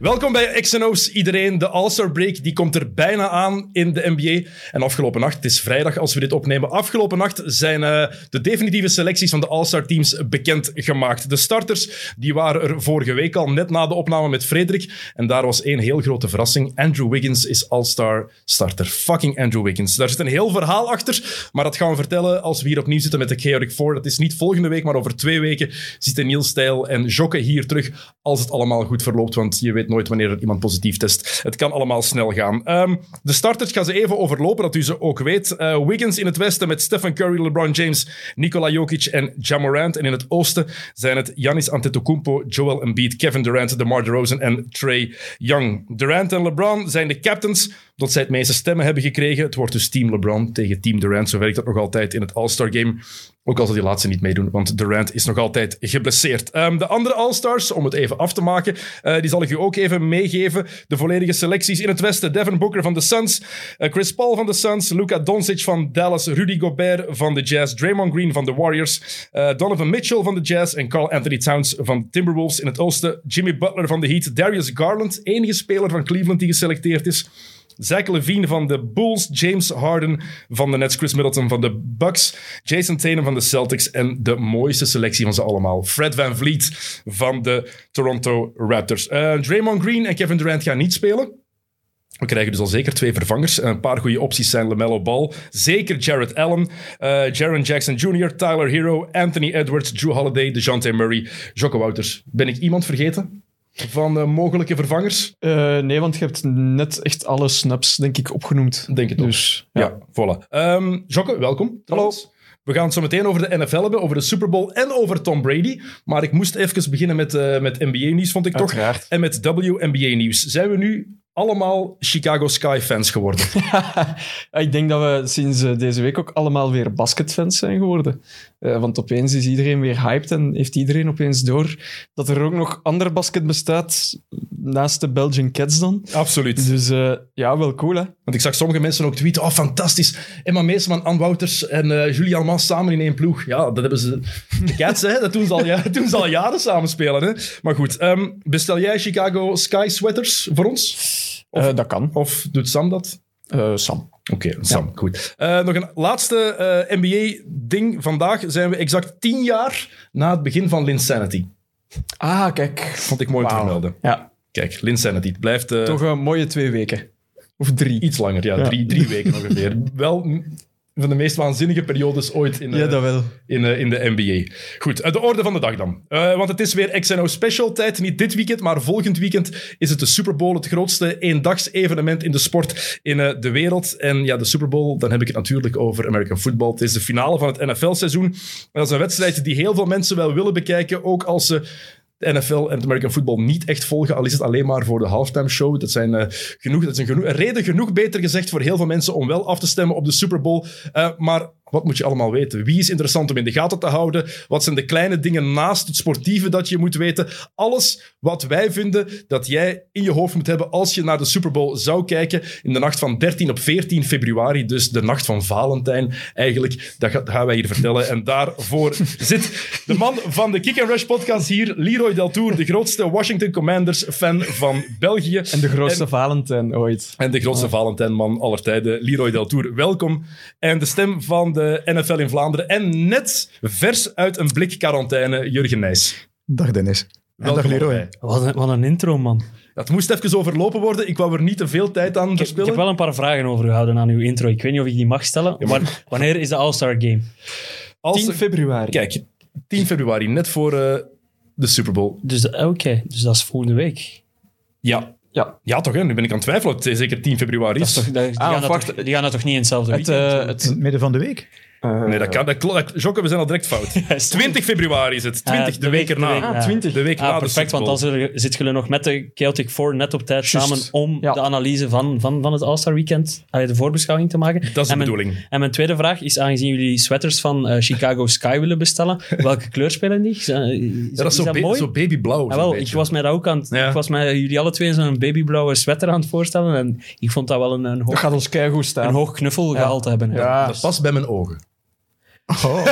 Welkom bij XNO's iedereen. De All-Star Break die komt er bijna aan in de NBA. En afgelopen nacht, het is vrijdag als we dit opnemen, afgelopen nacht zijn uh, de definitieve selecties van de All-Star teams bekend gemaakt. De starters die waren er vorige week al, net na de opname met Frederik. En daar was één heel grote verrassing. Andrew Wiggins is All-Star starter. Fucking Andrew Wiggins. Daar zit een heel verhaal achter, maar dat gaan we vertellen als we hier opnieuw zitten met de Chaotic Four. Dat is niet volgende week, maar over twee weken zitten Niels Stijl en Jokke hier terug als het allemaal goed verloopt, want je weet nooit wanneer er iemand positief test. Het kan allemaal snel gaan. Um, de starters gaan ze even overlopen, dat u ze ook weet. Uh, Wiggins in het westen met Stephen Curry, LeBron James, Nikola Jokic en Jamorant. En in het oosten zijn het Giannis Antetokounmpo, Joel Embiid, Kevin Durant, DeMar DeRozan en Trey Young. Durant en LeBron zijn de captains, omdat zij het meeste stemmen hebben gekregen. Het wordt dus Team LeBron tegen Team Durant. Zo werkt dat nog altijd in het All-Star Game. Ook als ze die laatste niet meedoen, want Durant is nog altijd geblesseerd. Um, de andere All-Stars, om het even af te maken, uh, die zal ik u ook even meegeven. De volledige selecties in het westen. Devin Booker van de Suns, uh, Chris Paul van de Suns, Luka Doncic van Dallas, Rudy Gobert van de Jazz, Draymond Green van de Warriors, uh, Donovan Mitchell van de Jazz en Carl Anthony Towns van de Timberwolves in het oosten. Jimmy Butler van de Heat, Darius Garland, enige speler van Cleveland die geselecteerd is. Zach Levine van de Bulls, James Harden van de Nets, Chris Middleton van de Bucks, Jason Tatum van de Celtics en de mooiste selectie van ze allemaal, Fred Van Vliet van de Toronto Raptors. Uh, Draymond Green en Kevin Durant gaan niet spelen. We krijgen dus al zeker twee vervangers. Een paar goede opties zijn LaMelo Ball. Zeker Jared Allen, uh, Jaron Jackson Jr., Tyler Hero, Anthony Edwards, Drew Holiday, DeJounte Murray, Jocko Wouters. Ben ik iemand vergeten? Van uh, mogelijke vervangers? Uh, nee, want je hebt net echt alle snaps, denk ik, opgenoemd. Denk het dus, ook. Ja, ja voilà. Um, Jocke, welkom. Hallo. We gaan het zo meteen over de NFL hebben, over de Super Bowl en over Tom Brady. Maar ik moest even beginnen met, uh, met NBA-nieuws, vond ik Uiteraard. toch. En met WNBA-nieuws. Zijn we nu allemaal Chicago Sky-fans geworden? ik denk dat we sinds deze week ook allemaal weer basketfans zijn geworden. Uh, want opeens is iedereen weer hyped en heeft iedereen opeens door dat er ook nog ander basket bestaat naast de Belgian Cats dan. Absoluut. Dus uh, ja, wel cool hè. Want ik zag sommige mensen ook tweeten, oh fantastisch, Emma Meesman, Anne Wouters en uh, Julie Almans samen in één ploeg. Ja, dat hebben ze... De Cats, hè, dat doen ze al, ja, doen ze al jaren samen spelen. Hè. Maar goed, um, bestel jij Chicago Sky sweaters voor ons? Of, dat kan. Of doet Sam dat? Sam. Oké, okay, Sam, ja. goed. Uh, nog een laatste NBA-ding. Vandaag zijn we exact tien jaar na het begin van Linsanity. Ah, kijk. Vond ik mooi wow. te vermelden. Ja. Kijk, Linsanity. Het blijft... Toch een mooie twee weken. Of drie. Iets langer, ja. ja. Drie, drie weken ongeveer. Wel van de meest waanzinnige periodes ooit in, ja, dat wel. in, uh, in de NBA. Goed, de orde van de dag dan. Uh, want het is weer XNO Special tijd. Niet dit weekend, maar volgend weekend is het de Super Bowl. Het grootste eendags-evenement in de sport in uh, de wereld. En ja, de Super Bowl, dan heb ik het natuurlijk over American Football. Het is de finale van het NFL-seizoen. Dat is een wedstrijd die heel veel mensen wel willen bekijken, ook als ze de NFL en het American Football niet echt volgen, al is het alleen maar voor de halftime show. Dat, zijn, uh, genoeg, dat is een, genoeg, reden genoeg, beter gezegd, voor heel veel mensen om wel af te stemmen op de Super Bowl. Uh, maar wat moet je allemaal weten? Wie is interessant om in de gaten te houden? Wat zijn de kleine dingen naast het sportieve dat je moet weten? Alles wat wij vinden dat jij in je hoofd moet hebben als je naar de Super Bowl zou kijken in de nacht van 13 op 14 februari, dus de nacht van Valentijn eigenlijk. Dat gaan wij hier vertellen. En daarvoor zit de man van de Kick and Rush podcast hier, Leroy Deltour, de grootste Washington Commanders fan van België. En de grootste en, Valentijn ooit. En de grootste oh. Valentijnman aller tijden, Leroy Deltour. Welkom. En de stem van de de NFL in Vlaanderen. En net vers uit een blik quarantaine, Jurgen Nijs. Dag Dennis. En dag Leroy. Wat een, wat een intro, man. Dat moest even overlopen worden. Ik wou er niet te veel tijd aan verspillen. Ik heb wel een paar vragen overgehouden aan uw intro. Ik weet niet of ik die mag stellen. Ja, maar... Wanneer is de All-Star Game? 10 februari. Kijk, 10 februari, net voor uh, de Super Bowl. Dus oké, okay. dus dat is volgende week. Ja, ja. ja, toch? Hè? Nu ben ik aan het twijfelen. Het is zeker 10 februari. Toch, die, ah, gaan wacht, toch, die gaan dat toch niet in hetzelfde het, weekend? Uh, het midden van de week? Uh, nee, dat kan. Dat klopt. Jokke, we zijn al direct fout. 20 februari is het. 20, uh, de, de, week erna. Ah, 20. De week ah, na perfect, want dan zitten jullie nog met de Celtic Four net op tijd Just. samen om ja. de analyse van, van, van het All-Star Weekend, allee, de voorbeschouwing te maken. Dat is de en bedoeling. Mijn, en mijn tweede vraag is, aangezien jullie sweaters van uh, Chicago Sky willen bestellen, welke kleur spelen die? Is, is, ja, dat is, zo, dat ba mooi? zo babyblauw. Wel, ik was mij dat ook aan ja. Ik was mij jullie alle twee zo'n babyblauwe sweater aan het voorstellen en ik vond dat wel een, een hoog... Dat gaat ons keigoed staan. Een hoog knuffelgehalte hebben. Ja. Dat past bij mijn ogen. Oh.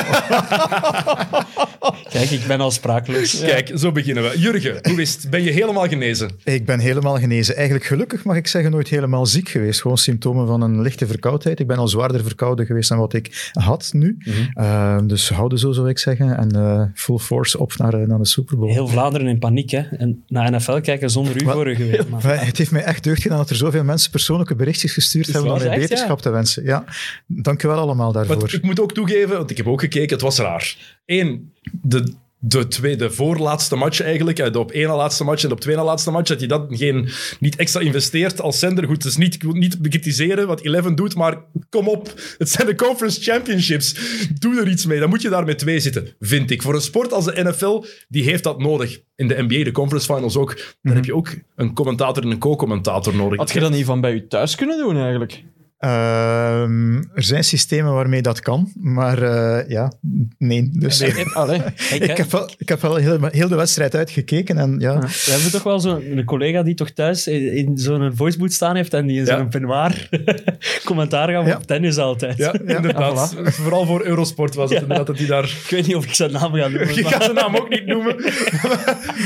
Kijk, ik ben al sprakeloos. Kijk, zo beginnen we. Jurgen, hoe is het? Ben je helemaal genezen? Ik ben helemaal genezen. Eigenlijk gelukkig mag ik zeggen nooit helemaal ziek geweest. Gewoon symptomen van een lichte verkoudheid. Ik ben al zwaarder verkouden geweest dan wat ik had nu. Uh, dus houden zo, zou ik zeggen. En uh, full force op naar, naar de Super Bowl. Heel Vlaanderen in paniek, hè? En naar NFL kijken zonder u vorige week. Maar... Het heeft mij echt deugd gedaan dat er zoveel mensen persoonlijke berichtjes gestuurd hebben om mij beterschap ja. te wensen. Ja, dank u wel allemaal daarvoor. Maar ik moet ook toegeven, want ik heb ook gekeken, het was raar. Eén, de, de tweede voorlaatste match eigenlijk, eh, de op één na laatste match en de op twee na laatste match, dat je dat geen, niet extra investeert als zender. Goed, dus niet, ik wil niet bekritiseren wat Eleven doet, maar kom op, het zijn de Conference Championships. Doe er iets mee, dan moet je daar met twee zitten, vind ik. Voor een sport als de NFL, die heeft dat nodig. In de NBA, de Conference Finals ook, daar heb je ook een commentator en een co-commentator nodig. Had je dat niet van bij je thuis kunnen doen eigenlijk? Ehm, er zijn systemen waarmee dat kan, maar uh, ja, nee. Dus, Allee. ik, heb wel, ik heb wel heel, heel de wedstrijd uitgekeken. En, ja. We hebben toch wel zo'n collega die toch thuis in, in zo'n voiceboot staan heeft en die in zo'n Ja. peignoir commentaar gaat Ja. op tennis altijd. Ja, inderdaad. Vooral voor Eurosport was het Ja. inderdaad dat hij daar... Ik weet niet of ik zijn naam ga noemen. Je maar- gaat zijn naam ook niet noemen.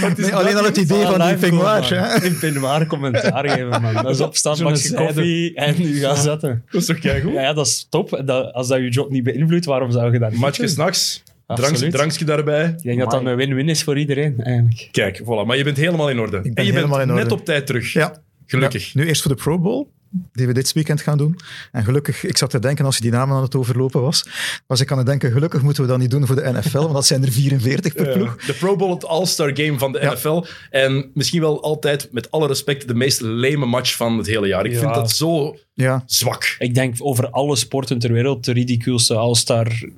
Maar het is Nee, alleen al het idee Ah, van die hè. In peignoir commentaar geven, man. Dat is opstaan, Zo'n zijde. koffie en nu gaan Dat is toch keigoed? Ja, ja, dat is top. Dat, als dat je job niet beïnvloedt, waarom zou je dat niet Matchje doen? s'nachts, Absoluut. drank, drankje daarbij. Ik denk dat dat een win-win is voor iedereen, eigenlijk. Kijk, voilà. Maar je bent helemaal in orde. ben en je bent helemaal in orde. net op tijd terug. Ja. Gelukkig. Ja, nu eerst voor de Pro Bowl, die we dit weekend gaan doen. En gelukkig, ik zat te denken als je die namen aan het overlopen was, was ik aan het denken, gelukkig moeten we dat niet doen voor de NFL, want dat zijn er 44 per ploeg. de Pro Bowl, het All-Star Game van de Ja. NFL. En misschien wel altijd, met alle respect, de meest leme match van het hele jaar. Ik Ja. vind dat zo Ja, zwak. Ik denk over alle sporten ter wereld de ridiculste All-Star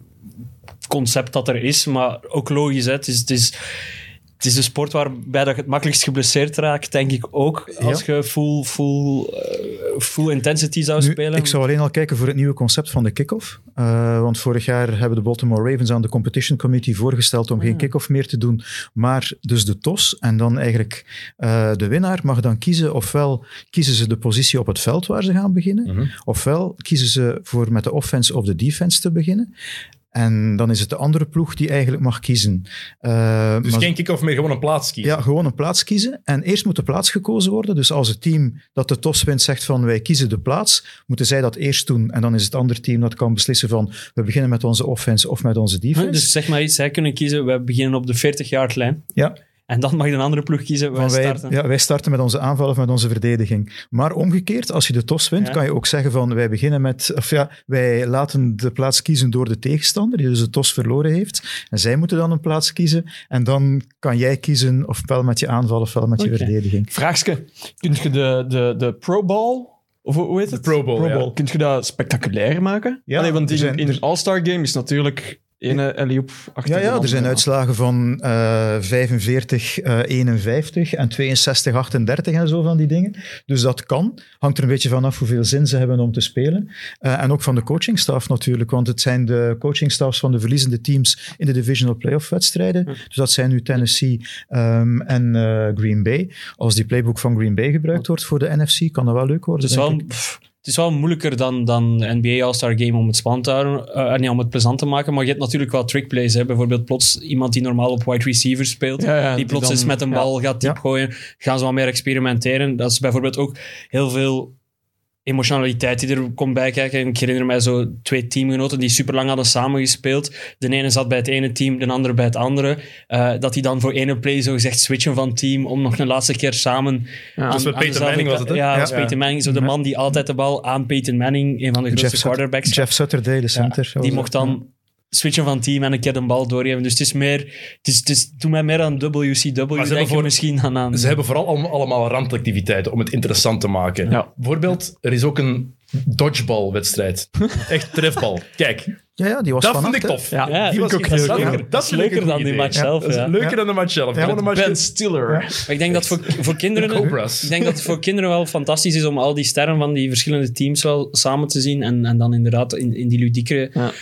concept dat er is. Maar ook logisch, hè. Het is... Het is het is de sport waarbij dat je het makkelijkst geblesseerd raakt, denk ik ook. Als je full, full, eh, full intensity zou nu, spelen. ik zou alleen al kijken voor het nieuwe concept van de kick-off. Eh, want vorig jaar hebben de Baltimore Ravens aan de Competition Committee voorgesteld om geen kick-off meer te doen, maar dus de TOS. En dan eigenlijk eh, de winnaar mag dan kiezen, ofwel kiezen ze de positie op het veld waar ze gaan beginnen, Mhm. ofwel kiezen ze voor met de offense of de defense te beginnen. En dan is het de andere ploeg die eigenlijk mag kiezen. Eh, Dus maar- geen kick-off meer, gewoon een plaats kiezen. ja, gewoon een plaats kiezen. En eerst moet de plaats gekozen worden. Dus als het team dat de TOS wint zegt van wij kiezen de plaats, moeten zij dat eerst doen. En dan is het andere team dat kan beslissen van we beginnen met onze offense of met onze defense. Dus zeg maar iets, zij kunnen kiezen, we beginnen op de 40-yard-lijn. ja, En dan mag de andere ploeg kiezen, wij van wij, starten. ja, wij starten met onze aanval of met onze verdediging. Maar omgekeerd, als je de TOS wint, Ja. kan je ook zeggen van wij beginnen met, of ja, wij laten de plaats kiezen door de tegenstander, die dus de TOS verloren heeft. En zij moeten dan een plaats kiezen. En dan kan jij kiezen ofwel met je aanval ofwel met je verdediging. Vraagske, kun je de, de, de Pro Bowl, of hoe heet het? Pro Bowl, ja. Kun je dat spectaculair maken? Ja, Allee, want in, zijn- in een All-Star Game is natuurlijk ene achter Ja, ja, er zijn uitslagen van eh 45, eh 51 en 62, 38 en zo van die dingen. Dus dat kan. Hangt er een beetje vanaf hoeveel zin ze hebben om te spelen. Eh, en ook van de coachingstaf natuurlijk, want het zijn de coachingstaffs van de verliezende teams in de divisional playoff wedstrijden. Dus dat zijn nu Tennessee ehm, en eh, Green Bay. Als die playbook van Green Bay gebruikt wordt voor de NFC, kan dat wel leuk worden. Denk wel, pff, het is wel moeilijker dan, dan NBA All-Star Game om het spannend te houden, eh, nee, om het plezant te maken. Maar je hebt natuurlijk wel trickplays. Hè. Bijvoorbeeld plots iemand die normaal op wide receiver speelt, Ja, ja, die die plots dan- eens met een bal gaat diep Ja. gooien. Gaan ze wat meer experimenteren. Dat is bijvoorbeeld ook heel veel emotionaliteit die er komt bij kijken. Ik herinner mij zo twee teamgenoten die super lang hadden samengespeeld. De ene zat bij het ene team, de andere bij het andere. Eh, dat die dan voor ene play zo gezegd switchen van team om nog een laatste keer samen... Ja, Dus met aan Peyton dezelfde Manning was het, hè? Ja, dat was Ja. Peyton Manning. Zo de man die altijd de bal aan Peyton Manning, een van de grootste Jeff, quarterbacks, Jeff Saturday, de ja, center. die mocht dan switchen van team en een keer de bal doorgeven. Dus het is meer... Het is, het is, doe mij meer aan WCW, hebben denk voor- ik misschien dan aan... Ze hebben vooral allemaal, allemaal randactiviteiten om het interessant te maken. Ja. Bijvoorbeeld, er is ook een dodgeball-wedstrijd. Echt trefbal. Kijk, Ja, ja, die was dat vannacht, vind ik tof. Ja, Ja, Die was ook dat is leuker dan die match Ja, zelf. Dat is ja. leuker dan de match zelf. Match. Ben Stiller. Maar ik denk dat voor, voor kinderen... Cobras. Ik denk dat het voor kinderen wel fantastisch is om al die sterren van die verschillende teams wel samen te zien en, en dan inderdaad in, in die ludiekere...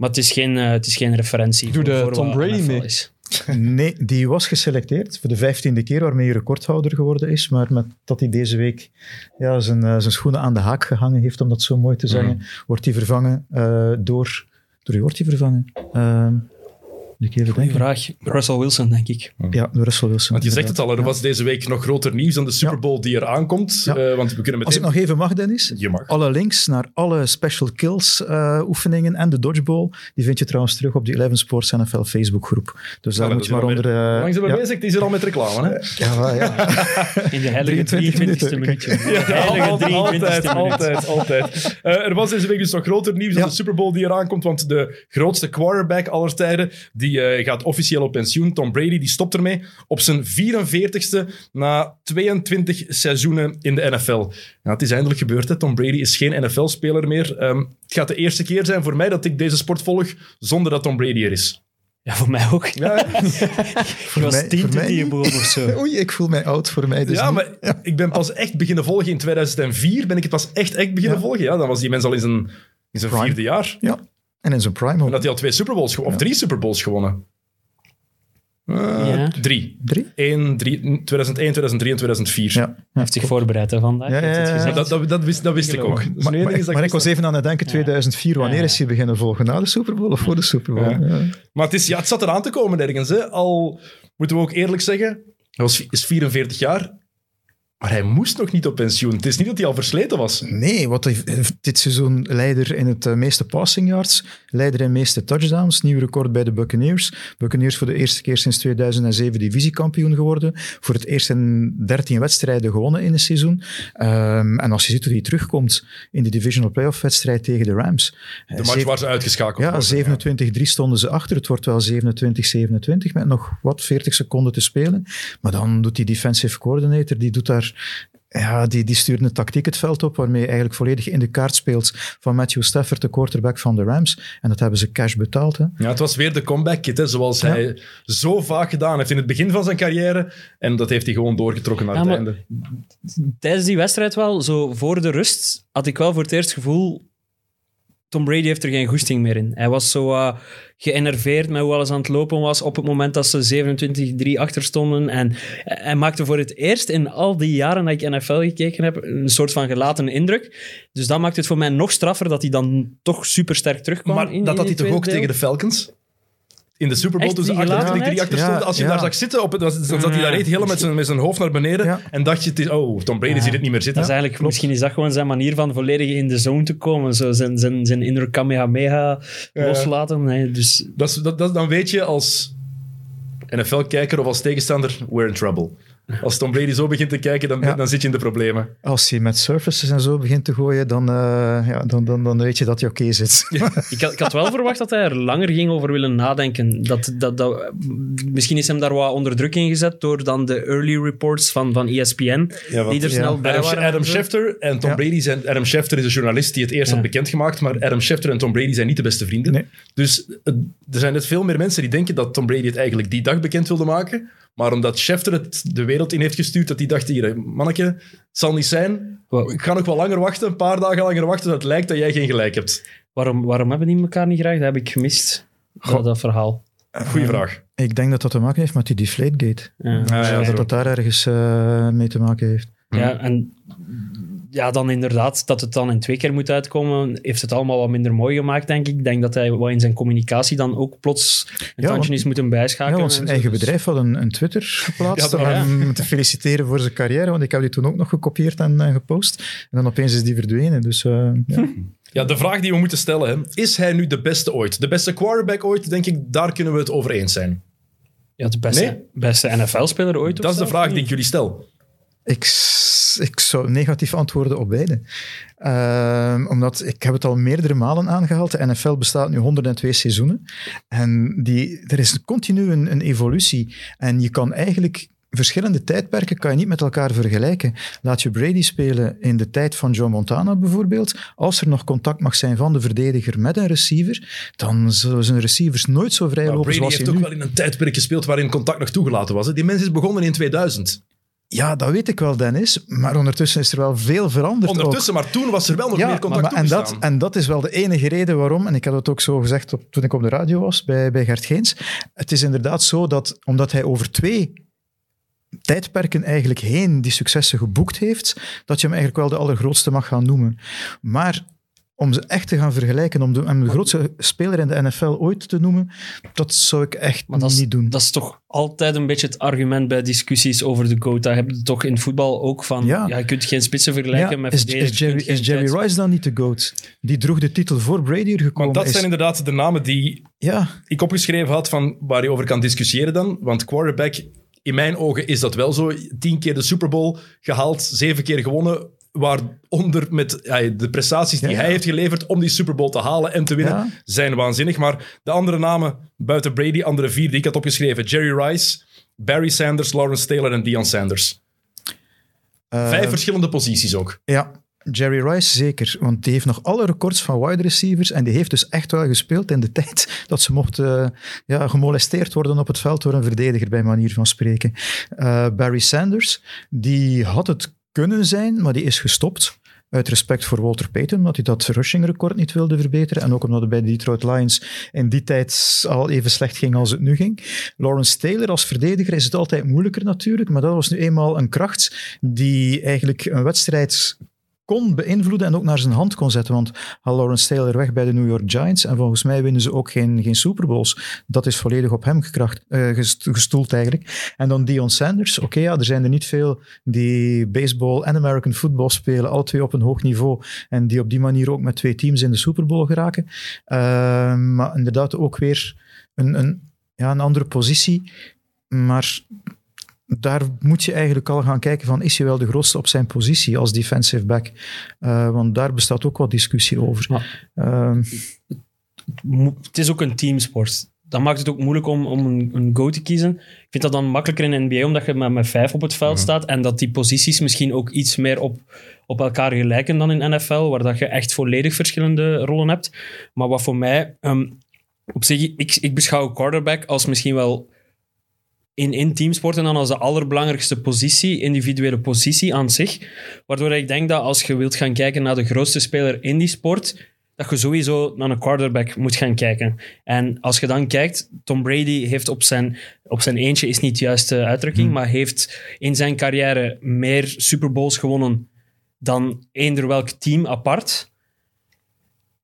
Maar het is geen, eh, het is geen referentie. Doe de voor Tom wat Brady NFL mee. is. Nee, die was geselecteerd voor de vijftiende keer waarmee hij recordhouder geworden is. Maar met, dat hij deze week ja, zijn, eh, zijn schoenen aan de haak gehangen heeft, om dat zo mooi te zeggen, wordt hij vervangen eh, door Door wie wordt hij vervangen? Ik even Goeie vraag. Russell Wilson, denk ik. Ja, Russell Wilson. Want je zegt het al, er Ja. was deze week nog groter nieuws dan de Super Bowl die er aankomt. Ja. Eh, want we kunnen Als ik meteen... nog even mag, Dennis. Je mag. Alle links naar alle special kills eh, oefeningen en de dodgeball, die vind je trouwens terug op de 11 Sports NFL Facebookgroep. Dus daar Ja, moet je maar onder... al eh, lang zijn we ja. bezig? Die is er al met reclame, hè? Ja, ja. In de heilige 23 23e minuten. minuutje. Kijk. De heilige Altijd, 23e altijd, minuut. altijd, altijd. Eh, er was deze week dus nog groter nieuws dan de Super Bowl die eraan komt, want de grootste quarterback aller tijden, die eh, gaat officieel op pensioen. Tom Brady, die stopt ermee op zijn 44ste na 22 seizoenen in de NFL. Het is eindelijk gebeurd, hè. Tom Brady is geen NFL-speler meer. Ehm, het gaat de eerste keer zijn voor mij dat ik deze sport volg zonder dat Tom Brady er is. Ja, voor mij ook. Ja? Ik was mij- tien voor toen die of zo. Oei, ik voel mij oud voor mij. Dus ja, niet. maar ik ben pas echt beginnen volgen in 2004. Ben ik het pas echt, echt beginnen Ja. volgen? Ja, dan was die mens al in zijn, in zijn vierde jaar. Ja, en in zijn prime En ook. dat hij al twee Super Bowls, of drie Super Bowls gewonnen. Eh, Ja. Drie. Drie? Eén, drie. 2001, 2003 en 2004. Ja. Hij heeft zich voorbereid hè, vandaag. Ja, Heeft het ja. Dat, dat, dat, wist, dat wist ik ook. Dus Maar, ik was even aan het denken, 2004, wanneer Ja. is hij beginnen volgen? Na de Super Bowl of voor de Super Bowl? Ja. Ja. Maar het, is, ja, het zat eraan te komen ergens. Hè. Al moeten we ook eerlijk zeggen, hij was, is 44 jaar, maar hij moest nog niet op pensioen. Het is niet dat hij al versleten was. Nee, wat dit seizoen leider in het eh, meeste passing yards, leider in meeste touchdowns, nieuw record bij de Buccaneers. Buccaneers voor de eerste keer sinds 2007 divisiekampioen geworden, voor het eerst in 13 wedstrijden gewonnen in een seizoen. Ehm, en als je ziet hoe hij terugkomt in de divisional playoff wedstrijd tegen de Rams. De match waar ze uitgeschakeld Ja, worden. 27-3 stonden ze achter. Het wordt wel 27-27 met nog wat 40 seconden te spelen. Maar dan doet die defensive coordinator, die doet daar... Ja, die, die stuurt een tactiek het veld op, waarmee je eigenlijk volledig in de kaart speelt van Matthew Stafford, de quarterback van de Rams. En dat hebben ze cash betaald. Hè. Ja, het was weer de comeback kit, hè, zoals Ja. hij zo vaak gedaan heeft in het begin van zijn carrière. En dat heeft hij gewoon doorgetrokken naar Ja, het einde. Tijdens die wedstrijd wel, zo voor de rust, had ik wel voor het eerst het gevoel... Tom Brady heeft er geen goesting meer in. Hij was zo uh, geënerveerd met hoe alles aan het lopen was op het moment dat ze 27-3 achter stonden. En hij maakte voor het eerst in al die jaren dat ik NFL gekeken heb, een soort van gelaten indruk. Dus dat maakt het voor mij nog straffer dat hij dan toch super sterk terugkwam. Maar in- dat had hij toch ook tegen de Falcons? In de Super Bowl, toen ze die 28 3 gelatenheid? achter Ja, stonden. Als je ja. daar zag zitten, op het, dan zat hij daar echt helemaal met zijn, met zijn hoofd naar beneden. Ja. En dacht je, het is, oh, Tom Brady Ja. ziet het niet meer Dat zitten. is eigenlijk, misschien is dat gewoon zijn manier van volledig in de zone te komen. Zo zijn, zijn, zijn inner Kamehameha Ja. loslaten. Nee, dus Dat is, dat, dat, dan weet je als NFL-kijker of als tegenstander, we're in trouble. Als Tom Brady zo begint te kijken, dan, Ja. dan zit je in de problemen. Als hij met surfaces en zo begint te gooien, dan, eh, ja, dan, dan, dan weet je dat je oké zit. ik had, ik had wel verwacht dat hij er langer ging over willen nadenken. Dat, dat, dat, misschien is hem daar wat onder druk in gezet door dan de early reports van, van ESPN, want- die er ja. snel bij Adam, waren. Adam. Schefter en Tom Ja. Brady zijn... Adam Schefter is de journalist die het eerst Ja. had bekendgemaakt, maar Adam Schefter en Tom Brady zijn niet de beste vrienden. Nee. Dus er zijn net veel meer mensen die denken dat Tom Brady het eigenlijk die dag bekend wilde maken. Maar omdat Schefter het de wereld in heeft gestuurd, dat hij dacht, hier, manneke, het zal niet zijn. Ik ga nog wel langer wachten, een paar dagen langer wachten, dat het lijkt dat jij geen gelijk hebt. Waarom, waarom hebben die elkaar niet graag? Dat heb ik gemist, dat, dat verhaal. Goeie vraag. Ik denk dat dat te maken heeft met die Deflategate. Ja, ja, dat dat daar ergens eh, mee te maken heeft. Ja, en ja, dan inderdaad, dat het dan in twee keer moet uitkomen, heeft het allemaal wat minder mooi gemaakt, denk ik. Ik denk dat hij wat in zijn communicatie dan ook plots een Ja, tandje is moeten bijschakelen. Ja, want zijn zo. eigen Dus- bedrijf had een, een Twitter geplaatst Ja, om ja. te feliciteren voor zijn carrière, want ik heb die toen ook nog gekopieerd en, en gepost. En dan opeens is die verdwenen. Dus eh, ja. Ja, de vraag die we moeten stellen, hè, is hij nu de beste ooit? De beste quarterback ooit, denk ik, daar kunnen we het over eens zijn. Ja, de beste, Nee? beste NFL-speler ooit. Dat is de vraag die ik jullie stel. Ik, zou negatief antwoorden op beide. Ehm, omdat ik heb het al meerdere malen aangehaald. De NFL bestaat nu 102 seizoenen. En die, er is continu een, een evolutie. En je kan eigenlijk verschillende tijdperken kan je niet met elkaar vergelijken. Laat je Brady spelen in de tijd van Joe Montana bijvoorbeeld. Als er nog contact mag zijn van de verdediger met een receiver, dan zullen zijn receivers nooit zo vrij Maar lopen Brady zoals heeft hij ook nu. wel in een tijdperk gespeeld waarin contact nog toegelaten was. hè. Die mens is begonnen in 2000. Ja, dat weet ik wel, Dennis. Maar ondertussen is er wel veel veranderd. ook. Ondertussen, maar toen was er wel nog meer contact maar- en, dat, en dat is wel de enige reden waarom, en ik had het ook zo gezegd op, toen ik op de radio was bij, bij Gert Geens, het is inderdaad zo dat omdat hij over twee tijdperken eigenlijk heen die successen geboekt heeft, dat je hem eigenlijk wel de allergrootste mag gaan noemen. Maar om ze echt te gaan vergelijken, om de, om de grootste speler in de NFL ooit te noemen, dat zou ik echt Maar dat is, niet doen. dat is toch altijd een beetje het argument bij discussies over de GOAT. Dat heb je toch in voetbal ook van... Ja. Ja. je kunt geen spitsen vergelijken Ja, met is, is je Jerry, is Rice dan niet de GOAT? Die droeg de titel voor Brady er gekomen Want dat is. zijn inderdaad de namen die Ja, ik opgeschreven had van waar je over kan discussiëren dan. Want quarterback, in mijn ogen is dat wel zo. Tien keer de Super Bowl gehaald, zeven keer gewonnen. Waaronder met ja, de prestaties die Ja, ja. hij heeft geleverd om die Super Bowl te halen en te winnen, zijn waanzinnig. Maar de andere namen buiten Brady, andere vier die ik had opgeschreven: Jerry Rice, Barry Sanders, Lawrence Taylor en Deion Sanders. eh, Vijf verschillende posities ook. Ja, Jerry Rice zeker. Want die heeft nog alle records van wide receivers. En die heeft dus echt wel gespeeld in de tijd dat ze mocht eh, ja, gemolesteerd worden op het veld door een verdediger, bij manier van spreken. Eh, Barry Sanders, die had het kunnen zijn, maar die is gestopt. Uit respect voor Walter Payton, omdat hij dat rushing record niet wilde verbeteren. En ook omdat het bij de Detroit Lions in die tijd al even slecht ging als het nu ging. Lawrence Taylor als verdediger is het altijd moeilijker natuurlijk. Maar dat was nu eenmaal een kracht die eigenlijk een wedstrijd kon beïnvloeden en ook naar zijn hand kon zetten. Want Lawrence Taylor weg bij de New York Giants en volgens mij winnen ze ook geen, geen Super Bowls. Dat is volledig op hem gekracht, eh, gest- gestoeld eigenlijk. En dan Dion Sanders. Oké, ja, er zijn er niet veel die baseball en American football spelen, alle twee op een hoog niveau. En die op die manier ook met twee teams in de Super Bowl geraken. Eh, maar inderdaad ook weer een, een, ja, een andere positie. Maar daar moet je eigenlijk al gaan kijken van, is hij wel de grootste op zijn positie als defensive back? Eh, want daar bestaat ook wat discussie over. Ehm, het is ook een teamsport. Dat maakt het ook moeilijk om, om een, een go te kiezen. Ik vind dat dan makkelijker in de NBA, omdat je met, met vijf op het veld staat en dat die posities misschien ook iets meer op, op elkaar gelijken dan in NFL, waar dat je echt volledig verschillende rollen hebt. Maar wat voor mij, ehm, op zich, ik, ik beschouw quarterback als misschien wel in, in teamsporten dan als de allerbelangrijkste positie, individuele positie aan zich. Waardoor ik denk dat als je wilt gaan kijken naar de grootste speler in die sport, dat je sowieso naar een quarterback moet gaan kijken. En als je dan kijkt, Tom Brady heeft op zijn, op zijn eentje, is niet de juiste uitdrukking, maar heeft in zijn carrière meer Super Bowls gewonnen dan eender welk team apart.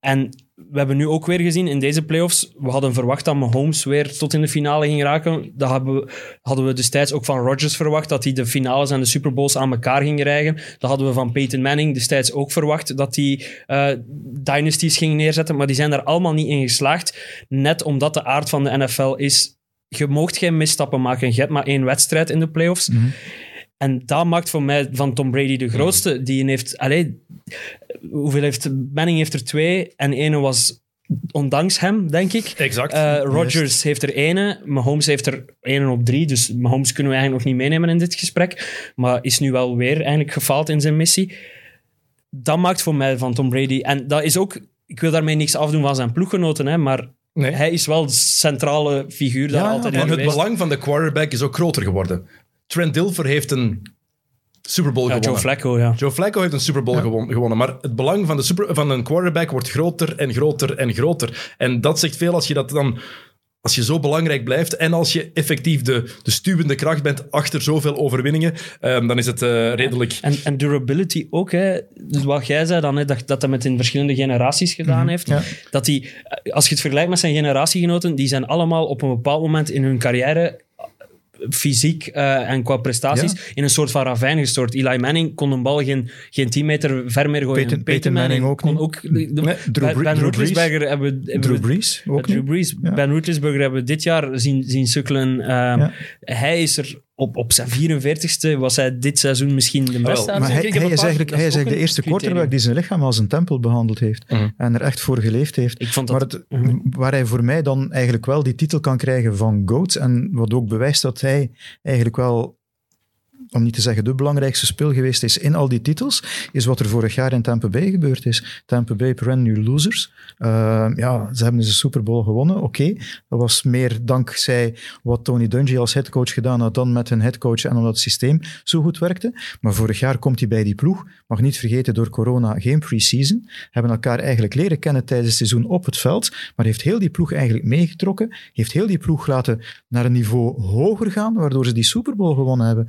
En we hebben nu ook weer gezien in deze playoffs, we hadden verwacht dat Mahomes weer tot in de finale ging raken. Dat hadden we, hadden we destijds ook van Rodgers verwacht, dat hij de finales en de Super Bowls aan elkaar ging rijgen. Dat hadden we van Peyton Manning destijds ook verwacht, dat hij eh, dynasties ging neerzetten. Maar die zijn daar allemaal niet in geslaagd, net omdat de aard van de NFL is, je moogt geen misstappen maken. Je hebt maar één wedstrijd in de playoffs. En dat maakt voor mij van Tom Brady de grootste. Die heeft, allee, hoeveel heeft, Manning heeft er twee en ene was ondanks hem, denk ik. Exact. Eh, Rodgers heeft er ene, Mahomes heeft er ene op drie, dus Mahomes kunnen we eigenlijk nog niet meenemen in dit gesprek, maar is nu wel weer eigenlijk gefaald in zijn missie. Dat maakt voor mij van Tom Brady, en dat is ook, ik wil daarmee niks afdoen van zijn ploeggenoten, hè, maar Nee. hij is wel de centrale figuur daar Ja, altijd in En het belang van de quarterback is ook groter geworden. Trent Dilfer heeft een Super Bowl Ja, gewonnen. Joe Flacco, ja. Joe Flacco heeft een Super Bowl gewon- gewonnen, maar het belang van, de super, van een quarterback wordt groter en groter en groter. En dat zegt veel als je dat dan... Als je zo belangrijk blijft en als je effectief de, de stuwende kracht bent achter zoveel overwinningen, ehm, dan is het eh, redelijk... En, en durability ook, hè. Dus wat jij zei dan, hè, dat, dat hij met in verschillende generaties gedaan heeft. ja. Dat hij, als je het vergelijkt met zijn generatiegenoten, die zijn allemaal op een bepaald moment in hun carrière eh, fysiek eh, en qua prestaties Ja. in een soort van ravijn gestort. Eli Manning kon een bal geen, geen 10 meter ver meer gooien. Peyton Manning ook kon niet. ook... de- Nee, Drew Ben-. Roethlisberger hebben, we- hebben Drew Brees ook Drew niet. Brees, Ja. Ben Roethlisberger hebben we dit jaar zien, zien sukkelen. Ehm, Hij is er op, op zijn 44ste, was hij dit seizoen misschien de beste aan Maar het hij, Ik heb hij is eigenlijk, hij is eigenlijk de eerste criterium. quarterback die zijn lichaam als een tempel behandeld heeft. Mhm. En er echt voor geleefd heeft. Ik vond Maar dat... het, waar hij voor mij dan eigenlijk wel die titel kan krijgen van GOAT, en wat ook bewijst dat hij eigenlijk wel, om niet te zeggen de belangrijkste speel geweest is in al die titels, is wat er vorig jaar in Tampa Bay gebeurd is. Tampa Bay perennial losers. Uh, ja, ze hebben dus de Super Bowl gewonnen, oké. Dat was meer dankzij wat Tony Dungy als headcoach gedaan had dan met hun headcoach en omdat het systeem zo goed werkte. Maar vorig jaar komt hij bij die ploeg. Mag niet vergeten, door corona geen pre-season. Hebben elkaar eigenlijk leren kennen tijdens het seizoen op het veld. Maar heeft heel die ploeg eigenlijk meegetrokken. Heeft heel die ploeg laten naar een niveau hoger gaan, waardoor ze die Super Bowl gewonnen hebben.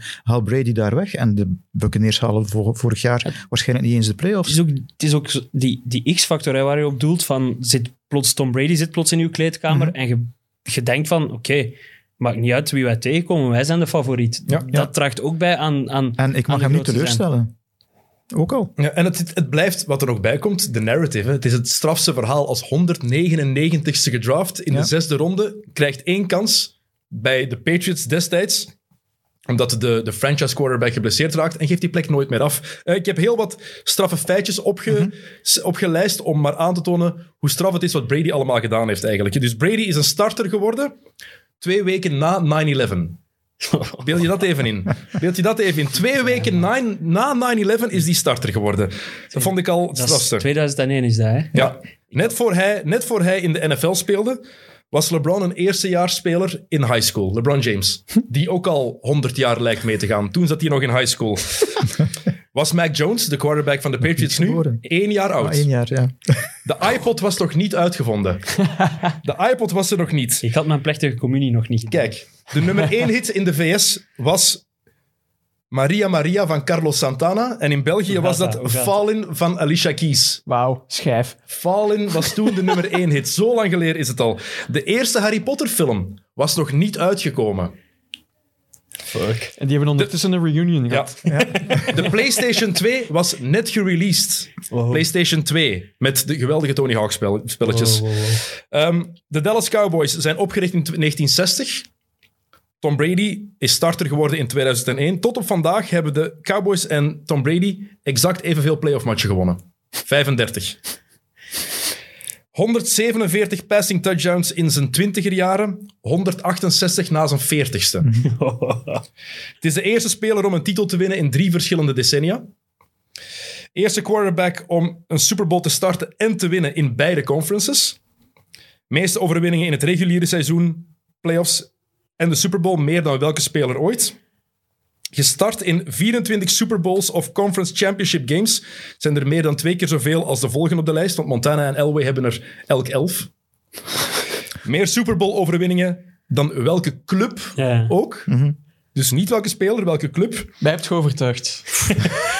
Brady daar weg. En de Buccaneers halen vor- vorig jaar waarschijnlijk niet eens de Het playoffs. is ook, het is ook die, die X-factor waar je op doelt, van zit plots Tom Brady zit plots in uw kleedkamer Mhm. en je, je denkt van, oké, maakt niet uit wie wij tegenkomen, wij zijn de favoriet. Ja. dat Ja. draagt ook bij aan... aan En ik aan mag de hem niet zijn. teleurstellen. Ook al. Ja, en het, het blijft, wat er nog bij komt, de narrative. hè. Het is het strafste verhaal als 199ste gedraft in Ja. de zesde ronde. Krijgt één kans bij de Patriots destijds omdat de, de franchise quarterback geblesseerd raakt en geeft die plek nooit meer af. Eh, ik heb heel wat straffe feitjes opge, s- opgelijst om maar aan te tonen hoe straf het is wat Brady allemaal gedaan heeft eigenlijk. Dus Brady is een starter geworden twee weken na 9-11. Beeld je dat even in. Beeld je dat even in. Twee weken na, na 9-11 is die starter geworden. Dat vond ik al het Dat is strafste. 2001 is dat, hè? Ja. Net, voor hij, net voor hij in de NFL speelde, was LeBron een eerstejaarsspeler in high school. LeBron James. Die ook al 100 jaar lijkt mee te gaan. Toen zat hij nog in high school. Was Mac Jones, de quarterback van de Patriots nu, één jaar Ah, oud. één jaar, ja. De iPod was nog niet uitgevonden. De iPod was er nog niet. Ik had mijn plechtige communie nog niet gedaan. Kijk, de nummer 1 hit in de VS was Maria Maria van Carlos Santana. En in België was dat Fallin van Alicia Keys. Wauw, schijf. Fallen was toen de nummer 1 hit. Zo lang geleden is het al. De eerste Harry Potter film was nog niet uitgekomen. Fuck. En die hebben ondertussen een reunion Ja. gehad. De PlayStation 2 was net gereleased. Wow. PlayStation 2. Met de geweldige Tony Hawk spel- spelletjes. Wow, wow, wow. Ehm, de Dallas Cowboys zijn opgericht in 1960. Tom Brady is starter geworden in 2001. Tot op vandaag hebben de Cowboys en Tom Brady exact evenveel playoff matchen gewonnen. 35. 147 passing touchdowns in zijn twintiger jaren, 168 na zijn 40ste. Het is de eerste speler om een titel te winnen in drie verschillende decennia. Eerste quarterback om een Super Bowl te starten en te winnen in beide conferences. Meeste overwinningen in het reguliere seizoen, playoffs en de Super Bowl meer dan welke speler ooit. Gestart in 24 Super Bowls of Conference Championship Games zijn er meer dan twee keer zoveel als de volgende op de lijst, want Montana en Elway hebben er elk elf. Meer Super Bowl overwinningen dan welke club Ja. ook. Dus niet welke speler, welke club. Mij hebt je overtuigd.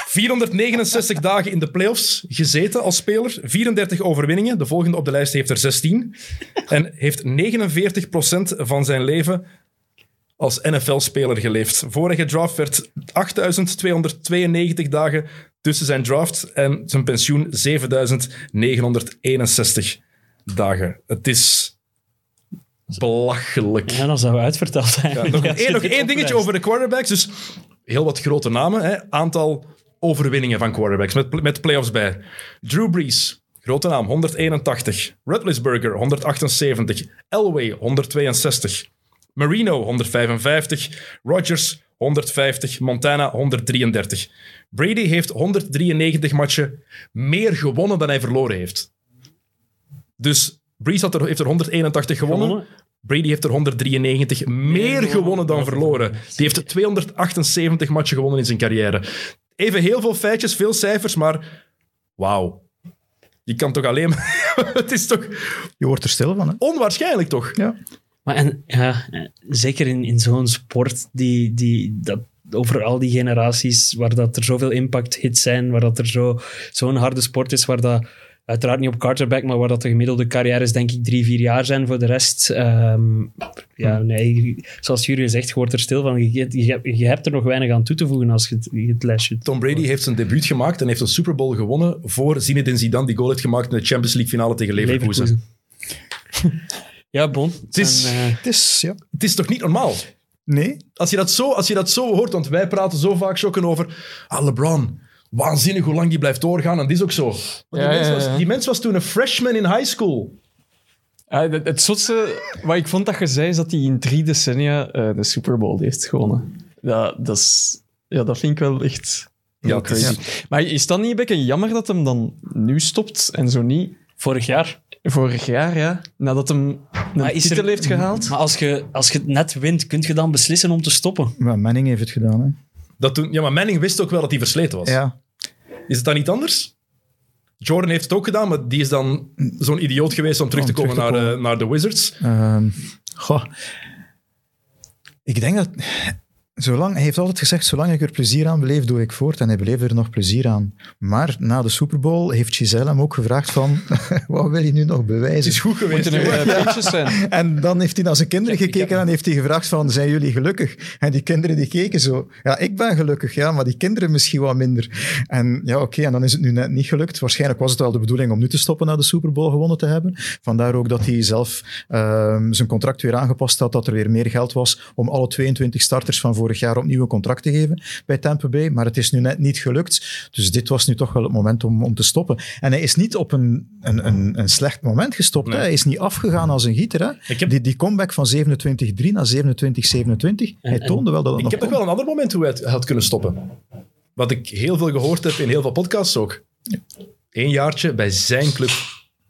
469 dagen in de playoffs gezeten als speler. 34 overwinningen. De volgende op de lijst heeft er 16. En heeft 49% van zijn leven als NFL-speler geleefd. Vorige draft werd 8292 dagen tussen zijn draft en zijn pensioen 7961 dagen. Het is belachelijk. Ja, dat zou we uitverteld zijn. Ja, nog één, nog één dingetje over de quarterbacks. Dus heel wat grote namen. Hè. Aantal overwinningen van quarterbacks met, met playoffs bij. Drew Brees, grote naam, 181. Rutlisberger, 178. Elway, 162. Marino, 155. Rodgers, 150. Montana, 133. Brady heeft 193 matchen meer gewonnen dan hij verloren heeft. Dus Brees had er, heeft er 181 gewonnen. Gewonnen? Brady heeft er 193 meer gewonnen dan verloren. Die heeft 278 matchen gewonnen in zijn carrière. Even heel veel feitjes, veel cijfers, maar wauw. Je kan toch alleen maar... Het is toch Je wordt er stil van, hè? onwaarschijnlijk, toch? Ja. Maar en, ja, zeker in, in zo'n sport die, die, dat, over al die generaties, waar dat er zoveel impact-hits zijn, waar dat er zo, zo'n harde sport is, waar dat uiteraard niet op quarterback, maar waar dat de gemiddelde carrières denk ik drie, vier jaar zijn voor de rest. Ehm, ja, nee, zoals Jurgen zegt, je wordt er stil van. Je, je, je hebt er nog weinig aan toe te voegen als je het, je het lijstje... Tom Brady heeft zijn debuut gemaakt en heeft een Super Bowl gewonnen voor Zinedine Zidane, die goal heeft gemaakt in de Champions League finale tegen Leverkusen. Leverkusen. ja, bon. Het is- En, eh, Het is, ja. Het is toch niet normaal? Nee, Als je dat zo, als je dat zo hoort, want wij praten zo vaak shocken over ah, LeBron. Waanzinnig hoe lang die blijft doorgaan. En dat is ook zo. Maar Ja, die, mens was, ja. die mens was toen een freshman in high school. Het, het zotste wat ik vond dat je zei, is dat hij in drie decennia eh, de Super Bowl heeft gewonnen. Ja, dat, is, ja, dat vind ik wel echt heel Ja, crazy. Maar is dat niet een beetje jammer dat hem dan nu stopt en zo niet vorig jaar. Vorig jaar, ja? Nadat hem een Maar is titel er- heeft gehaald? Maar als je, als je het net wint, kun je dan beslissen om te stoppen. maar Manning heeft het gedaan, hè? Dat toen, ja, maar Manning wist ook wel dat hij versleten was. Ja. Is het dan niet anders? Jordan heeft het ook gedaan, maar die is dan zo'n idioot geweest om terug Om te komen, terug te naar, komen. de, naar de Wizards. Ehm, goh. Ik denk dat... Zolang, hij heeft altijd gezegd, zolang ik er plezier aan beleef, doe ik voort. En hij beleefde er nog plezier aan. Maar na de Super Bowl heeft Giselle hem ook gevraagd van, wat wil je nu nog Het bewijzen? is goed geweest. Er zijn. En dan heeft hij naar zijn kinderen gekeken en heeft hij gevraagd van, zijn jullie gelukkig? En die kinderen die keken zo, ja, ik ben gelukkig, ja, maar die kinderen misschien wat minder. En ja, oké, en dan is het nu net niet gelukt. Waarschijnlijk was het wel de bedoeling om nu te stoppen na de Super Bowl gewonnen te hebben. Vandaar ook dat hij zelf ehm, zijn contract weer aangepast had, dat er weer meer geld was om alle 22 starters van vorig jaar opnieuw een contract te geven bij Tampa Bay. Maar het is nu net niet gelukt. Dus dit was nu toch wel het moment om, om te stoppen. En hij is niet op een, een, een, een slecht moment gestopt. Nee. Hij is niet afgegaan als een gieter. Hè. Heb- Die, die comeback van 27-3 naar 27-27, hij toonde wel dat het Ik nog heb nog wel een ander moment hoe hij het had kunnen stoppen. Wat ik heel veel gehoord heb in heel veel podcasts ook. Eén jaartje bij zijn club,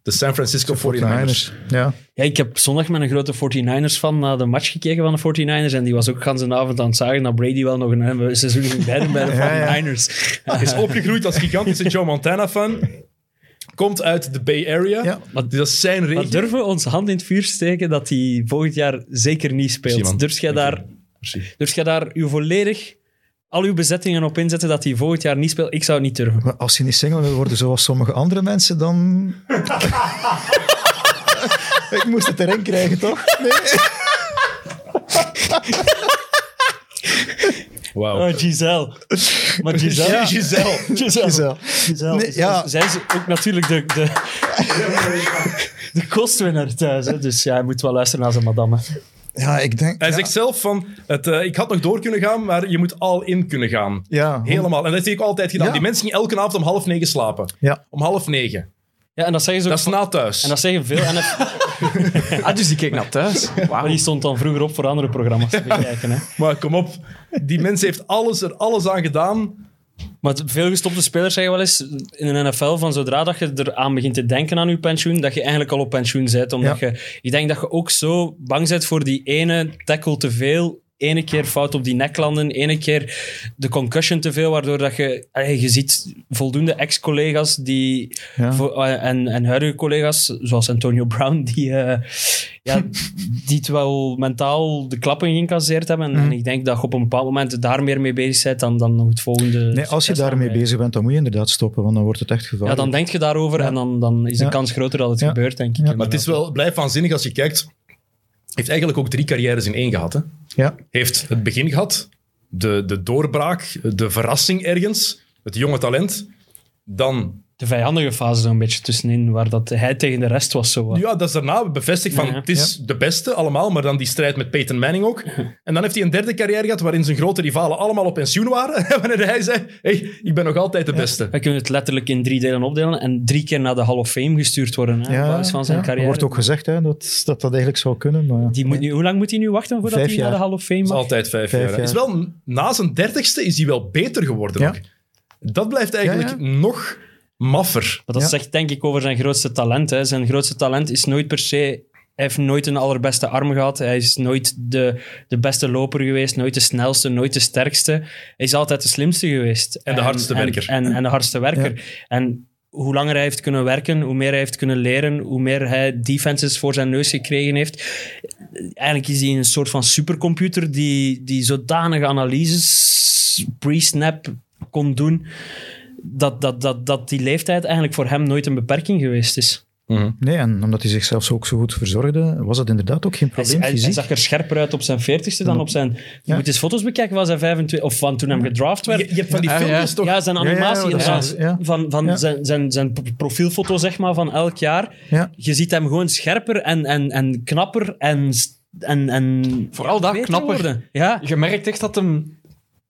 de San Francisco 49ers. Ja. Ja, ik heb zondag met een grote 49ers fan naar de match gekeken van de 49ers. En die was ook gans een avond aan het zagen dat Brady wel nog een seizoen ging bijden bij de Ja, ja. 49ers. Hij is opgegroeid als gigantische Joe Montana-fan. Komt uit de Bay Area. Ja. Dat is zijn Maar regio. durven we ons hand in het vuur steken dat hij volgend jaar zeker niet speelt? Durf jij daar, durf jij daar uw volledig, al uw bezettingen op inzetten dat hij volgend jaar niet speelt? Ik zou het niet durven. Maar als je niet single wil worden zoals sommige andere mensen, dan... ik moest het erin krijgen, toch? Nee. Wauw. Oh, Giselle. Maar Giselle... Ja, Giselle. Giselle. Giselle. Giselle. Nee, ja. Zij is ook natuurlijk de, de, de kostwinner thuis. Hè? Dus ja, hij moet wel luisteren naar zijn madame. Ja, ik denk... Hij ja, zegt zelf van, het, eh, ik had nog door kunnen gaan, maar je moet al in kunnen gaan. Ja, Helemaal. En dat hij ook altijd gedaan. Ja. Die mensen gingen elke avond om half negen slapen. Ja. Om half negen. Ja, en dat zeggen ze ook. Dat is na thuis. en dat zeggen veel. En het, Ah, dus die keek naar thuis. die stond dan vroeger op voor andere programma's te bekijken. Hè? Maar kom op, die mens heeft alles, er alles aan gedaan. Maar veel gestopte spelers zeggen wel eens in de NFL van zodra dat je eraan begint te denken aan je pensioen, dat je eigenlijk al op pensioen bent. Omdat Ja. je, ik denk dat je ook zo bang bent voor die ene tackle te veel. Ene keer fout op die nek landen, ene keer de concussion te veel, waardoor dat je... Je ziet voldoende ex-collega's die, Ja. voor- eh, en, en huidige collega's, zoals Antonio Brown, die, eh, ja, die het wel mentaal de klappen geïncasseerd hebben. En, Mhm. en ik denk dat je op een bepaald moment daar meer mee bezig bent dan, dan het volgende... Nee, als je daarmee aanbrengen. bezig bent, dan moet je inderdaad stoppen, want dan wordt het echt Ja, gevaarlijk. dan denk je daarover Ja. en dan, dan is de Ja. kans groter dat het Ja. gebeurt, denk ik. Ja. Maar het is wel, blijft waanzinnig als je kijkt. Heeft eigenlijk ook drie carrières in één gehad. Hè? Ja, heeft het begin gehad, de, de doorbraak, de verrassing ergens, het jonge talent. Dan, De vijandige fase zo'n beetje tussenin, waar dat hij tegen de rest was zo. ja, dat is daarna bevestigd van Ja, ja. het is de beste allemaal, maar dan die strijd met Peyton Manning ook. En dan heeft hij een derde carrière gehad waarin zijn grote rivalen allemaal op pensioen waren. Wanneer hij zei, hey, ik ben nog altijd de beste. We kunnen het letterlijk in drie delen opdelen en drie keer naar de Hall of Fame gestuurd worden. Hè, op basis van zijn ja. Er carrière. wordt ook gezegd hè, dat, dat dat eigenlijk zou kunnen, maar... Die moet nu, hoe lang moet hij nu wachten voordat Vijf hij naar de. Hall of Fame mag? altijd vijf, Vijf jaar. jaar. Is wel, na zijn dertigste is hij wel beter geworden Ja. ook. Dat blijft eigenlijk nog maffer. Maar dat Ja. zegt denk ik over zijn grootste talent. Hè. Zijn grootste talent is nooit per se... Hij heeft nooit een allerbeste arm gehad. Hij is nooit de, de beste loper geweest. Nooit de snelste, nooit de sterkste. Hij is altijd de slimste geweest. En de hardste werker. En, en de hardste werker. En hoe langer hij heeft kunnen werken, hoe meer hij heeft kunnen leren, hoe meer hij defenses voor zijn neus gekregen heeft. Eigenlijk is hij een soort van supercomputer die, die zodanige analyses pre-snap kon doen, dat, dat, dat, dat die leeftijd eigenlijk voor hem nooit een beperking geweest is. Nee, en omdat hij zichzelf ook zo goed verzorgde, was dat inderdaad ook geen probleem hij, zag er scherper uit op zijn 40ste dan op zijn... Je Ja. moet eens foto's bekijken van zijn 25... Of van toen hij gedraft werd. Je, je hebt van die Ah, ja. filmpjes toch? Ja, zijn animatie ja. Van, van Ja. zijn, zijn, zijn profielfoto, zeg maar, van elk jaar. Ja. Je ziet hem gewoon scherper en, en, en knapper en, en, en Vooral dat, knapper. worden. Ja, Je merkt echt dat hem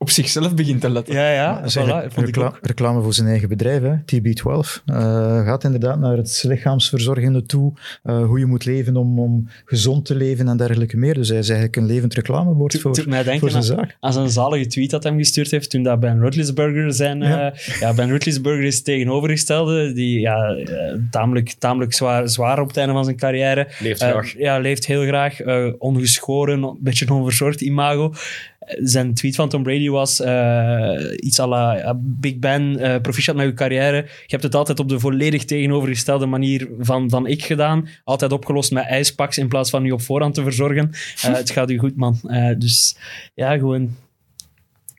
op zichzelf begint te letten. ja, ja. Voilà, recla- reclame voor zijn eigen bedrijf, hè. TB12. Eh, gaat inderdaad naar het lichaamsverzorgende toe, eh, hoe je moet leven om, om gezond te leven en dergelijke meer. Dus hij is eigenlijk een levend reclamebord voor, doet mij denken voor zijn aan- zaak. aan zijn zalige tweet dat hij hem gestuurd heeft toen dat Ben Roethlisberger zijn... Ja. Ja. ja, Ben Roethlisberger is tegenovergestelde, die ja, eh, tamelijk, tamelijk zwaar, zwaar op het einde van zijn carrière. Leeft Eh, graag. ja, leeft heel graag. eh, ongeschoren, een beetje een onverzorgd imago. Eh, Zijn tweet van Tom Brady was eh, iets à la ja, Big Ben, eh proficiat met uw carrière. Je hebt het altijd op de volledig tegenovergestelde manier van, van ik gedaan. Altijd opgelost met ijspaks in plaats van u op voorhand te verzorgen. Eh, het gaat u goed, man. Eh, dus ja, gewoon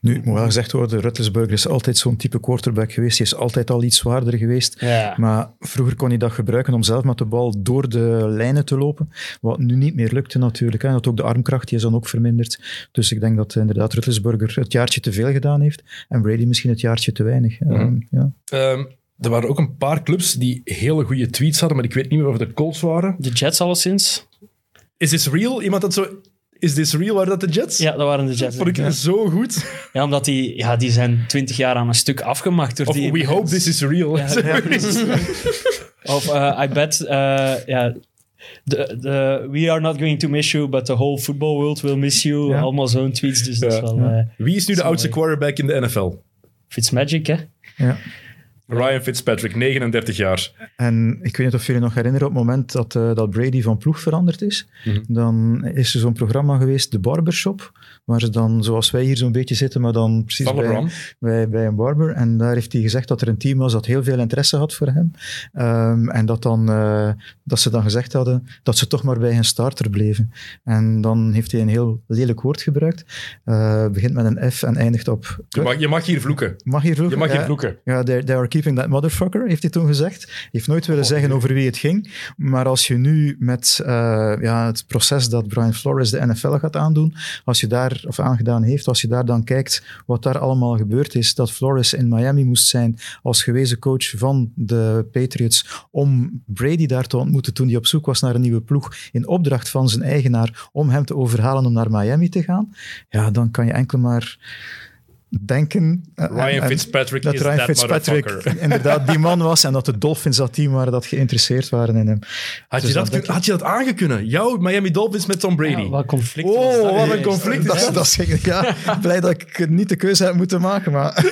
Nu, het moet wel gezegd worden, Ruttelsburger is altijd zo'n type quarterback geweest. Hij is altijd al iets zwaarder geweest. Ja. Maar vroeger kon hij dat gebruiken om zelf met de bal door de lijnen te lopen. Wat nu niet meer lukte natuurlijk. Hè. Dat ook de armkracht die is dan ook verminderd. Dus ik denk dat inderdaad Ruttelsburger het jaartje te veel gedaan heeft. En Brady misschien het jaartje te weinig. Ehm, ja. Ehm, er waren ook een paar clubs die hele goede tweets hadden, maar ik weet niet meer of de Colts waren. De Jets alleszins. Is this real? Iemand dat zo... Is this real? Waren dat de Jets? Ja, dat waren de Jets. Vond ik ja. zo goed. Ja, omdat die, ja, die zijn twintig jaar aan een stuk afgemaakt door Of die... we hope this is real. Ja. Of uh, I bet, uh, ja, the, the, we are not going to miss you, but the whole football world will miss you. Ja. Allemaal zo'n tweets, dus dat is Ja. wel... eh Wie is nu de oudste quarterback in de NFL? Fitzmagic, hè? Ja. Ryan Fitzpatrick, 39 jaar. En ik weet niet of jullie nog herinneren op het moment dat, eh, dat Brady van ploeg veranderd is. Mhm. Dan is er zo'n programma geweest, de Barbershop. Waar ze dan, zoals wij hier zo'n beetje zitten, maar dan precies bij, bij, bij een barber. En daar heeft hij gezegd dat er een team was dat heel veel interesse had voor hem. Ehm, en dat, dan, eh, dat ze dan gezegd hadden dat ze toch maar bij hun starter bleven. En dan heeft hij een heel lelijk woord gebruikt. Eh, begint met een F en eindigt op... Je mag, je mag hier vloeken. Mag hier vloeken? Je mag hier Ja. vloeken. Ja, they are keeping that motherfucker, heeft hij toen gezegd. Hij heeft nooit willen zeggen over wie het ging. Maar als je nu met eh, ja, het proces dat Brian Flores de NFL gaat aandoen, als je daar, of aangedaan heeft, als je daar dan kijkt wat daar allemaal gebeurd is, dat Flores in Miami moest zijn als gewezen coach van de Patriots om Brady daar te ontmoeten toen hij op zoek was naar een nieuwe ploeg in opdracht van zijn eigenaar om hem te overhalen om naar Miami te gaan, ja, dan kan je enkel maar denken... eh, Ryan en- en- Fitzpatrick dat is Ryan that Fitzpatrick motherfucker. inderdaad die man was en dat de Dolphins dat team waren dat geïnteresseerd waren in hem. Had je, Dus dat, denk kun- had je dat aangekunnen? Jouw Miami Dolphins met Tom Brady. Ja, wat conflict Oh, was dat wat een conflict. Dat, is- dat ja, blij dat ik niet de keuze heb moeten maken, maar,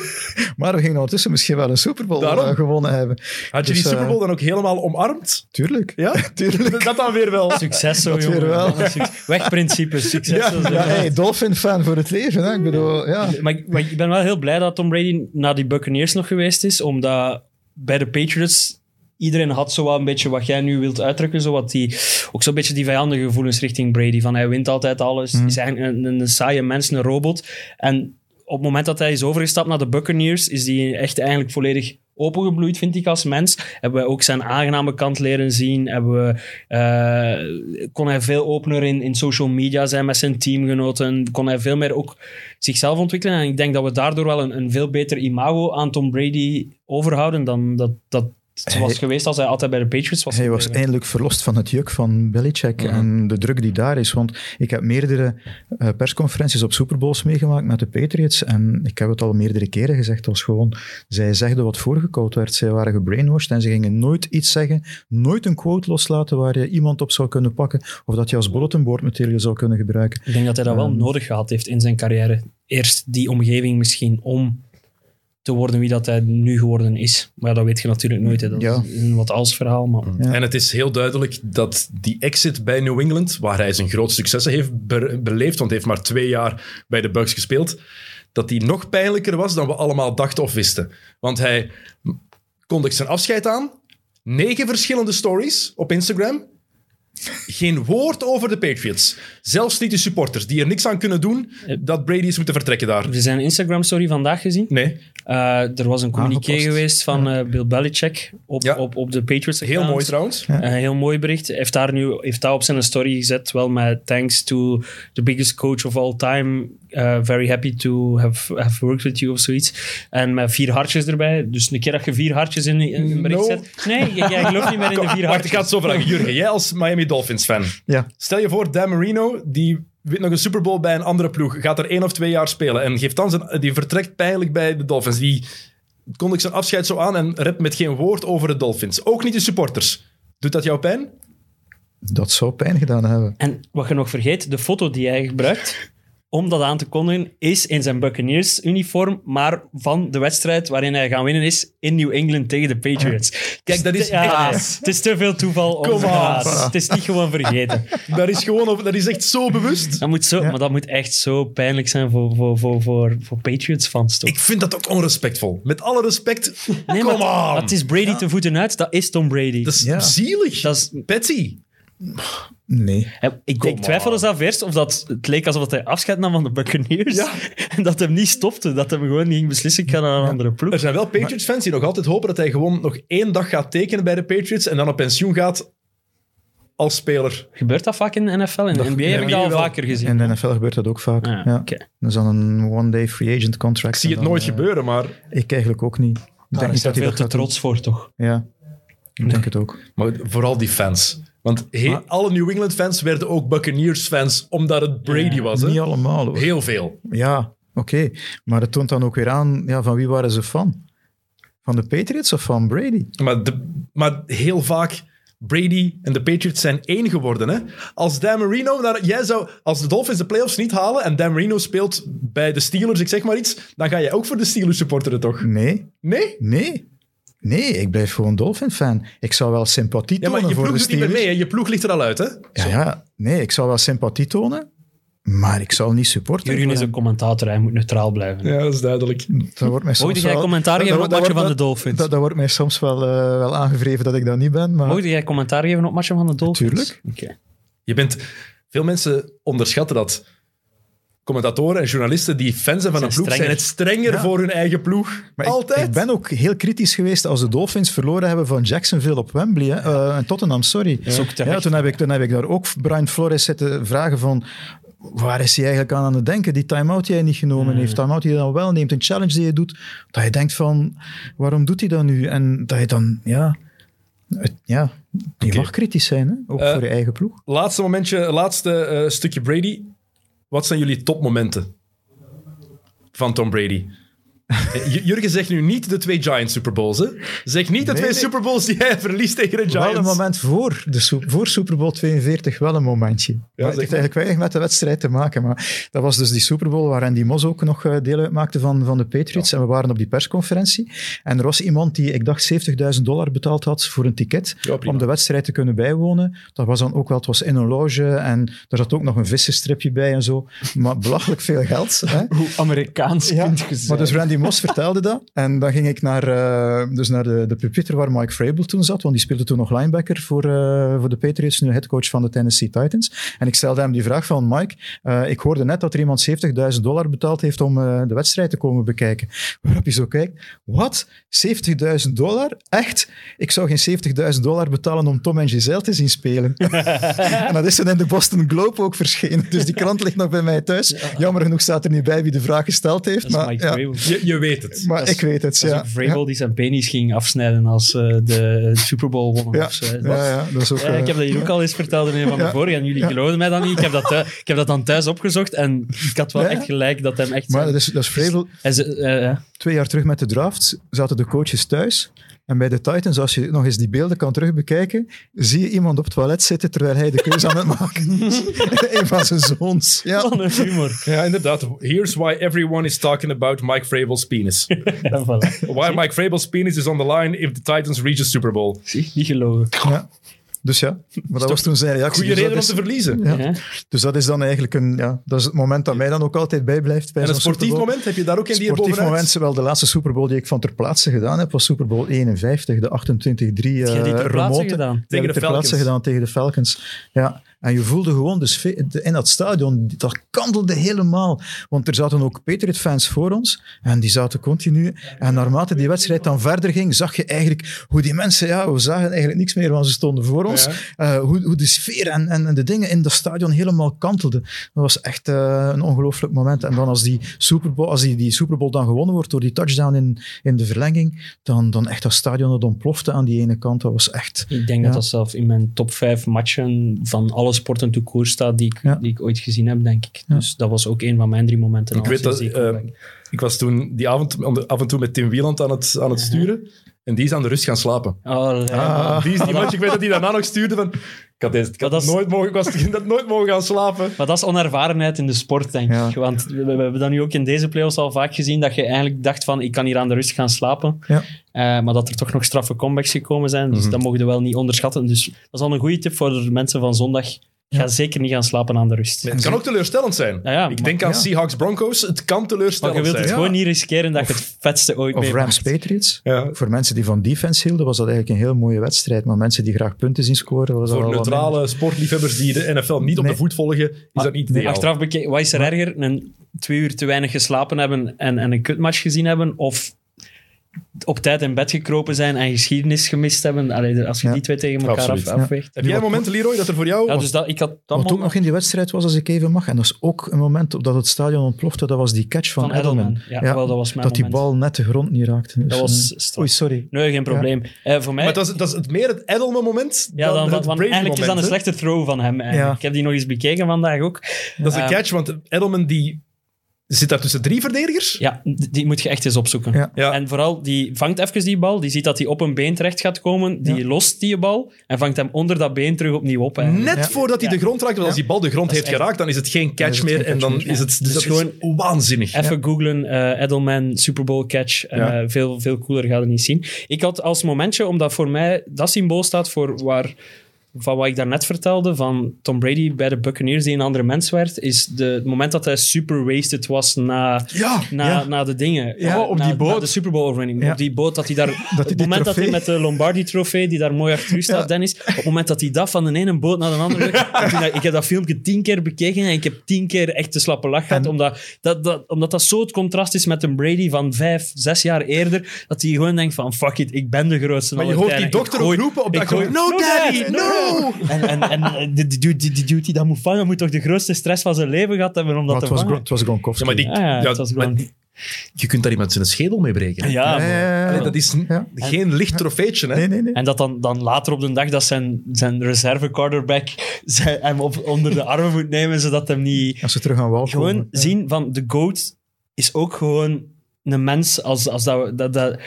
maar we gingen ondertussen misschien wel een Super Bowl Daarom. eh, gewonnen hebben. Had je die Dus, Super Bowl eh, dan ook helemaal omarmd? Tuurlijk. Ja? Tuurlijk. Dat dan weer wel. Succes zo, Dat weer jongen. wel. Dat. Wegprincipe, succes. Ja. Ja, hey, Dolphin-fan voor het leven. Hè? Ik bedoel, ja. Maar, ik- maar ik ben wel heel blij dat Tom Brady naar die Buccaneers nog geweest is, omdat bij de Patriots iedereen had zo wel een beetje wat jij nu wilt uitdrukken, zo wat die, ook zo'n beetje die vijandige gevoelens richting Brady, van hij wint altijd alles, is eigenlijk een, een, een saaie mens, een robot. En op het moment dat hij is overgestapt naar de Buccaneers, is hij echt eigenlijk volledig opengebloeid, vind ik, als mens. Hebben we ook zijn aangename kant leren zien. Hebben we, eh, kon hij veel opener in, in social media zijn met zijn teamgenoten. Kon hij veel meer ook zichzelf ontwikkelen. En ik denk dat we daardoor wel een, een veel beter imago aan Tom Brady overhouden dan dat, dat het was Hij- geweest als hij altijd bij de Patriots was. Hij was eindelijk verlost van het juk van Belichick en de druk die daar is. Want ik heb meerdere eh, persconferenties op Super Bowls meegemaakt met de Patriots. En ik heb het al meerdere keren gezegd, als gewoon, zij zegden wat voorgekoud werd. Zij waren gebrainwashed en ze gingen nooit iets zeggen, nooit een quote loslaten waar je iemand op zou kunnen pakken of dat je als bulletin board material zou kunnen gebruiken. Ik denk dat hij dat wel Ehm. nodig gehad heeft in zijn carrière. Eerst die omgeving misschien om te worden wie dat hij nu geworden is. Maar dat weet je natuurlijk nooit. Hè. Dat Ja. is een wat als verhaal. Maar... Ja. En het is heel duidelijk dat die exit bij New England, waar hij zijn groot successen heeft be- beleefd, want hij heeft maar twee jaar bij de Bucks gespeeld, dat die nog pijnlijker was dan we allemaal dachten of wisten. Want hij kondigt zijn afscheid aan, negen verschillende stories op Instagram, geen woord over de Patriots. Zelfs niet de supporters, die er niks aan kunnen doen dat Brady is moeten vertrekken daar. Heb je zijn Instagram-story vandaag gezien? Nee, Uh, er was een communiqué Aangepast. geweest van eh, Bill Belichick op, Ja. op, op de Patriots heel account. mooi trouwens. Een heel mooi bericht. Hij heeft daar nu heeft daar op zijn story gezet, wel met thanks to the biggest coach of all time. Uh, very happy to have, have worked with you of zoiets. En met vier hartjes erbij. Dus een keer dat je vier hartjes in, in een bericht No. zet. Nee, jij jij gelooft niet meer in de vier hartjes. ik ga het zo vragen. Jurgen, jij als Miami Dolphins fan. Ja, Stel je voor, Dan Marino, die wint nog een Super Bowl bij een andere ploeg, gaat er één of twee jaar spelen en geeft dan zijn, die vertrekt pijnlijk bij de Dolphins. Die kondigt zijn afscheid zo aan en redt met geen woord over de Dolphins. Ook niet de supporters. Doet dat jou pijn? dat zou pijn gedaan hebben. En wat je nog vergeet, de foto die hij gebruikt om dat aan te kondigen, is in zijn Buccaneers-uniform, maar van de wedstrijd waarin hij gaan winnen is in New England tegen de Patriots. Kijk, dat is Ja, echt- het is te veel toeval. om- Ja, het, is, niet gewoon vergeten. Dat is, gewoon, op- dat is echt zo bewust. Dat moet zo, Maar dat moet echt zo pijnlijk zijn voor, voor, voor, voor, voor Patriots-fans, toch? Ik vind dat ook onrespectvol. Met alle respect, Nee, kom maar on. Het is Brady te voeten uit, dat is Tom Brady. Dat is Ja. zielig. Dat is- Patsy. Nee. Hij- Ik, Come ik twijfelde zelf eerst of dat het leek alsof hij afscheid nam van de Buccaneers. Ja. En dat hem niet stopte. Dat hem gewoon niet ging beslissen, ik ga naar een andere ploeg. Er zijn wel Patriots-fans die nog altijd hopen dat hij gewoon nog één dag gaat tekenen bij de Patriots en dan op pensioen gaat als speler. Gebeurt dat vaak in de NFL? In de Dat- NBA ja, heb ik dat al wel. vaker gezien. In de NFL gebeurt dat ook vaak. Ah, ja. oké. Dat is dan een one-day free agent contract. Ik zie het dan, nooit eh, gebeuren, maar, Ik eigenlijk ook niet. Ik Daar denk is niet hij dat hij veel dat te doen. trots voor, toch? Ja, ik denk het ook. maar vooral die fans. Want he- Maar- alle New England-fans werden ook Buccaneers-fans omdat het Brady was. Hè? Niet allemaal hoor. Heel veel. Ja, oké. Maar het toont dan ook weer aan, ja, van wie waren ze fan? Van de Patriots of van Brady? Maar, de, maar heel vaak, Brady en de Patriots zijn één geworden. Hè? Als Dan Marino, jij zou, als de Dolphins de playoffs niet halen en Dan Marino speelt bij de Steelers, ik zeg maar iets, dan ga je ook voor de Steelers supporteren, toch? Nee, Nee? nee. Nee, ik blijf gewoon Dolphin-fan. Ik zou wel sympathie Ja, maar tonen je voor ploeg doet niet meer Steelers. mee, hè? je ploeg ligt er al uit. Hè? Ja, ja, nee, ik zou wel sympathie tonen, maar ik zou niet supporten. Jurgen is een commentator, hij moet neutraal blijven. Ja, dat is duidelijk. Dat wordt mij soms Mocht jij wel- commentaar dat- geven dat- op matchen van de wel- Dolphins? Dat, dat wordt mij soms wel, eh, wel aangevreven dat ik dat niet ben, maar Mocht jij commentaar geven op matchen van de Dolphins? Tuurlijk. Oké. Je bent, veel mensen onderschatten dat. Commentatoren en journalisten die fans zijn van Zijn een ploeg, zijn het strenger Ja. voor hun eigen ploeg. Maar ik- Altijd. Ik, ben ook heel kritisch geweest als de Dolphins verloren hebben van Jacksonville op Wembley. Hè. Eh, en Tottenham, sorry. terecht. Ja, toen, heb ik, toen heb ik daar ook Brian Flores zitten vragen van... Waar is hij eigenlijk aan aan het denken? Die time-out die hij niet genomen heeft. Time-out die hij dan wel neemt. Een challenge die hij doet. Dat je denkt van... Waarom doet hij dat nu? En dat je dan... Ja... het- ja je mag kritisch zijn, hè? ook Eh, voor je eigen ploeg. Laatste momentje, laatste eh, stukje Brady. Wat zijn jullie topmomenten van Tom Brady? Jurgen zegt nu niet de twee Giants Super Bowls. Hè? Zeg niet de Nee, twee nee. Super Bowls die hij verliest tegen de Wel een Giants. moment voor, de, voor Super Bowl 42, wel een momentje. Het heeft eigenlijk weinig met de wedstrijd te maken. Maar dat was dus die Super Bowl waar Andy Moss ook nog eh, deel uitmaakte van, van de Patriots. En we waren op die persconferentie. En er was iemand die, ik dacht, 70.000 dollar betaald had voor een ticket Ja, om de wedstrijd te kunnen bijwonen. Dat was dan ook wel, het was in een loge en er zat ook nog een vissenstripje bij en zo. Maar belachelijk veel geld. Hè? Hoe Amerikaans Ja, kunt je maar dus Randy Moss vertelde dat. En dan ging ik naar, eh, dus naar de, de pupitre waar Mike Vrabel toen zat, want die speelde toen nog linebacker voor, eh, voor de Patriots, nu headcoach van de Tennessee Titans. En ik stelde hem die vraag van, Mike, eh, ik hoorde net dat er iemand 70.000 dollar betaald heeft om eh, de wedstrijd te komen bekijken. Waarop hij zo kijkt, wat? 70.000 dollar? Echt? Ik zou geen 70.000 dollar betalen om Tom en Giselle te zien spelen. en dat is dan in de Boston Globe ook verschenen. Dus die krant ligt nog bij mij thuis. Jammer genoeg staat er niet bij wie de vraag gesteld heeft. Maar Mike ja. Je, je weet het. maar Dat ik weet het, Dat is ja. Vrabel die zijn penis ging afsnijden als eh, de Super Bowl wonnen. Ja, of zo. ja, ja, dat is ook... Ja, ik heb dat hier ook al eens verteld in een van Ja. vorige en jullie Ja. geloofden mij dan niet. Ik heb, dat thu- ik heb dat dan thuis opgezocht en ik had wel Ja. echt gelijk dat hem echt... Maar dat is, dat is Vrabel. hij ze- eh, ja. Twee jaar terug met de draft zaten de coaches thuis. En bij de Titans, als je nog eens die beelden kan terugbekijken, zie je iemand op het toilet zitten terwijl hij de keuze aan het maken is. een van zijn zoons. Ja. Wat een humor. Ja, inderdaad. Here's why everyone is talking about Mike Vrabel's penis. Voilà. why Mike Vrabel's penis is on the line if the Titans reach the Super Bowl. Zie, niet gelogen. ja. Dus ja, maar dat was toen zijn reactie. Goede Dus reden om te verliezen. Ja. Ja. Dus dat is dan eigenlijk een, ja, dat is het moment dat mij dan ook altijd bijblijft. Bij En een sportief moment, heb je daar ook in die Sportief moment, wel de laatste Super Bowl die ik van ter plaatse gedaan heb, was Super Bowl 51, de 28-3 Heb je die eh, remonte. gedaan? Tegen de ik ter plaatse Falcons. gedaan tegen de Falcons. Ja. En je voelde gewoon de sfeer, de- in dat stadion, dat kantelde helemaal. Want er zaten ook Patriot-fans voor ons en die zaten continu. En naarmate die wedstrijd dan verder ging, zag je eigenlijk hoe die mensen, ja, we zagen eigenlijk niks meer, want ze stonden voor ons. Ja. Eh, hoe, hoe de sfeer en, en, en de dingen in dat stadion helemaal kantelden. Dat was echt eh, een ongelooflijk moment. En dan als die Super Bowl, als die, die Super Bowl dan gewonnen wordt door die touchdown in, in de verlenging, dan, dan echt dat stadion dat ontplofte aan die ene kant. Dat was echt... Ik denk Ja. dat dat zelf in mijn top 5 matchen van alle sporten to koers staat die ik, Ja. die ik ooit gezien heb, denk ik. Ja. Dus dat was ook een van mijn drie momenten. Ik weet dat, eh, comeback. Ik was toen die avond af en toe met Tim Wieland aan het, aan het sturen. En die is aan de rust gaan slapen. Oh. Ah. Die is die match, ik weet dat hij daarna nog stuurde van... Ik had, deze, ik had Maar dat is- nooit, mogen, ik was, nooit mogen gaan slapen. Maar dat is onervarenheid in de sport, denk Ja. ik. Want we, we hebben dat nu ook in deze playoffs al vaak gezien, dat je eigenlijk dacht van, ik kan hier aan de rust gaan slapen. Ja. Eh, maar dat er toch nog straffe comebacks gekomen zijn. Dus Mhm. dat mogen we wel niet onderschatten. Dus dat is al een goede tip voor de mensen van zondag. Ga zeker niet gaan slapen aan de rust. Het kan ook teleurstellend zijn. Ja, ja, ik maar- denk aan ja. Seahawks Broncos. Het kan Maar teleurstellend je wilt zijn. het gewoon niet riskeren dat je het vetste ooit Of mee Rams Patriots. Ja. Voor mensen die van defense hielden, was dat eigenlijk een heel mooie wedstrijd. Maar mensen die graag punten zien scoren, was dat Voor neutrale sportliefhebbers die de NFL niet op Nee. de voet volgen, is dat niet ideaal. Achteraf bekeken, wat is er erger? Een twee uur te weinig geslapen hebben en, en een kutmatch gezien hebben? Of op tijd in bed gekropen zijn en geschiedenis gemist hebben? Allee, als je Ja. die twee tegen elkaar af, Absoluut. afweegt. Heb jij een moment, Leroy, dat er voor jou... Ja, dus dat, ik had dat Wat ook moment nog in die wedstrijd was, als ik even mag, en dat is ook een moment op dat het stadion ontplofte, dat was die catch van, van Edelman. Edelman. Ja, wel, dat was mijn dat die moment. bal net de grond niet raakte. Dus, Dat was eh, straf. Oei, sorry. Nee, geen probleem. Eh, voor mij... Maar dat is, dat is het meer het Edelman-moment ja, dan, dan, want eigenlijk is dat een slechte throw van hem. eigenlijk. Ja. Ik heb die nog eens bekeken vandaag ook. Dat is de Ja. catch, want Edelman die zit daar tussen drie verdedigers. Ja, die moet je echt eens opzoeken. Ja. Ja. En vooral, die vangt even die bal, die ziet dat hij op een been terecht gaat komen, die lost die bal en vangt hem onder dat been terug opnieuw op. eigenlijk. Net Ja. voordat hij Ja. de grond raakt, want als die bal de grond heeft echt- geraakt, dan is het geen catch het meer. geen En dan meer. is het, dus Dus dat gewoon- is waanzinnig. Even googlen, eh, Edelman, Super Bowl catch. Eh, Ja. veel, veel cooler gaat het niet zien. Ik had als momentje, omdat voor mij dat symbool staat voor waar, van wat ik daarnet vertelde, van Tom Brady bij de Buccaneers die een andere mens werd, is de, het moment dat hij super wasted was na, Ja, na, ja. na de dingen. Ja, op na- die boot. na de Super Bowl overwinning. Op die boot, dat hij daar... op het moment dat hij met de Lombardi-trofee, die daar mooi achter u staat. Dennis, op het moment dat hij dat van de ene boot naar de andere... ik, dat- heb dat filmpje tien keer bekeken en ik heb tien keer echt de slappe lach gehad, omdat dat, dat, omdat dat zo het contrast is met een Brady van vijf, zes jaar eerder, dat hij gewoon denkt van, fuck it, ik ben de grootste maar je aller hoort die dokter ook roepen op dat. No, daddy, no! En, en, en eh, die, die, dude- die, die dude die dat moet vangen, moet toch de grootste stress van zijn leven gehad hebben om dat Maar te het was, vangen? Het was Gronkowski. Ja, maar die, Ah, ja, ja, het was maar gewoon- die- je kunt daar iemand zijn schedel mee breken. Ja, Allee, dat is n- ja. geen licht trofeetje. Hè? Nee, nee, nee. En dat dan, dan later op de dag dat zijn, zijn reserve quarterback zijn, hem op, onder de armen moet nemen, zodat hem niet... Als ze terug aan wal Gewoon komen. Zien van de GOAT is ook gewoon een mens als, als, dat, we- dat, dat,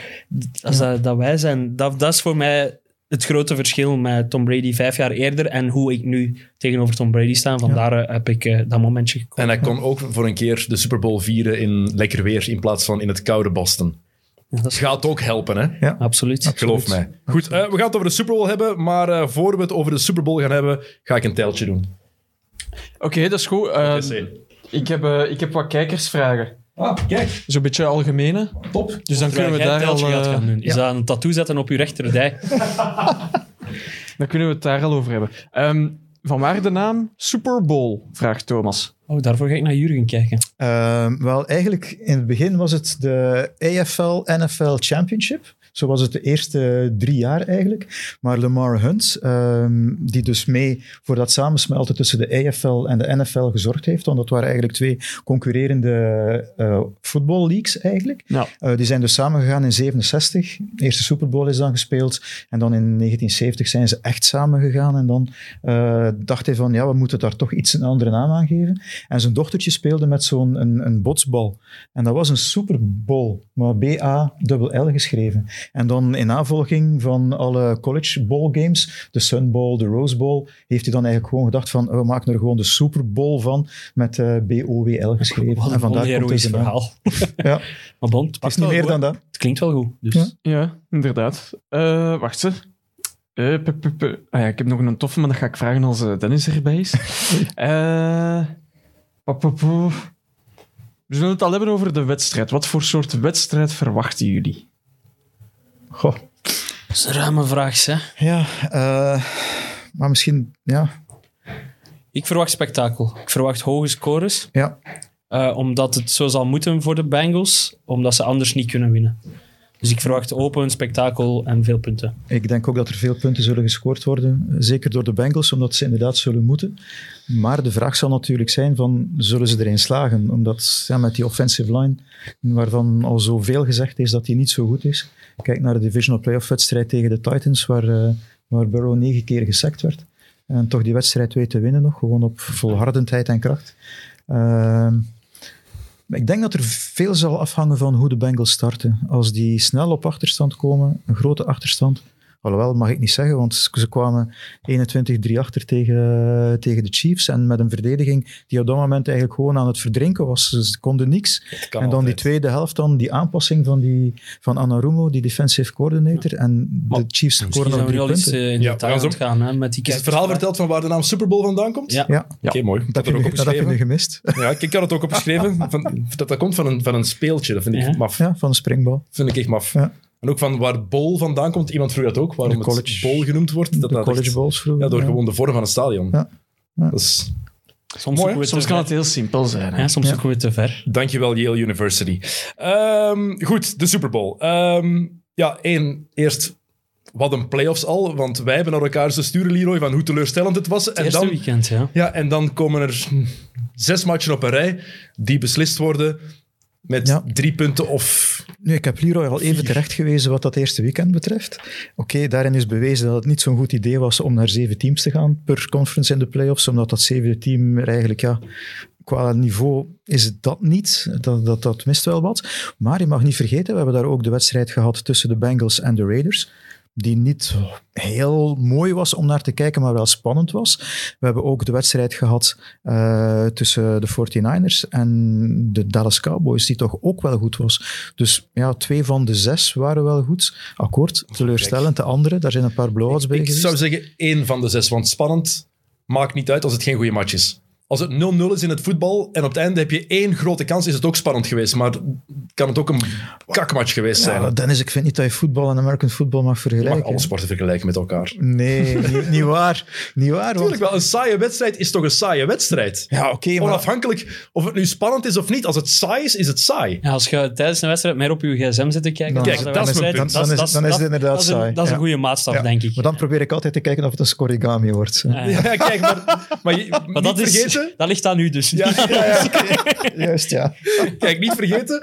als dat, dat wij zijn. Dat, dat is voor mij het grote verschil met Tom Brady vijf jaar eerder en hoe ik nu tegenover Tom Brady sta. Vandaar eh, heb ik eh, dat momentje gekozen. En hij kon ook voor een keer de Super Bowl vieren in lekker weer in plaats van in het koude Boston. Ja, dat is Gaat ook helpen, hè? absoluut. Geloof mij. Goed, eh, we gaan het over de Super Bowl hebben, maar eh, voor we het over de Super Bowl gaan hebben, ga ik een teltje doen. Oké, dat is goed. Eh, PC. ik, heb, ik heb wat kijkersvragen. Ah, kijk, Zo'n beetje algemene. top. Dus dan kunnen we daar al... gaat eh, gaan doen. Is dat een tattoo zetten op je rechterdij? Dan kunnen we het daar al over hebben. Ehm van waar de naam Super Bowl? Vraagt Thomas. Oh, daarvoor ga ik naar Jurgen kijken. Ehm, wel, eigenlijk in het begin was het de AFL NFL Championship. Zo was het de eerste drie jaar eigenlijk. Maar Lamar Hunt, ehm, die dus mee voor dat samensmelten tussen de AFL en de NFL gezorgd heeft, want dat waren eigenlijk twee concurrerende eh voetballeagues eigenlijk. Ja. Eh, die zijn dus samengegaan in 67. De eerste Super Bowl is dan gespeeld. En dan in 1970 zijn ze echt samengegaan. En dan eh, dacht hij van, ja, we moeten daar toch iets een andere naam aan geven. En zijn dochtertje speelde met zo'n een, een botsbal. En dat was een Super Bowl, maar B-A-L-L geschreven. En dan in navolging van alle college bowl games, de Sun Bowl, de Rose Bowl, heeft hij dan eigenlijk gewoon gedacht van, we maken er gewoon de Super Bowl van met eh, B-O-W-L geschreven. Wat en een vandaar komt deze verhaal. Ja, Maar bon, het is niet wel meer goed, dan dat. Het klinkt wel goed. Dus. Ja. Ja, inderdaad. Eh, wacht ze. Eh, Ah ja, ik heb nog een toffe, maar dat ga ik vragen als Dennis erbij is. Eh. We zullen het al hebben over de wedstrijd. Wat voor soort wedstrijd verwachten jullie? Goh. Dat is een ruime vraag, hè. Ja, eh, maar misschien, ja, Ik verwacht spektakel. Ik verwacht hoge scores. ja. eh, omdat het zo zal moeten voor de Bengals. Omdat ze anders niet kunnen winnen. Dus ik verwacht open, spektakel en veel punten. Ik denk ook dat er veel punten zullen gescoord worden, zeker door de Bengals, omdat ze inderdaad zullen moeten. Maar de vraag zal natuurlijk zijn van, zullen ze erin slagen? Omdat met die offensive line, waarvan al zoveel gezegd is dat die niet zo goed is. Kijk naar de divisional playoff wedstrijd tegen de Titans, waar, eh, waar Burrow negen keer gesackt werd. En toch die wedstrijd weet te winnen nog, gewoon op volhardendheid en kracht. Maar ik denk dat er veel zal afhangen van hoe de Bengals starten. Als die snel op achterstand komen, een grote achterstand, Alhoewel, mag ik niet zeggen, want ze kwamen 21-3 achter tegen, tegen de Chiefs. En met een verdediging die op dat moment eigenlijk gewoon aan het verdrinken was. Ze konden niks. En dan die tweede helft, dan die aanpassing van, die, van Anarumo, die defensive coordinator. En Maar de Chiefs scoren nog drie al iets punten. in Ja, detail we gaan hè, met die Is het verhaal verteld van waar de naam Super Bowl vandaan komt? Ja. Ja, Oké, mooi. Ik dat heb, er je, ook nu- dat heb je nu opgeschreven. gemist. Ja, ik had het ook opgeschreven. Van, dat dat komt van een, van een speeltje. Dat vind ik Ja. maf. Ja, van een springbal. vind ik echt maf. En ook van waar bowl vandaan komt. Iemand vroeg dat ook, waarom De het college- bowl genoemd wordt. Dat de dat college echt- balls vroeger. Ja, door ja. gewoon de vorm van het stadion. Ja. Ja. Dat is, Soms, Mooi, zoeken we Soms kan ver. het heel simpel zijn. hè. Ja, soms Ja. zoeken we te ver. dankjewel Yale University. Ehm, goed, de Super Bowl. Ehm, ja, één, eerst... Wat een playoffs al, want wij hebben naar elkaar te sturen, Leroy, van hoe teleurstellend het was. Het En eerste dan, weekend, ja. ja, en dan komen er zes matchen op een rij die beslist worden met Ja. drie punten of... Nu, ik heb Leroy al even terecht gewezen wat dat eerste weekend betreft. Oké, daarin is bewezen dat het niet zo'n goed idee was om naar zeven teams te gaan per conference in de playoffs, omdat dat zevende team er eigenlijk, ja, qua niveau is het dat niet. Dat, dat, dat mist wel wat. Maar je mag niet vergeten, we hebben daar ook de wedstrijd gehad tussen de Bengals en de Raiders, die niet heel mooi was om naar te kijken, maar wel spannend was. We hebben ook de wedstrijd gehad eh, tussen de 49ers en de Dallas Cowboys, die toch ook wel goed was. Dus ja, twee van de zes waren wel goed. Akkoord, teleurstellend. De andere, daar zijn een paar blowouts bij Ik geweest. zou zeggen één van de zes, want spannend maakt niet uit als het geen goede match is. Als het 0-0 is in het voetbal en op het einde heb je één grote kans, is het ook spannend geweest. Maar kan het ook een kakmatch geweest zijn. Ja, Dennis, ik vind niet dat je voetbal en American football mag Je vergelijken. mag alle sporten vergelijken met elkaar. Nee, niet, niet waar. Niet waar, want... Natuurlijk wel, een saaie wedstrijd is toch een saaie wedstrijd. Ja, oké, maar... Onafhankelijk of het nu spannend is of niet. Als het saai is, is het saai. Ja, als je tijdens een wedstrijd meer op je gsm zit te kijken... Dan- Kijk, dat is mijn wedstrijd, punt. Dan- dan is het- dan is het inderdaad dat saai. Dat is een Ja. goede maatstaf, Ja, denk ik. Maar dan probeer ik altijd te kijken of het een scorigami wordt. Ja. Ja, kijk, maar, maar, je, Maar niet dat, is, vergeten... dat ligt aan u dus. Ja, ja, ja, Juist, ja. Kijk, niet vergeten.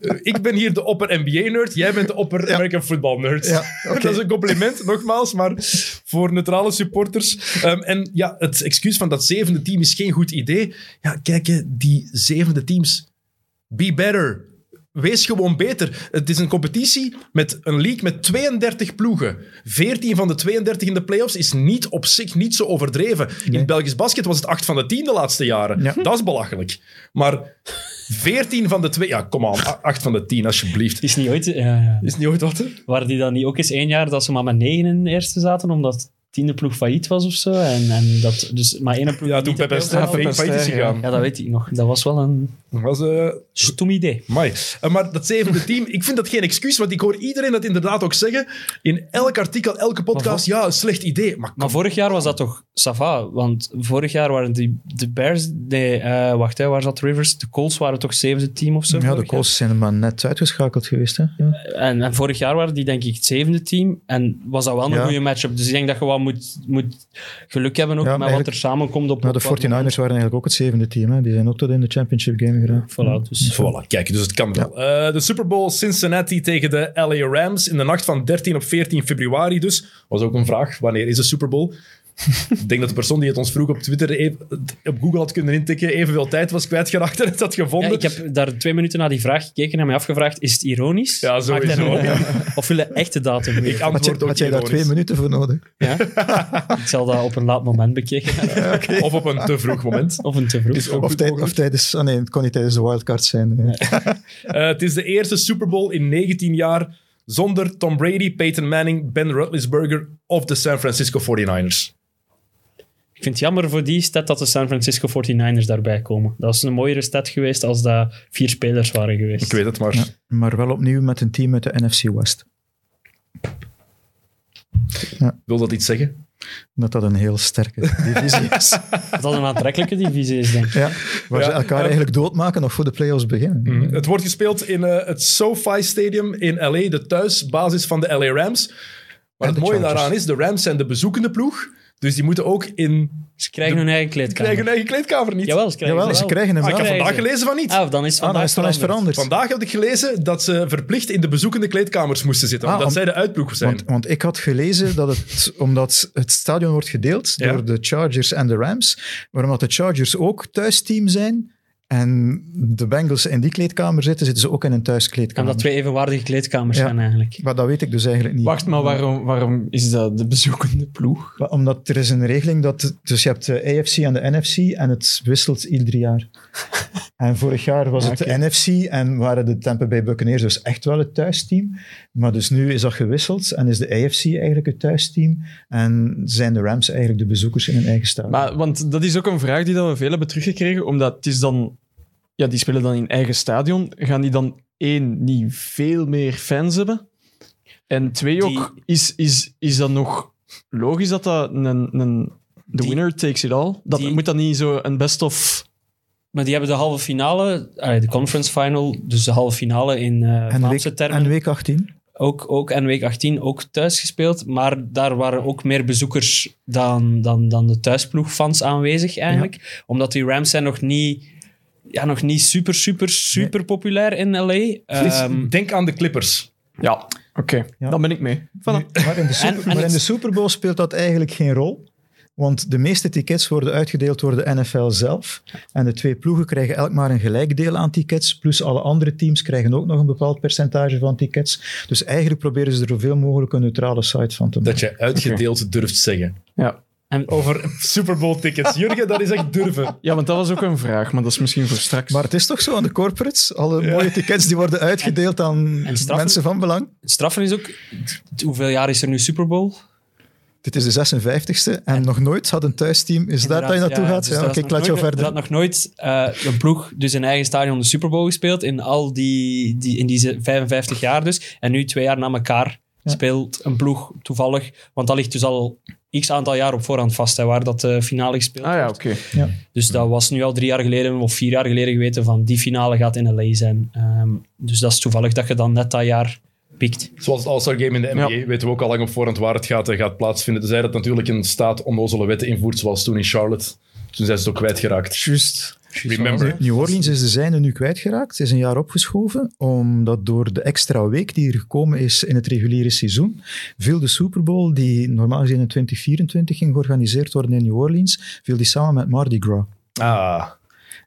eh, Ik ben hier de opper NBA-nerd. Jij bent de opper American Football-nerd. Dat is een compliment, nogmaals, maar voor neutrale supporters. Ehm, en ja, het excuus van dat zevende team is geen goed idee. Ja, kijk, die zevende teams. Be better. Wees gewoon beter. Het is een competitie met een league met 32 ploegen. 14 van de 32 in de playoffs is niet op zich niet zo overdreven. In het Belgisch basket was het 8 van de 10 de laatste jaren. Ja. Dat is belachelijk. Maar 14 van de 2... Ja, kom aan. 8 van de 10, alsjeblieft. Is niet ooit... Ja, ja. Is niet ooit wat, hè? Waren die dan niet ook eens één jaar dat ze maar met negen in de eerste zaten, omdat tiende ploeg failliet was of zo? En, en dat dus maar één ploeg Ja, toen Pepe? Pepe failliet is gegaan. Ja, dat weet ik nog. Dat was wel een Dat was... eh stom idee. Eh, Maar dat zevende team, ik vind dat geen excuus, want ik hoor iedereen dat inderdaad ook zeggen. In elk artikel, elke podcast, ja, een slecht idee. Maar, Maar vorig jaar was dat toch Sava? Want vorig jaar waren die, de Bears... Nee, eh, wacht, hè, waar zat Rivers? De Colts waren toch zevende team of zo? Ja, de jaar? Colts zijn er maar net uitgeschakeld geweest. Hè? Ja. En, en vorig jaar waren die denk ik het zevende team. En was dat wel een Ja. goede matchup. Dus ik denk dat je wel moet, moet geluk hebben ook Ja, met wat er samenkomt op Nou, de op wat 49ers waren eigenlijk ook het zevende team. Hè? Die zijn ook tot in de championship game Voilà, dus. Voilà, kijk, dus het kan wel. Eh, de Super Bowl Cincinnati tegen de LA Rams in de nacht van 13 op 14 februari dus. Was ook een vraag, wanneer is de Super Bowl? Ik denk dat de persoon die het ons vroeg op Twitter even, op Google had kunnen intikken, evenveel tijd was kwijtgeraakt en het had Ja, gevonden. ik heb daar twee minuten naar die vraag gekeken en mij afgevraagd: is het ironisch? Ja, sowieso. op? Of wil hij echt de datum weten? Ik Had, antwoord je, ook had jij daar twee minuten voor nodig? Ja? ik zal dat op een laat moment bekeken hebben. Of op een te vroeg moment. Of een te vroeg. Is ook Of, tij- of tijdens... Ah nee, het kon niet tijdens de wildcard zijn. Eh, het is de eerste Super Bowl in 19 jaar zonder Tom Brady, Peyton Manning, Ben Roethlisberger of de San Francisco 49ers. Ik vind het jammer voor die stat dat de San Francisco 49ers daarbij komen. Dat was een mooiere stat geweest als dat vier spelers waren geweest. Ik weet het, maar... Ja. Maar wel opnieuw met een team uit de NFC West. Wil dat iets zeggen? Dat dat een heel sterke divisie is. Dat dat een aantrekkelijke divisie is, denk ik. Ja, waar Ja, ze elkaar eigenlijk doodmaken nog voor de playoffs beginnen. Het wordt gespeeld in eh, het SoFi Stadium in LA, de thuisbasis van de LA Rams. Maar En het mooie Chargers. daaraan is, de Rams zijn de bezoekende ploeg. Dus die moeten ook in... Ze krijgen hun eigen kleedkamer. krijgen hun eigen kleedkamer niet. Jawel, ze krijgen Jawel, ze krijgen hem Ah, ik heb vandaag ze. gelezen van niet. Ah, dan is het Ah, dan vandaag is het dan is het veranderd. Vandaag had ik gelezen dat ze verplicht in de bezoekende kleedkamers moesten zitten. Ah, omdat om- zij de uitploeg zijn. Want, want ik had gelezen dat het, omdat het stadion wordt gedeeld Ja. door de Chargers en de Rams, waarom dat de Chargers ook thuisteam zijn En de Bengals in die kleedkamer zitten, zitten ze ook in een Kan thuiskleedkamer. dat twee evenwaardige kleedkamers Ja. zijn eigenlijk. Maar dat weet ik dus eigenlijk niet. Wacht, maar waarom, waarom is dat de bezoekende ploeg? Omdat er is een regeling dat... Dus je hebt de AFC en de NFC en het wisselt ieder jaar. en vorig jaar was het de NFC en waren de Tampa Bay Buccaneers dus echt wel het thuisteam. Maar dus nu is dat gewisseld en is de AFC eigenlijk het thuisteam en zijn de Rams eigenlijk de bezoekers in hun eigen stadion. Maar, want dat is ook een vraag die dat we veel hebben teruggekregen, omdat het is dan... Ja, die spelen dan in eigen stadion. Gaan die dan één, niet veel meer fans hebben? En twee Die- ook, is, is, is dat nog logisch dat dat een... een the Die- winner takes it all? Dat, die- moet dat niet zo een best of... Maar die hebben de halve finale, de conference final, dus de halve finale in eh en, week, termen, en week 18. Ook, ook en week 18 ook thuis gespeeld. Maar daar waren ook meer bezoekers dan, dan, dan de thuisploegfans aanwezig eigenlijk. Omdat die Rams zijn nog niet, ja, nog niet super, super, super populair in LA. Dus Ehm, denk aan de Clippers. Ja, oké. Ja. Dan ben ik mee. Voilà. Maar in de Super, En- en maar in de Super Bowl speelt dat eigenlijk geen rol. Want de meeste tickets worden uitgedeeld door de NFL zelf. En de twee ploegen krijgen elk maar een gelijk deel aan tickets. Plus alle andere teams krijgen ook nog een bepaald percentage van tickets. Dus eigenlijk proberen ze er zoveel mogelijk een neutrale site van te maken. Dat je uitgedeeld durft zeggen. Ja. en Over Super Bowl tickets. Jurgen, dat is echt durven. ja, want dat was ook een vraag, maar dat is misschien voor straks. Maar het is toch zo aan de corporates? Alle mooie tickets die worden uitgedeeld aan en straffen- mensen van belang. straffen is ook, hoeveel jaar is er nu Super Bowl? Dit is de 56e en nog nooit had een thuisteam... Is daar dat je naartoe Ja, gaat? dus Ja, Oké, ik nog laat jou nooit- verder. Er had nog nooit eh, een ploeg dus in eigen stadion de Super Bowl gespeeld in al die, die, in die ze- 55 jaar dus. En nu twee jaar na elkaar Ja. speelt een ploeg toevallig, want dat ligt dus al x aantal jaar op voorhand vast, hè, waar dat de finale gespeeld Ah ja, wordt. oké. Dus dat was nu al drie jaar geleden of vier jaar geleden geweten van die finale gaat in LA zijn. Ehm, dus dat is toevallig dat je dan net dat jaar pikt. Zoals het All-Star Game in de NBA Ja. weten we ook al lang op voorhand waar het gaat, gaat plaatsvinden. Tenzij dat natuurlijk een staat onnozele wetten invoert, zoals toen in Charlotte. Toen zijn ze het ook kwijtgeraakt. Juist. Remember. New Orleans is de zijne nu kwijtgeraakt. Het is een jaar opgeschoven, omdat door de extra week die er gekomen is in het reguliere seizoen, viel de Super Bowl, die normaal gezien in 2024 ging georganiseerd worden in New Orleans, viel die samen met Mardi Gras. Ah,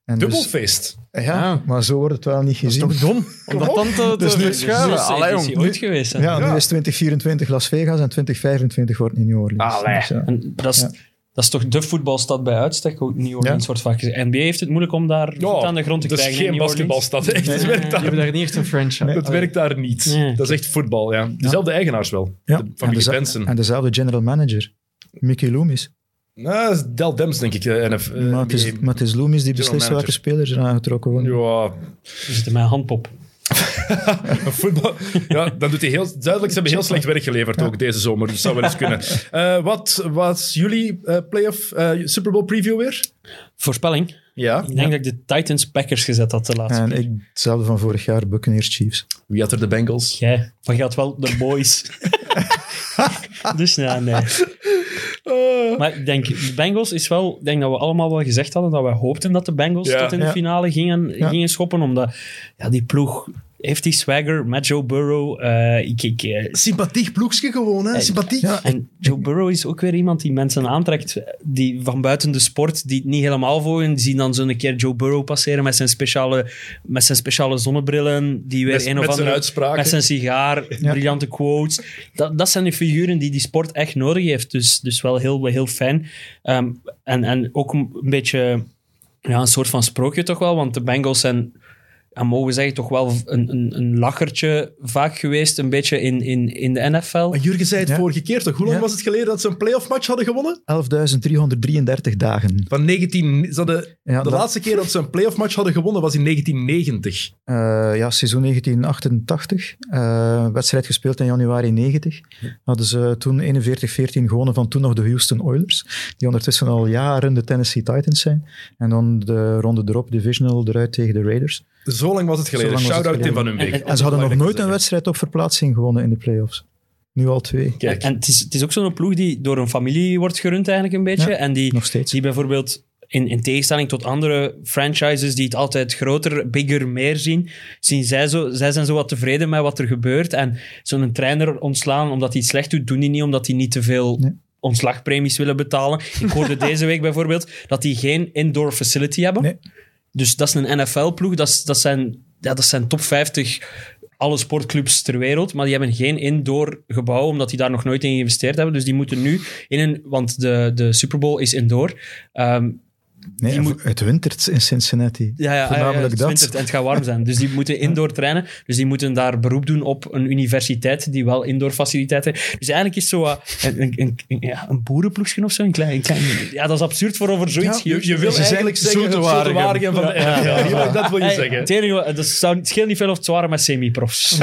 En dus- dubbelfeest. Ja, Ah. maar zo wordt het wel niet gezien. Dat is toch dom? Om dat dan te, te Dus nu-? Dus, Allee, is jong. ooit geweest. hè? Ja, Ja. nu is 2024 Las Vegas en 2025 wordt in New Orleans. Allee. Dus ja. En dat is, Ja. dat is toch de voetbalstad bij uitstek? Ook New Orleans Ja. wordt vaak gezegd. NBA heeft het moeilijk om daar voet aan de grond te dat krijgen. is in geen New Orleans. basketbalstad. Echt, het, werkt daar, hebben daar niet echt een franchise. Nee. het werkt daar niet. Nee. Dat is echt voetbal, ja. Dezelfde eigenaars wel. Ja. De en, familie Benson. en dezelfde general manager, Mickey Loomis. Nou, dat is Del Dems, denk ik. NF, maar, het is, NBA. maar het is Loomis die beslist welke spelers er aangetrokken worden. Ja, We zitten met een handpop. een voetbal. Ja, dan doet hij heel duidelijk. Ze hebben heel slecht werk geleverd ook deze zomer. Dus dat zou wel eens kunnen. Eh, wat was jullie eh, playoff eh, Super Bowl preview weer? Voorspelling. Ja. Ik denk dat ik de Titans Packers gezet had de laatste En keer. ik, hetzelfde van vorig jaar, Buccaneers Chiefs. Wie had er de Bengals? Jij. Van je had wel de boys. dus ja, nee. Maar ik denk, de Bengals is wel... Ik denk dat we allemaal wel gezegd hadden dat we hoopten dat de Bengals Ja. tot in de Ja. finale gingen, Ja. gingen schoppen. Omdat ja, die ploeg heeft die swagger met Joe Burrow. eh, ik, ik, eh, Sympathiek ploegje gewoon, hè? Sympathiek. Ja, En Joe Burrow is ook weer iemand die mensen aantrekt die van buiten de sport, die het niet helemaal volgen, die zien dan zo een keer Joe Burrow passeren met zijn speciale, met zijn speciale zonnebrillen, die weer Met, een of met zijn uitspraken. Met zijn sigaar, briljante quotes. Dat, dat zijn de figuren die die sport echt nodig heeft. Dus, dus wel heel, heel fijn. Ehm, en, en ook een, een beetje ja, een soort van sprookje toch wel, want de Bengals zijn ja, mogen we zeggen, toch wel een, een, een lachertje vaak geweest, een beetje in, in, in de NFL. Maar Jurgen zei het Ja. vorige keer toch? Hoe lang Ja. was het geleden dat ze een playoff match hadden gewonnen? 11.333 dagen. Van 19... Ze hadden, Ja, de dat- laatste keer dat ze een playoff match hadden gewonnen was in 1990. Eh, ja, seizoen 1988. eh, wedstrijd gespeeld in januari 90. Hadden ze toen 41-14 gewonnen van toen nog de Houston Oilers. Die ondertussen al jaren de Tennessee Titans zijn. En dan de ronde erop, divisional, eruit tegen de Raiders. Zo lang was het geleden. Shout-out Tim van. Humbeek. En- En ze hadden nog nooit een wedstrijd. wedstrijd op verplaatsing gewonnen in de playoffs. Nu al twee. Kijk, En het is, het is ook zo'n ploeg die door een familie wordt gerund eigenlijk een beetje. Ja, en die, Nog steeds. die bijvoorbeeld in, in tegenstelling tot andere franchises die het altijd groter, bigger, meer zien, zien zij, zo, zij zijn zo wat tevreden met wat er gebeurt. En zo'n trainer ontslaan omdat hij het slecht doet, doen die niet omdat hij niet te veel... Nee. ontslagpremies willen betalen. Ik hoorde deze week bijvoorbeeld dat die geen indoor facility hebben. Nee. Dus dat is een NFL-ploeg. Dat, is- dat, zijn, ja, dat zijn top 50 alle sportclubs ter wereld. Maar die hebben geen indoor gebouw, omdat die daar nog nooit in geïnvesteerd hebben. Dus die moeten nu in een... Want de, de Super Bowl is indoor. Ehm, Nee, Die moet- het wintert in Cincinnati. ja, ja, Voornamelijk ja, het dat. wintert en het gaat warm zijn. Dus die moeten indoor trainen. Dus die moeten daar beroep doen op een universiteit die wel indoor faciliteiten heeft. Dus eigenlijk is zo wat een, een, een, een- ja, een boerenploegje of zo. Een klein, klein, ja, dat is absurd voor over zoiets Je, je wil eigenlijk zeggen. Waregem van de. Ja, Dat wil je Hey, zeggen. Het enige, dat zou, het scheelt niet veel of het waren met semi-profs.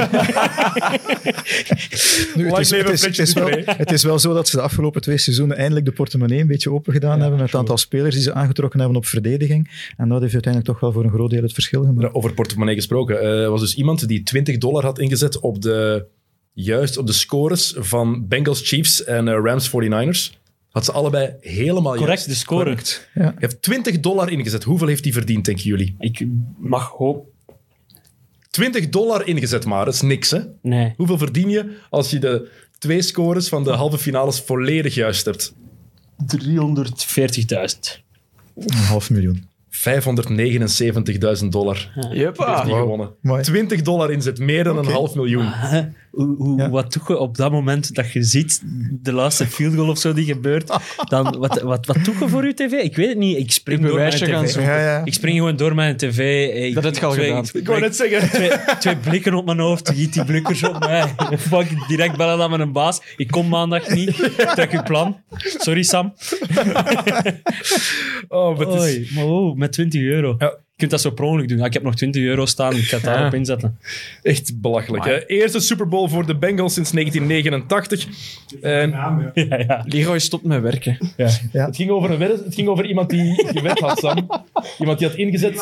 Nu, het, is, leven het, is, Fredje het, is wel, Dupré. het is wel zo dat ze de afgelopen twee seizoenen eindelijk de portemonnee een beetje open gedaan hebben met het aantal spelers die ze aangetrokken hebben op verdediging. En dat heeft uiteindelijk toch wel voor een groot deel het verschil gemaakt. Over portemonnee gesproken. eh, Er was dus iemand die 20 dollar had ingezet op de, juist op de scores van Bengals Chiefs en eh, Rams 49ers. Had ze allebei helemaal Correct, juist. de score. Correct. Ja. Hij heeft 20 dollar ingezet. Hoeveel heeft hij verdiend, denken jullie? Ik mag hoop... 20 dollar ingezet, maar dat is niks, hè? Nee. Hoeveel verdien je als je de twee scores van de halve finales volledig juist hebt? 340.000. Een half miljoen. 579.000 dollar heeft Jeppa. hij gewonnen. Mooi. 20 dollar inzet, meer dan een half miljoen. Hoe, hoe, Ja. Wat doe je op dat moment dat je ziet de laatste field goal of zo die gebeurt? Dan, wat, wat, wat doe je voor je tv? Ik weet het niet. Ik spring Ik door mijn tv. zoeken. Ja, ja. Ik spring gewoon door mijn tv. Ik, Dat heb je al twee, gedaan. Ik wou net zeggen. Twee, twee blikken op mijn hoofd, giet die blikkers op mij. Fuck, direct bellen aan mijn baas. Ik kom maandag niet. Trek uw plan. Sorry, Sam. Oh, maar het is- Oei, maar wow, met 20 euro. Ja. Je kunt dat zo per ongeluk doen. Ah, ik heb nog 20 euro staan, ik ga het Ja. daarop inzetten. Echt belachelijk. Hè? Eerste Super Bowl voor de Bengals sinds 1989. En Ja, ja. Leroy stopt met werken. het, ging over een het ging over iemand die gewet had, Sam. Iemand die had ingezet.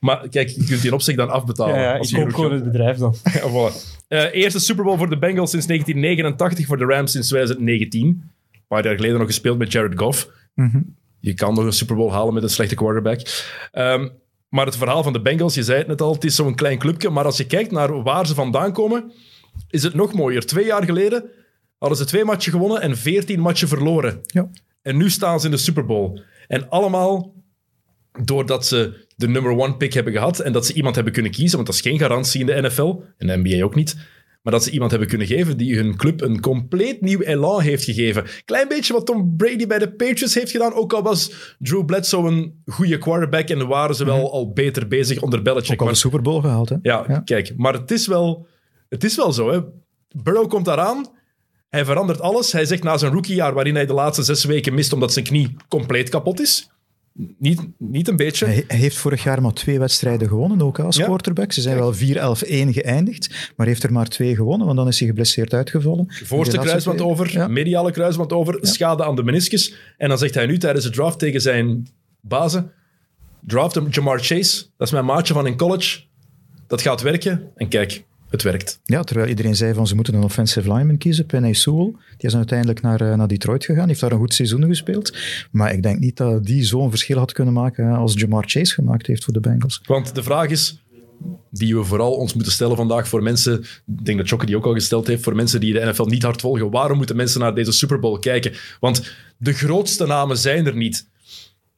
Maar kijk, je kunt die opzeg dan afbetalen. Ja, ja, als ik je koop gewoon het bedrijf dan. Ja, voilà. Eh, eerste Super Bowl voor de Bengals sinds 1989, voor de Rams sinds 2019. Een paar jaar geleden nog gespeeld met Jared Goff. Mhm. Je kan nog een Super Bowl halen met een slechte quarterback. Ehm, maar het verhaal van de Bengals, je zei het net al, het is zo'n klein clubje. Maar als je kijkt naar waar ze vandaan komen, is het nog mooier. Twee jaar geleden hadden ze twee matchen gewonnen en veertien matchen verloren. Ja. En nu staan ze in de Super Bowl. En allemaal doordat ze de number one pick hebben gehad en dat ze iemand hebben kunnen kiezen, want dat is geen garantie in de NFL, en de NBA ook niet, maar dat ze iemand hebben kunnen geven die hun club een compleet nieuw elan heeft gegeven. Klein beetje wat Tom Brady bij de Patriots heeft gedaan, ook al was Drew Bledsoe een goede quarterback en waren ze wel al beter bezig onder Belichick. Ook al Maar- de Super Bowl gehaald, hè? ja, Ja. kijk, maar het is wel, het is wel zo. Hè. Burrow komt daaraan. Hij verandert alles. Hij zegt na zijn rookiejaar, waarin hij de laatste zes weken mist omdat zijn knie compleet kapot is. Niet, niet een beetje. Hij, heeft vorig jaar maar twee wedstrijden gewonnen, ook als Ja. quarterback. Ze zijn wel 4-11-1 geëindigd, maar heeft er maar twee gewonnen, want dan is hij geblesseerd uitgevallen. Voorste kruisband over, Ja. mediale kruisband over, schade aan de meniscus. En dan zegt hij nu tijdens de draft tegen zijn bazen: draft hem Jamar Chase. Dat is mijn maatje van in college. Dat gaat werken. En kijk, het werkt. Ja, terwijl iedereen zei van ze moeten een offensive lineman kiezen. Penny Sewell, die is uiteindelijk naar, eh, naar Detroit gegaan, heeft daar een goed seizoen gespeeld. Maar ik denk niet dat die zo'n verschil had kunnen maken hè, als Jamar Chase gemaakt heeft voor de Bengals. Want de vraag is, die we vooral ons moeten stellen vandaag voor mensen, ik denk dat Jokke die ook al gesteld heeft, voor mensen die de NFL niet hard volgen, waarom moeten mensen naar deze Super Bowl kijken? Want de grootste namen zijn er niet.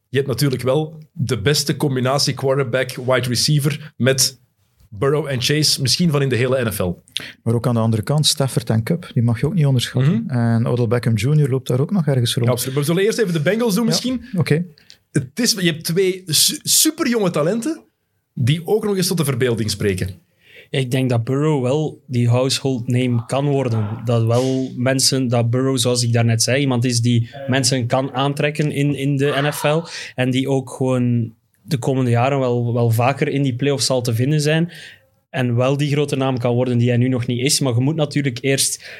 Je hebt natuurlijk wel de beste combinatie quarterback-wide receiver met Burrow en Chase, misschien van in de hele NFL. Maar ook aan de andere kant, Stafford en Cup, die mag je ook niet onderschatten. En Odell Beckham Jr. loopt daar ook nog ergens rond. Ja, absoluut. Maar we zullen eerst even de Bengals doen misschien. Oké. Het is, je hebt twee su- superjonge talenten die ook nog eens tot de verbeelding spreken. Ik denk dat Burrow wel die household name kan worden. Dat wel mensen, dat Burrow, zoals ik daarnet zei, iemand is die mensen kan aantrekken in, in de NFL. En die ook gewoon de komende jaren wel, wel vaker in die playoffs zal te vinden zijn. En wel die grote naam kan worden die hij nu nog niet is. Maar je moet natuurlijk eerst,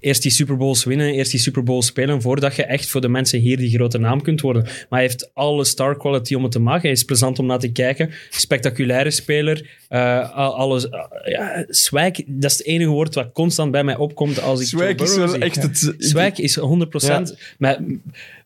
eerst die Super Bowls winnen, eerst die Super Bowls spelen, voordat je echt voor de mensen hier die grote naam kunt worden. Maar hij heeft alle star quality om het te maken. Hij is plezant om naar te kijken. Spectaculaire speler. al- alles, eh, ja, swag, dat is het enige woord wat constant bij mij opkomt als ik Swag is wel echt het... Swag is 100% met,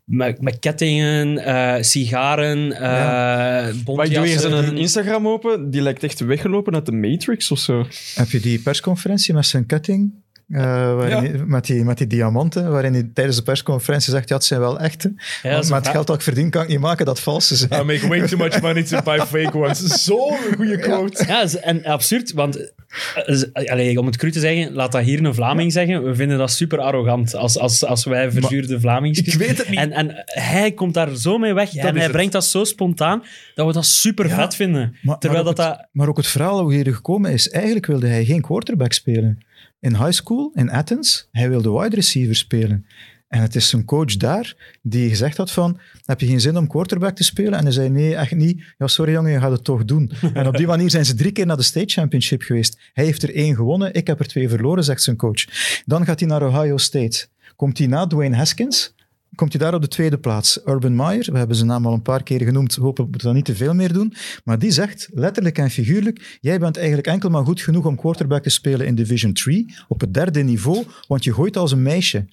met, met kettingen, eh, sigaren, eh Maar ik doe hier zijn Instagram open, die lijkt echt weggelopen uit de Matrix of zo. Heb je die persconferentie met zijn ketting eh, waarin Ja. met, die, met die diamanten, waarin hij tijdens de persconferentie zegt, ja, het zijn wel echte. Ja, maar het geld dat ik verdien, kan ik niet maken dat valse zijn. I make way too much money to buy fake ones. Zo'n goede quote. Ja, z- en absurd, want eh, allee, om het cru te zeggen, laat dat hier een Vlaming zeggen. We vinden dat super arrogant als, als, als wij verzuurde Vlamings. Ik weet het niet. En, en hij komt daar zo mee weg en is hij het. brengt dat zo spontaan dat we dat super Ja, vet vinden. Maar, Terwijl maar dat ook dat... het, maar ook het verhaal hoe hij er gekomen is, eigenlijk wilde hij geen quarterback spelen. In high school, in Athens, hij wilde wide receiver spelen. En het is zijn coach daar die gezegd had van, heb je geen zin om quarterback te spelen? En hij zei, nee, echt niet. Ja, sorry jongen, je gaat het toch doen. En op die manier zijn ze drie keer naar de state championship geweest. Hij heeft er één gewonnen, ik heb er twee verloren, zegt zijn coach. Dan gaat hij naar Ohio State. Komt hij na Dwayne Haskins, komt hij daar op de tweede plaats. Urban Meyer, we hebben zijn naam al een paar keer genoemd, dat we dat niet te veel meer doen, maar die zegt, letterlijk en figuurlijk, jij bent eigenlijk enkel maar goed genoeg om quarterback te spelen in Division 3, op het derde niveau, want je gooit als een meisje.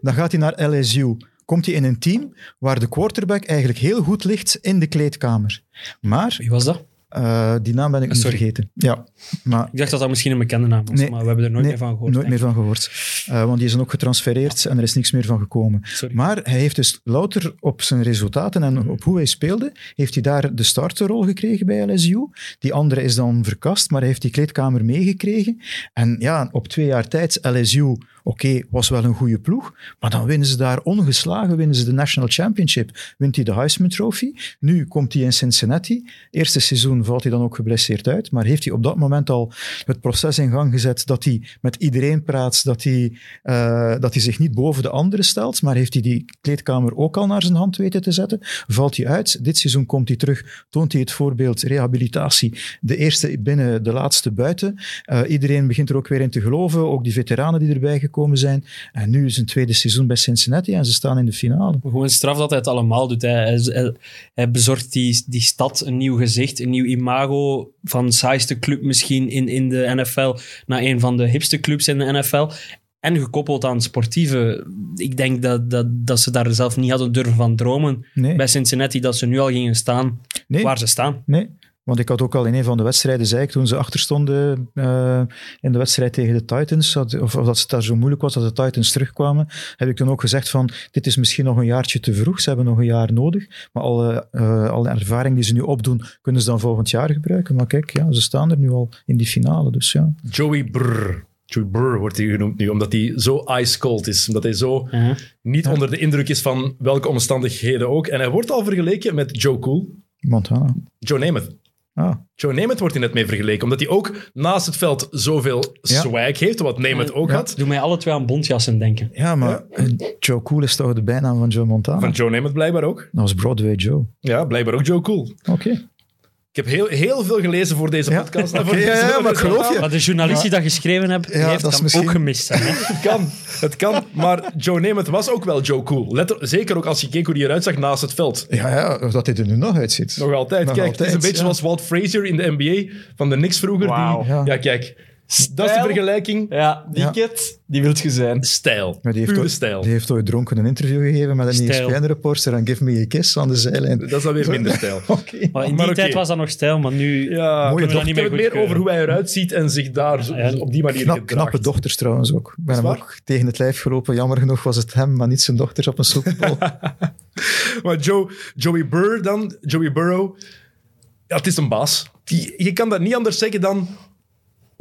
Dan gaat hij naar LSU. Komt hij in een team waar de quarterback eigenlijk heel goed ligt in de kleedkamer. Maar, Wie was dat? Eh, die naam ben ik niet Sorry. vergeten. Ja, maar Ik dacht dat dat misschien een bekende naam was, Nee. maar we hebben er nooit Nee, meer van gehoord. nooit meer van gehoord. Eh, want die is dan ook getransfereerd en er is niks meer van gekomen. Sorry. Maar hij heeft dus louter op zijn resultaten en op hoe hij speelde, heeft hij daar de starterrol gekregen bij LSU. Die andere is dan verkast, maar hij heeft die kleedkamer meegekregen. En ja, op twee jaar tijd, LSU, oké, was wel een goede ploeg, maar dan winnen ze daar ongeslagen, winnen ze de National Championship, wint hij de Heisman Trophy. Nu komt hij in Cincinnati. Eerste seizoen valt hij dan ook geblesseerd uit, maar heeft hij op dat moment al het proces in gang gezet dat hij met iedereen praat, dat hij, eh, dat hij zich niet boven de anderen stelt, maar heeft hij die kleedkamer ook al naar zijn hand weten te zetten? Valt hij uit? Dit seizoen komt hij terug, toont hij het voorbeeld rehabilitatie. De eerste binnen, de laatste buiten. Eh, iedereen begint er ook weer in te geloven, ook die veteranen die erbij gekomen zijn. En nu is een tweede seizoen bij Cincinnati en ze staan in de finale. Gewoon straf dat hij het allemaal doet. Hij, hij- hij bezorgt die, die stad een nieuw gezicht, een nieuw imago van saaiste club misschien in, in de NFL naar een van de hipste clubs in de NFL. En gekoppeld aan sportieve. Ik denk dat, dat, dat ze daar zelf niet hadden durven van dromen Nee, bij Cincinnati, dat ze nu al gingen staan nee. waar ze staan. Nee, want ik had ook al in een van de wedstrijden, zei ik toen ze achterstonden eh, in de wedstrijd tegen de Titans, dat- of, of dat het daar zo moeilijk was dat de Titans terugkwamen, heb ik toen ook gezegd van, dit is misschien nog een jaartje te vroeg, ze hebben nog een jaar nodig, maar alle, eh, alle ervaring die ze nu opdoen, kunnen ze dan volgend jaar gebruiken. Maar kijk, ja, ze staan er nu al in die finale, dus ja. Joey Brr. Joey Brr wordt hij genoemd nu, omdat hij zo ice cold is. Omdat hij zo niet onder de indruk is van welke omstandigheden ook. En hij wordt al vergeleken met Joe Cool. Montana. Joe Namath. Ah, Joe Namath wordt hij net mee vergeleken, omdat hij ook naast het veld zoveel Ja. swag heeft, wat Namath ook Ja. had. Doe mij alle twee aan bondjassen denken. ja, maar eh, Joe Cool is toch de bijnaam van Joe Montana? Van Joe Namath blijkbaar ook. Dat was Broadway Joe. Ja, blijkbaar ook Joe Cool. Oké. Ik heb heel, heel veel gelezen voor deze Ja. podcast. ja, maar geloof je. Maar de journalist die dat geschreven heeft, die Ja, heeft dat hem misschien- ook gemist. Hè? Het kan, het kan. Maar Joe Namath was ook wel Joe Cool. Letter, zeker ook als je keek hoe hij eruit zag naast het veld. Ja, ja, dat hij er nu nog uitziet. Nog altijd. Nog kijk, het is een beetje ja. zoals Walt Frazier in de NBA van de Knicks vroeger. Die, Ja. ja. Dat is de vergelijking. Ja, die Ja. die wilt je zijn. Stijl. Maar die heeft, Pure ooit, stijl. die heeft ooit dronken een interview gegeven met een. ESPN-reporter en Give Me a Kiss aan de zijlijn. Dat is alweer minder stijl. Oké. Maar in die Maar tijd was dat nog stijl, maar nu... Ja, Mooie heb dochter. het meer over hoe hij eruit ziet en zich daar zo- Ja. op die manier Knap, gedraagt. knappe dochters trouwens ook. Ik ben hem ook tegen het lijf gelopen. Jammer genoeg was het hem, maar niet zijn dochter op een Bowl. Maar Joe, Joey Burr dan, Joey Burrow, ja, het is een baas. Die, je kan dat niet anders zeggen dan,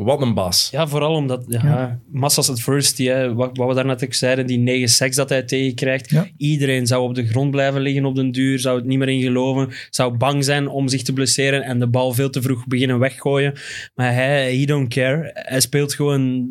wat een baas. Ja, vooral omdat ja, Ja. Massas Adversity, hè, wat, wat we daarnet ook zeiden, die negen seks dat hij tegenkrijgt. Ja. Iedereen zou op de grond blijven liggen op den duur, zou het niet meer in geloven, zou bang zijn om zich te blesseren en de bal veel te vroeg beginnen weggooien. Maar hij, he don't care. Hij speelt gewoon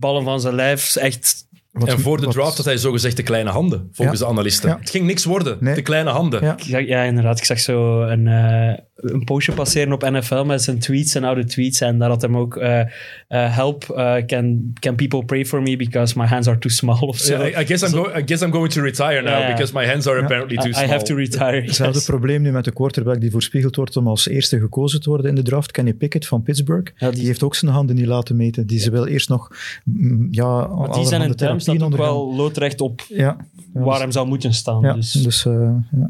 ballen van zijn lijf. Echt, Wat- en voor de wat- draft had hij zogezegd de kleine handen, volgens Ja. de analisten. Ja. Het ging niks worden, Nee. de kleine handen. Ja. ik zag- ja, inderdaad. Ik zag zo een, eh, een postje passeren op NFL met zijn tweets, zijn oude tweets. En daar had hem ook eh, eh, help, eh, can, can people pray for me because my hands are too small of zo. I, I guess I'm go- I guess I'm going to retire now because my hands are apparently too I, small. I have to retire. Hetzelfde yes. probleem nu met de quarterback die voorspiegeld wordt om als eerste gekozen te worden in de draft. Kenny Pickett van Pittsburgh. Ja, die... die- heeft ook zijn handen niet laten meten. Die ze wil eerst nog mm, ja, Maar die zijn allerhande in term staat ook wel loodrecht op Ja, ja, waar dus- hem zou moeten staan. ja, dus dus eh, ja.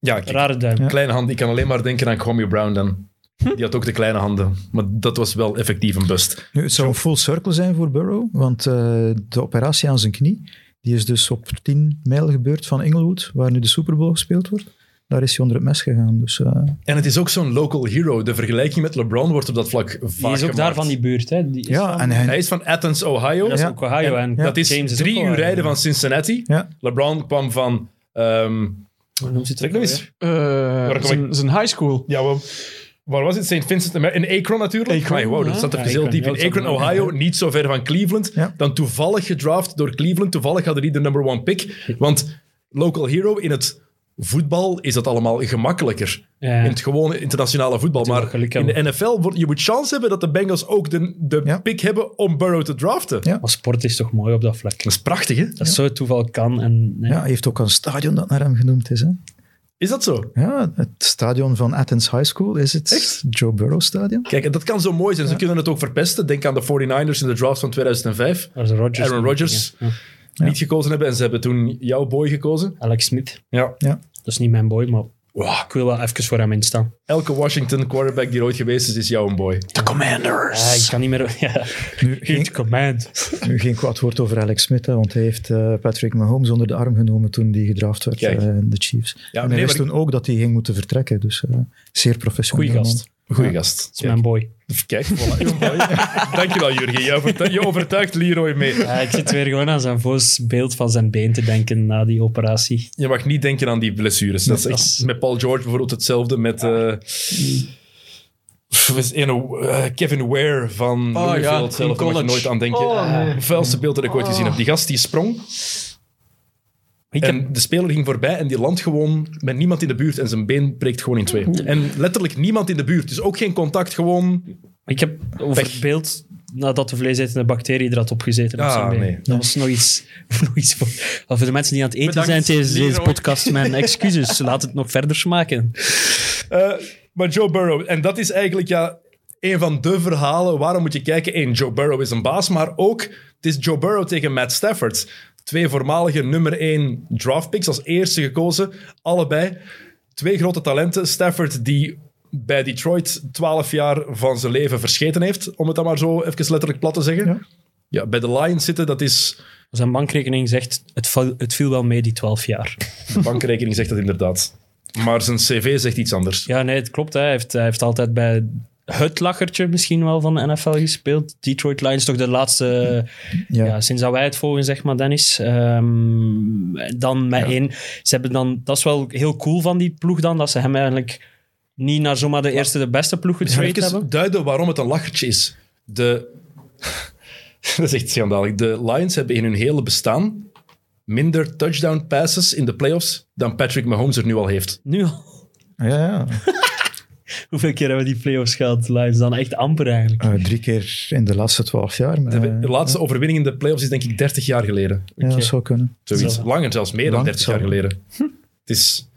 Ja, kijk, rare duim. Ja. kleine hand. Ik kan alleen maar denken aan Kwame Brown dan. Die had ook de kleine handen. Maar dat was wel effectief een bust. Nu, het zou een full circle zijn voor Burrow, want eh, de operatie aan zijn knie, die is dus op 10 mijl gebeurd van Inglewood, waar nu de Super Bowl gespeeld wordt. Daar is hij onder het mes gegaan. Dus, eh, En het is ook zo'n local hero. De vergelijking met LeBron wordt op dat vlak vaak Die is ook gemaakt. daar van die buurt. Hè. Die is ja, van- en hij, Hij is van Athens, Ohio. dat is Ja. ook Ohio. En, Dat is James is drie uur Ohio. rijden van Cincinnati. Ja. LeBron kwam van... ehm Hoe noemt ze het eens. Eh, kom zijn, zijn high school. Ja, wel, waar was het? St. Vincent In Akron natuurlijk. Akron, wow, dat zat er Ja, heel Akron, diep in. Akron, Ohio, niet zo ver van Cleveland. Ja. Dan toevallig gedraft door Cleveland. Toevallig hadden die de number one pick. Want local hero in het voetbal is dat allemaal gemakkelijker. Ja. In het gewone internationale voetbal. Maar in de NFL, wordt- je moet chance hebben dat de Bengals ook de, de Ja. pick hebben om Burrow te draften. Ja. Maar sport is toch mooi op dat vlak. Dat is prachtig, hè? Dat zo het toeval kan. En, nee. ja, hij heeft ook een stadion dat naar hem genoemd is. Hè? Is dat zo? Ja, het stadion van Athens High School is het Echt? Joe Burrow Stadion. Kijk, en dat kan zo mooi zijn. Ze kunnen het ook verpesten. Denk aan de 49ers in de draft van 2005. Daar is Rodgers. Aaron Rodgers. Ja. Niet gekozen hebben en ze hebben toen jouw boy gekozen. Alex Smith. Ja. Ja. Dat is niet mijn boy, maar ik wil wel even voor hem instaan. Elke Washington quarterback die er ooit geweest is, is jouw boy. The Commanders. Ja, ik kan niet meer... Ja. Nu, geen, command. nu geen kwaad woord over Alex Smith, hè, want hij heeft eh, Patrick Mahomes onder de arm genomen toen die gedraft werd eh, in de Chiefs. Ja, en nee, hij wist maar toen ook dat hij ging moeten vertrekken, dus eh, zeer professioneel. Goeie gast. Goeie Ja. gast. Dat is mijn boy. Kijk, voilà, boy. Dankjewel, Jurgen. Je overtuigt, je overtuigt Leroy mee. Ja, ik zit weer gewoon aan zijn voos beeld van zijn been te denken na die operatie. Je mag niet denken aan die blessures. Dat is echt met Paul George bijvoorbeeld hetzelfde. Met eh, eh, Kevin Ware van Oh, Louisville. ja, hetzelfde, in daar mag je nooit aan denken. Oh, nee. Vuilste beeld dat ik ooit gezien heb. Die gast die sprong en de speler ging voorbij en die landt gewoon met niemand in de buurt en zijn been breekt gewoon in twee. En letterlijk niemand in de buurt. Dus ook geen contact, gewoon... ik heb over het beeld nadat de vleesetende bacterie er had opgezeten op Ah, zijn been. nee. Dat was nog iets, nog iets voor, voor de mensen die aan het eten Bedankt, zijn tijdens deze podcast. Mijn excuses. Laat het nog verder smaken. Eh, maar Joe Burrow, en dat is eigenlijk ja, een van de verhalen. Waarom moet je kijken? Eén, Joe Burrow is een baas, maar ook het is Joe Burrow tegen Matt Stafford. Twee voormalige nummer één draftpicks als eerste gekozen. Allebei. Twee grote talenten. Stafford die bij Detroit 12 jaar van zijn leven verscheten heeft, om het dan maar zo even letterlijk plat te zeggen. Ja, Ja. bij de Lions zitten, dat is... Zijn bankrekening zegt, het, het viel wel mee die 12 jaar. De bankrekening zegt dat inderdaad. Maar zijn cv zegt iets anders. Ja, nee, het klopt. Hè. Hij, heeft, hij heeft altijd bij het lachertje misschien wel van de NFL gespeeld. Detroit Lions toch de laatste... Ja. Ja. sinds dat wij het volgen, zeg maar, Dennis. Ehm, dan met één... Ze hebben dan... Dat is wel heel cool van die ploeg dan, dat ze hem eigenlijk niet naar zomaar de eerste, de beste ploeg getraind even hebben. duiden waarom het een lachertje is. De... dat is echt schandalig. De Lions hebben in hun hele bestaan minder touchdown passes in de playoffs dan Patrick Mahomes er nu al heeft. Nu al. Ja, ja. Hoeveel keer hebben we die playoffs gehad, Lions? Dan echt amper eigenlijk. Eh, drie keer in de laatste twaalf jaar. Maar, De, de laatste overwinning in de playoffs is denk ik 30 jaar geleden. ja, dat zou kunnen. Zoiets. Zo. Langer, zelfs meer dan Lang, 30 jaar geleden. Het is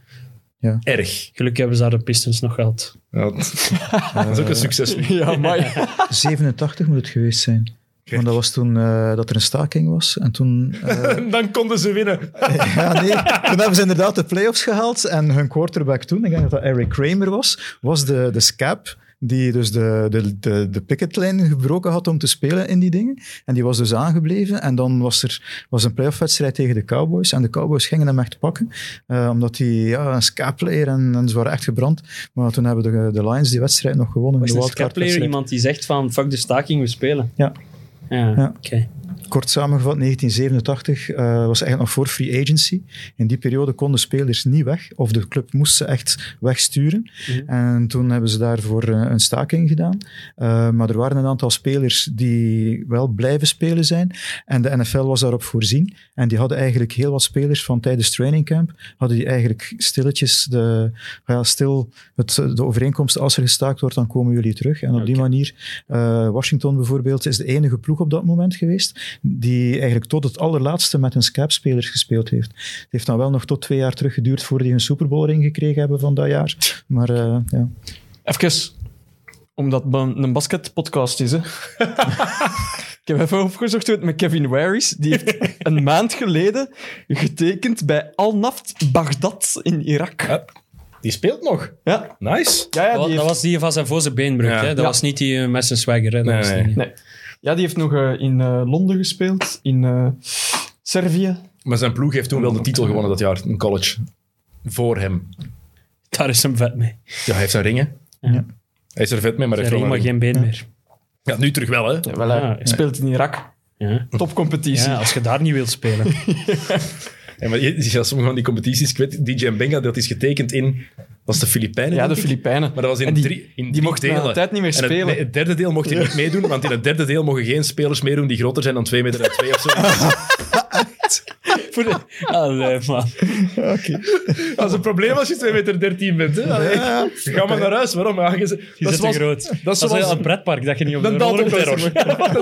Ja. erg. Gelukkig hebben ze daar de Pistons nog gehad. Ja, dat is ook een succes. Ja, maar 87 moet het geweest zijn. Want dat was toen eh, dat er een staking was. En toen, eh, Dan konden ze winnen. ja, nee, toen hebben ze inderdaad de playoffs gehaald. En hun quarterback toen, ik denk dat dat Eric Kramer was, was de, de scap die dus de, de, de, de picketlijn gebroken had om te spelen in die dingen. En die was dus aangebleven. En dan was er was een playoffwedstrijd tegen de Cowboys. En de Cowboys gingen hem echt pakken. eh, omdat hij ja, een scap-player en, en ze waren echt gebrand. Maar toen hebben de, de Lions die wedstrijd nog gewonnen. Was de een iemand die zegt van fuck de staking, we spelen? Ja. Ja, Ja. oké. Kort samengevat, 1987 eh, was eigenlijk nog voor free agency. In die periode konden spelers niet weg, of de club moest ze echt wegsturen. Mhm. En toen hebben ze daarvoor eh, een staking gedaan. Eh, maar er waren een aantal spelers die wel blijven spelen zijn. En de NFL was daarop voorzien. En die hadden eigenlijk heel wat spelers van tijdens trainingcamp, hadden die eigenlijk stilletjes de, ja, stil het, de overeenkomst, als er gestaakt wordt, dan komen jullie terug. En op die manier, Washington bijvoorbeeld, is de enige ploeg op dat moment geweest die eigenlijk tot het allerlaatste met hun scap-spelers gespeeld heeft. Het heeft dan wel nog tot twee jaar terug geduurd voordat die een Super Bowl ring gekregen hebben van dat jaar. Maar eh, ja. even, omdat het een basketpodcast is, hè. Ik heb even opgezocht hoe het met Kevin Ware is. Die heeft een maand geleden getekend bij Al-Naft Baghdad in Irak. Ja. Die speelt nog. Ja, Nice. ja, ja dat, die dat heeft, was die van zijn voor zijn beenbrug. Ja. Hè? Dat Ja. was niet die uh, met zijn swagger. Hè? Dat Nee, was nee. niet- nee. Ja, die heeft nog eh, in eh, Londen gespeeld, in eh, Servië. Maar zijn ploeg heeft toen wel de titel gewonnen dat jaar in college. Voor hem. Daar is hem vet mee. Ja, hij heeft zijn ringen. Ja. Hij is er vet mee, maar hij heeft maar een geen been meer. Ja, nu terug wel, hè. Ja, wel, hij speelt in Irak. Ja. Topcompetitie. ja, als je daar niet wilt spelen. Ja, maar je, ja, sommige van die competities, ik weet, DJ Benga, dat is getekend in... Was de Filipijnen? Ja, de? Filipijnen. Maar dat was in die- drie, in Die drie mocht na delen. tijd niet meer En het, spelen. het derde deel mocht hij niet meedoen, want in het derde deel mogen geen spelers meedoen die groter zijn dan 2 meter en 2 of zo. Voor de... Nee, man. Dat is een probleem als je 2 meter 13 bent. Hè? Allee, Ga maar naar huis. Waarom? Ja, je, Je dat zit te groot. Dat is zoals een pretpark dat je niet op de, de Dalton Terror.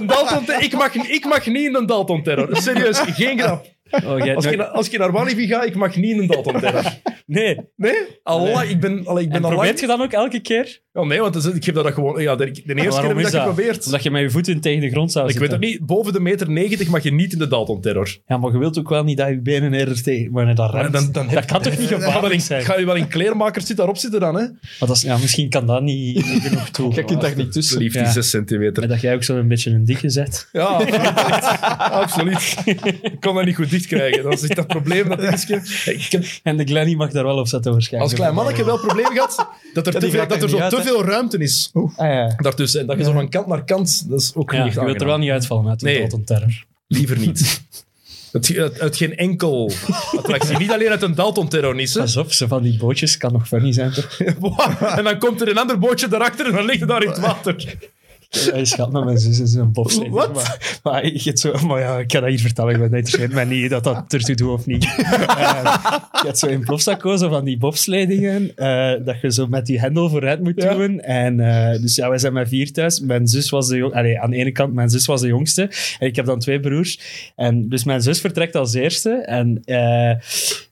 Dalton Terror. Ik mag, ik mag niet in een Dalton Terror. Serieus, geen grap. Oh, jij- Als ik, naar- als ik naar Walibi ga, ik mag niet in een Terror. Nee. Nee? Allah, ik ben, allee, ik ben En al lang... probeert je dan ook elke keer? Oh, nee, want dat ik heb dat gewoon... Ja, de, de eerste keer heb ik is dat geprobeerd. Omdat je met je voeten tegen de grond zou Ik weet zitten. het niet. Boven de meter 90 mag je niet in de Dalton Terror. Ja, maar je wilt ook wel niet dat je benen eerder tegen... Maar dat remt. dan- dan dat kan toch niet Ga je wel gevaarlijk in, zijn? ga je wel in kleermakers zitten daarop zitten dan, hè? Maar dat is, ja, misschien kan dat niet, niet genoeg toe. Je kunt daar niet tussen. Lief, die Ja. 6 centimeter. Maar dat jij ook zo'n beetje een dikke zet. Ja, absoluut. Ik kon dat niet goed dicht krijgen. Dat is echt dat probleem. Dat ik heb En de Glenny mag daar wel op zetten waarschijnlijk. als klein mannetje wel het probleem gehad dat er, te veel, raakt dat er zo te hè? Veel ruimte is Ah, ja. daartussen. En dat je zo van kant naar kant, dat is ook Ja, niet je wilt er wel niet uitvallen uit de Nee. Dalton Terror. Liever niet. Het, uit, uit geen enkel attractie. Niet alleen uit een Dalton-terrorist. hè. Pas op, ze van die bootjes kan nog funny zijn, toch? en dan komt er een ander bootje daarachter en dan ligt het daar in het water. Hij schat met mijn zus is een bobslee. Wat? Maar, maar, ik zo, maar ja, ik kan dat hier vertellen. Ik ben niet interesseert mij niet dat dat ertoe doet of niet. Eh, je hebt zo in Plofsaco zo van die bobsleidingen, eh dat je zo met die hendel vooruit moet Ja. doen. En, eh, dus ja, wij zijn met vier thuis. Mijn zus was de jong, allee, aan de ene kant, mijn zus was de jongste. En ik heb dan twee broers. En dus mijn zus vertrekt als eerste. En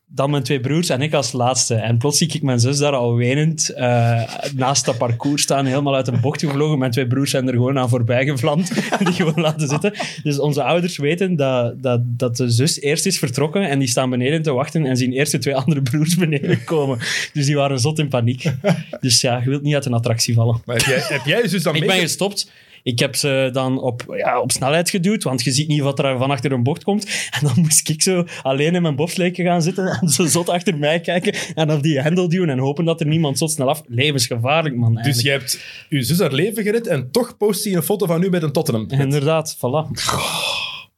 dan mijn twee broers en ik als laatste. En plots zie ik mijn zus daar al wenend eh, naast dat parcours staan, helemaal uit een bocht gevlogen. Mijn twee broers zijn er gewoon aan voorbij gevlamd, die gewoon laten zitten. Dus onze ouders weten dat, dat, dat de zus eerst is vertrokken en die staan beneden te wachten en zien eerst de twee andere broers beneden komen. Dus die waren zot in paniek. Dus ja, je wilt niet uit een attractie vallen. Maar heb jij, heb jij dus dan Ik ben gestopt. Ik heb ze dan op, ja, op snelheid geduwd, want je ziet niet wat er van achter een bocht komt. En dan moest ik zo alleen in mijn bobsleetje gaan zitten en zo zot achter mij kijken en op die hendel duwen en hopen dat er niemand zot snel af... Levensgevaarlijk, man. Dus eigenlijk. je hebt je zus haar leven gered en toch post hij een foto van u met een Tottenham. Inderdaad, voilà.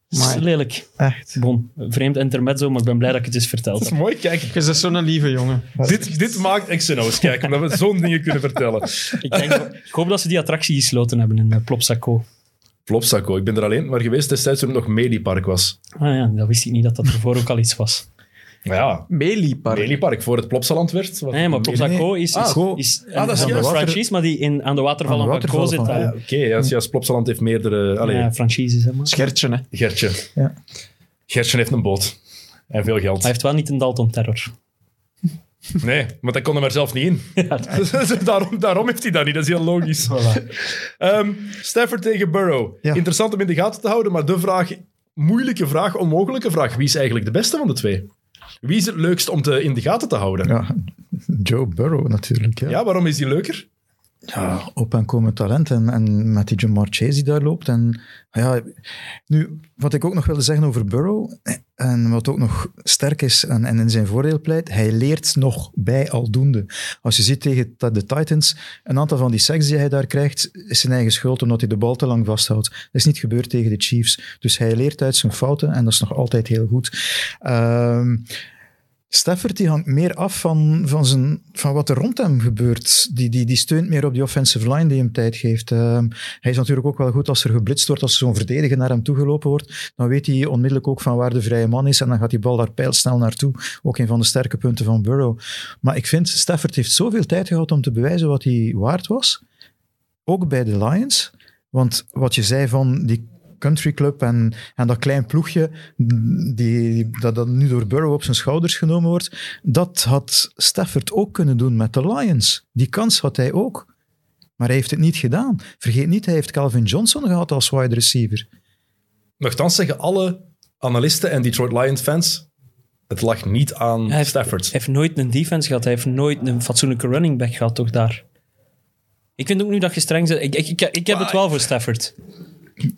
Dat is Maar- lelijk. Echt. Bon, vreemd intermezzo, maar ik ben blij dat ik het eens verteld heb. mooi, kijk. Je bent zo'n lieve jongen. Dit, dit maakt XNO's, kijk, omdat we zo'n dingen kunnen vertellen. Ik, denk, ik hoop dat ze die attractie gesloten hebben in uh, Plopsaco. Plopsaco, ik ben er alleen maar geweest destijds toen het nog Mediepark was. Ah ja, dat wist ik niet dat dat ervoor ook al iets was. Ja, Meliepark. Mediepark, voor het Plopsaland werd. wat- Nee, maar Plopsaco is, is, Ah, is Ah, dat is een franchise, maar die in, aan de watervallen Aan de van Co zit. Ah, ja, Oké, ja, ja, Plopsaland heeft meerdere... Allee, Ja, franchises, hè. Schertje, hè. Gertje. Ja. Gertje heeft een boot. En veel geld. Hij heeft wel niet een Dalton Terror. Nee, want hij kon er maar zelf niet in. daarom, daarom heeft hij dat niet, dat is heel logisch. Ehm, Stafford tegen Burrow. Ja. Interessant om in de gaten te houden, maar de vraag, moeilijke vraag, onmogelijke vraag. Wie is eigenlijk de beste van de twee? Wie is het leukst om te, in de gaten te houden? Ja, Ja, Joe Burrow natuurlijk. Ja. waarom is die leuker? Ja, op en komend talent. En, en met die Jamar Chase die daar loopt. En ja, nu, wat ik ook nog wilde zeggen over Burrow, en wat ook nog sterk is en, en in zijn voordeel pleit, hij leert nog bij aldoende. Als je ziet tegen de Titans, een aantal van die sacks die hij daar krijgt, is zijn eigen schuld omdat hij de bal te lang vasthoudt. Dat is niet gebeurd tegen de Chiefs. Dus hij leert uit zijn fouten en dat is nog altijd heel goed. Ehm Stafford die hangt meer af van, van, zijn, van wat er rond hem gebeurt. Die, die, die steunt meer op die offensive line die hem tijd geeft. Ehm, hij is natuurlijk ook wel goed als er geblitst wordt, als zo'n verdediger naar hem toegelopen wordt. Dan weet hij onmiddellijk ook van waar de vrije man is en dan gaat die bal daar pijlsnel naartoe. Ook een van de sterke punten van Burrow. Maar ik vind, Stafford heeft zoveel tijd gehad om te bewijzen wat hij waard was. Ook bij de Lions. Want wat je zei van die country club en, en dat klein ploegje die, dat, dat nu door Burrow op zijn schouders genomen wordt, dat had Stafford ook kunnen doen met de Lions. Die kans had hij ook. Maar hij heeft het niet gedaan. Vergeet niet, hij heeft Calvin Johnson gehad als wide receiver. Nochtans zeggen alle analisten en Detroit Lions fans Het lag niet aan Hij heeft- Stafford. Hij heeft nooit een defense gehad. Hij heeft nooit een fatsoenlijke running back gehad, toch daar. Ik vind ook nu dat je streng bent. Ik, ik, ik, ik heb het wel voor Stafford.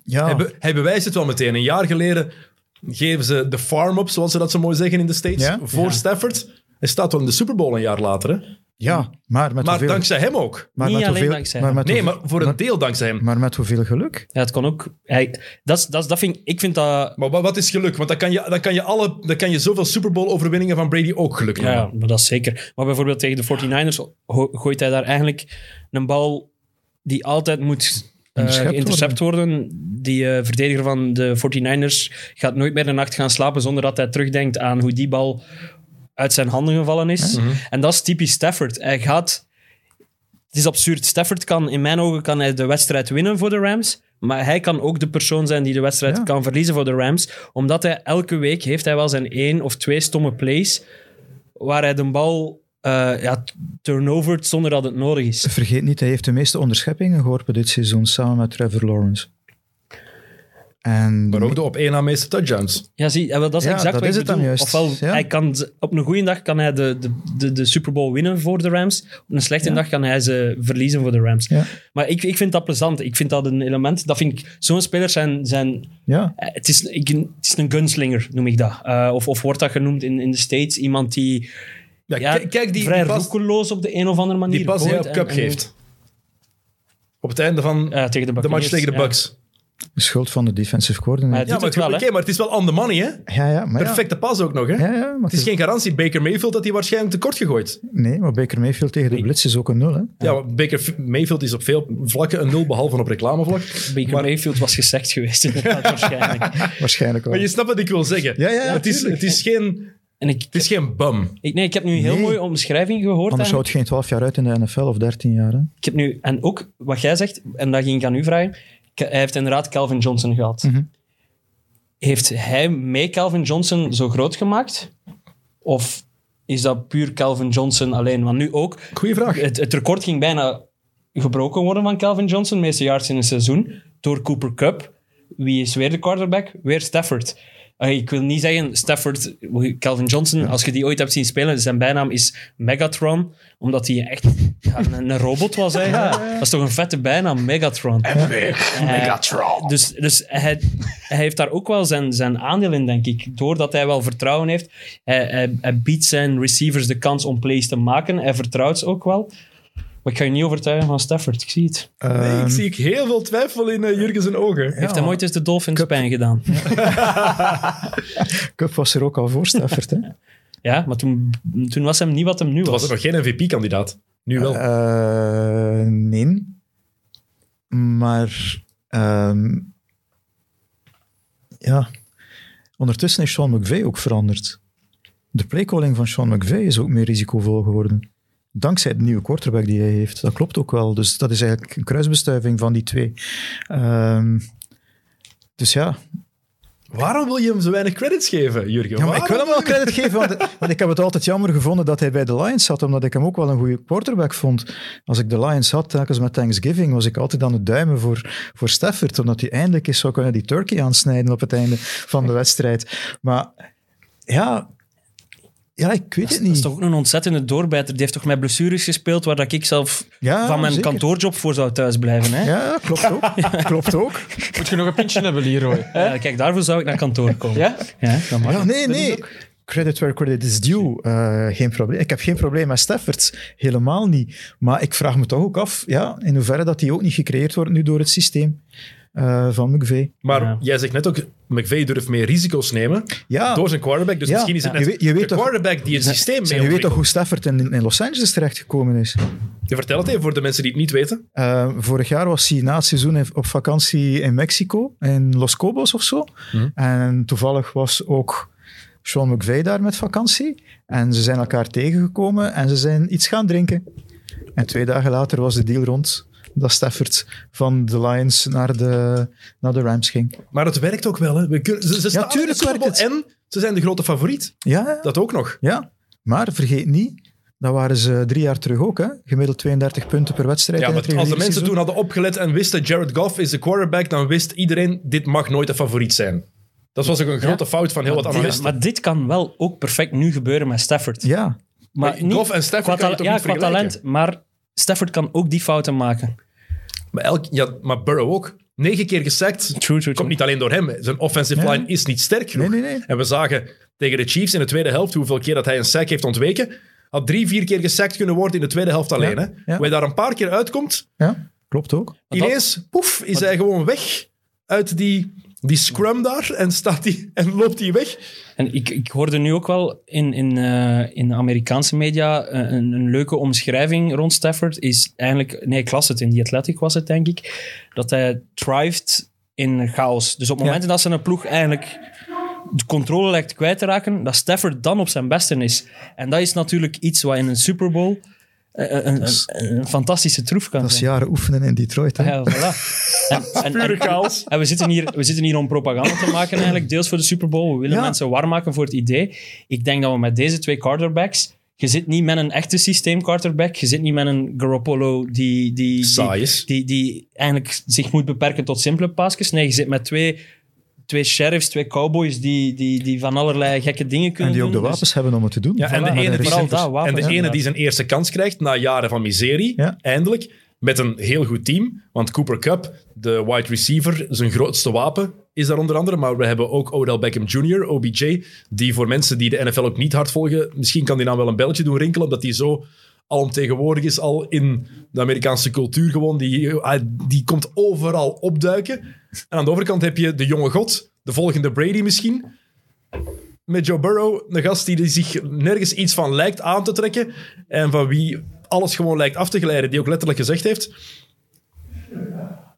Ja, Hij, be- hij bewijst het wel meteen. Een jaar geleden geven ze de farm-up, zoals ze dat zo mooi zeggen in de States, Ja. voor Ja. Stafford. Hij staat wel in de Super Bowl een jaar later. Hè? ja maar met Maar hoeveel... dankzij hem ook. maar Niet met alleen hoeveel, dankzij maar met Nee, hoeveel- maar voor een deel dankzij hem. maar met hoeveel geluk? Ja, het kon ook. Hij, dat, is- dat, is- dat vind, ik- ik vind dat... Maar wat, is geluk? Want dan kan je, dan kan je, alle, dan kan je zoveel Super Bowl-overwinningen van Brady ook geluk noemen. ja, maar dat is zeker. Maar bijvoorbeeld tegen de 49ers go- gooit hij daar eigenlijk een bal die altijd moet geïntercept worden. Die eh, verdediger van de 49ers gaat nooit meer de nacht gaan slapen zonder dat hij terugdenkt aan hoe die bal uit zijn handen gevallen is. En dat is typisch Stafford. Hij gaat... Het is absurd. Stafford kan, in mijn ogen, kan hij de wedstrijd winnen voor de Rams. Maar hij kan ook de persoon zijn die de wedstrijd Ja. kan verliezen voor de Rams. Omdat hij elke week heeft hij wel zijn één of twee stomme plays waar hij de bal eh ja, turnovert zonder dat het nodig is. Vergeet niet, hij heeft de meeste onderscheppingen geworpen dit seizoen, samen met Trevor Lawrence. En Maar ook de op één na meeste touchdowns. Ja, zie, ja, wel, dat is Ja, exact dat wat is ik het dan bedoel. juist. Ofwel, Ja. hij kan, op een goede dag kan hij de, de, de, de Super Bowl winnen voor de Rams. Op een slechte Ja. dag kan hij ze verliezen voor de Rams. Ja. Maar ik, ik vind dat plezant. Ik vind dat een element. Dat vind ik, zo'n spelers zijn, zijn ja, eh, het, is, ik, het is een gunslinger, noem ik dat. Eh, of, of wordt dat genoemd in, in de States? Iemand die Ja, kijk, die, vrij die pas, roekeloos op de een of andere manier die pas die hij op Cup en- geeft. Op het einde van Ja, tegen de de match tegen de. Bucks. de schuld van de defensive coordinator. Maar Ja, maar, het wel, maar het is wel on the money, hè? Ja, ja, maar ja. Perfecte pas ook nog, hè? Ja, ja, maar Het is geen garantie. Baker Mayfield dat hij waarschijnlijk tekort gegooid. Nee, maar Baker Mayfield tegen de Nee. Blitz is ook een nul. Hè? Ja, maar Baker Mayfield is op veel vlakken een nul, behalve op reclamevlak. Baker Maar- Mayfield was gezegd geweest, inderdaad, waarschijnlijk. Waarschijnlijk wel. Maar je snapt wat ik wil zeggen. Ja, ja, ja, het, is, tuurlijk. het, is geen, En ik, het is geen bum. ik, nee, ik heb nu een heel Nee. mooie omschrijving gehoord. Anders houdt geen 12 jaar uit in de NFL of 13 jaar. Hè? Ik heb nu, en ook wat jij zegt, en dat ging ik aan u vragen. Hij heeft inderdaad Calvin Johnson gehad. Mhm. Heeft hij mee Calvin Johnson zo groot gemaakt? Of is dat puur Calvin Johnson alleen? Want nu ook, Goeie vraag. het, het record ging bijna gebroken worden van Calvin Johnson, de meeste yards in een seizoen, door Cooper Cup. Wie is weer de quarterback? Weer Stafford. Eh, Ik wil niet zeggen Stafford, Calvin Johnson, als je die ooit hebt zien spelen, zijn bijnaam is Megatron, omdat hij echt ja, een, een robot was. Hè? Ja, Dat is toch een vette bijnaam, Megatron. Megatron. Dus, dus hij, hij heeft daar ook wel zijn, zijn aandeel in, denk ik. Doordat hij wel vertrouwen heeft. Hij, hij, hij biedt zijn receivers de kans om plays te maken. Hij vertrouwt ze ook wel. Maar ik ga je niet overtuigen van Stafford. Ik zie het. Nee, Ehm, ik zie ik heel veel twijfel in uh, Jurgen zijn ogen. Heeft hem ooit eens de Dolphins pijn gedaan? Cup was er ook al voor Stafford. Hè? Ja, maar toen, toen was hem niet wat hem nu Toen was was. er nog geen MVP-kandidaat. Nu wel. Eh, nee. Maar ehm, ja, ondertussen is Sean McVay ook veranderd. De playcalling van Sean McVay is ook meer risicovol geworden. Dankzij de nieuwe quarterback die hij heeft. Dat klopt ook wel. Dus dat is eigenlijk een kruisbestuiving van die twee. Ehm, dus ja, Waarom wil je hem zo weinig credits geven, Jurgen? Ja, ik wil hem wel credit geven, want, want ik heb het altijd jammer gevonden dat hij bij de Lions zat, omdat ik hem ook wel een goede quarterback vond. Als ik de Lions had, telkens met Thanksgiving, was ik altijd aan het duimen voor, voor Stafford, omdat hij eindelijk eens zou kunnen die turkey aansnijden op het einde van de wedstrijd. Maar ja, ja ik weet het Dat is niet. toch ook een ontzettende doorbijter. Die heeft toch met blessures gespeeld waar dat ik zelf Ja, van mijn zeker. kantoorjob voor zou thuisblijven. Hè? Ja, klopt ook. klopt ook. Moet je nog een pintje hebben, Leroy? Eh, kijk, daarvoor zou ik naar kantoor komen. Ja? Ja, mag. Ja, nee, nee. Credit where credit is due. Eh, geen probleem. Ik heb geen probleem met Stafford. Helemaal niet. Maar ik vraag me toch ook af ja, in hoeverre dat die ook niet gecreëerd wordt nu door het systeem eh, van McVay. Maar Ja. jij zegt net ook, McVay durft meer risico's nemen Ja, door zijn quarterback. Dus Ja. misschien is het Ja. net Je weet- je weet de toch- quarterback die het systeem mee je weet toch hoe Stafford in, in Los Angeles terechtgekomen is? Je vertel het even voor de mensen die het niet weten. Eh, vorig jaar was hij na het seizoen op vakantie in Mexico, in Los Cobos of zo. Mhm. En toevallig was ook Sean McVay daar met vakantie. En ze zijn elkaar tegengekomen en ze zijn iets gaan drinken. En twee dagen later was de deal rond dat Stafford van de Lions naar de, naar de Rams ging. Maar het werkt ook wel. Hè. We kunnen, ze, ze staan tuurlijk werkt het. En ze zijn de grote favoriet. Ja, ja, Dat ook nog. ja. Maar vergeet niet, dat waren ze drie jaar terug ook. Hè? Gemiddeld 32 punten per wedstrijd. Ja, in maar het als de mensen toen hadden opgelet en wisten Jared Goff is de quarterback, dan wist iedereen, dit mag nooit de favoriet zijn. Dat was ook een grote fout van heel wat Dit- analisten. maar dit kan wel ook perfect nu gebeuren met Stafford. Ja, Maar Maar niet Goff en Stafford qua, kan je ta- toch ja, niet qua talent, maar Stafford kan ook die fouten maken. Maar, elk, ja, maar Burrow ook. Negen keer gesackt. True, true, true. Komt niet alleen door hem. Zijn offensive Nee. line is niet sterk genoeg. nee, nee, nee. En we zagen tegen de Chiefs in de tweede helft hoeveel keer dat hij een sack heeft ontweken. Had drie, vier keer gesackt kunnen worden in de tweede helft alleen. Ja, Hè? ja. Hij daar een paar keer uitkomt, Ja, klopt ook. Maar dat- ineens, poef, is hij gewoon weg uit die, die scrum daar en, staat die, en loopt hij weg. En ik, ik hoorde nu ook wel in, in, eh, in de Amerikaanse media eh, een, een leuke omschrijving rond Stafford. Is eigenlijk, nee, ik las het in The Athletic was het, denk ik. Dat hij thrived in chaos. Dus op Ja. momenten dat ze een ploeg eigenlijk de controle lijkt kwijt te raken, dat Stafford dan op zijn beste is. En dat is natuurlijk iets wat in een Super Bowl een, een, een, een fantastische troef kan Dat is jaren oefenen in Detroit. Hè? Ja, voilà. En, en, en- chaos. en we zitten, hier, we zitten hier om propaganda te maken, eigenlijk, deels voor de Super Bowl. We willen Ja. mensen warm maken voor het idee. Ik denk dat we met deze twee quarterbacks. Je zit niet met een echte systeem quarterback. Je zit niet met een Garoppolo die, die, Saai die, is. die, die eigenlijk zich moet beperken tot simpele pasjes. Nee, je zit met twee, twee sheriffs, twee cowboys die, die, die van allerlei gekke dingen En kunnen die ook de doen. Dus- wapens hebben om het te doen. Ja, en de ene die, dat, wapens, en de ene die zijn eerste kans krijgt na jaren van miserie, Ja. eindelijk, met een heel goed team. Want Cooper Cup, de wide receiver, zijn grootste wapen, is daar onder andere. Maar we hebben ook Odell Beckham Jr., OBJ, die voor mensen die de NFL ook niet hard volgen, misschien kan die naam wel een belletje doen rinkelen, omdat die zo alomtegenwoordig is, al in de Amerikaanse cultuur gewoon. Die, ah, die komt overal opduiken. En aan de overkant heb je de jonge god, de volgende Brady misschien met Joe Burrow, een gast die zich nergens iets van lijkt aan te trekken en van wie alles gewoon lijkt af te glijden, die ook letterlijk gezegd heeft,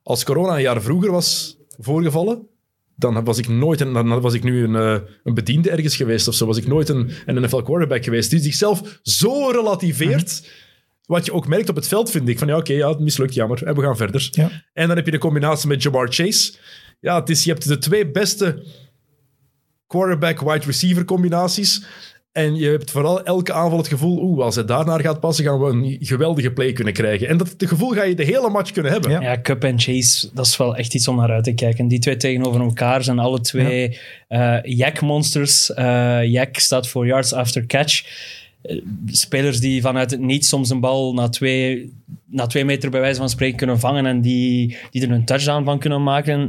als corona een jaar vroeger was voorgevallen, dan was ik nooit dan was ik nu een, eh, een bediende ergens geweest of zo. Was ik nooit een, een NFL quarterback geweest. Die zichzelf zo relativeert. Wat je ook merkt op het veld, vind ik. Van ja, oké, ja, het mislukt, jammer. En we gaan verder. Ja. En dan heb je de combinatie met Jamar Chase. Ja, het is, je hebt de twee beste quarterback-wide receiver combinaties. En je hebt vooral elke aanval het gevoel, oeh, als hij daarnaar gaat passen, gaan we een geweldige play kunnen krijgen. En dat het gevoel ga je de hele match kunnen hebben. Ja. Ja, Cup en Chase, dat is wel echt iets om naar uit te kijken. Die twee tegenover elkaar zijn alle twee eh Yak-monsters. Eh Yak staat voor yards after catch. Eh, spelers die vanuit het niets soms een bal na twee, na twee meter bij wijze van spreken kunnen vangen en die, die er een touchdown van kunnen maken.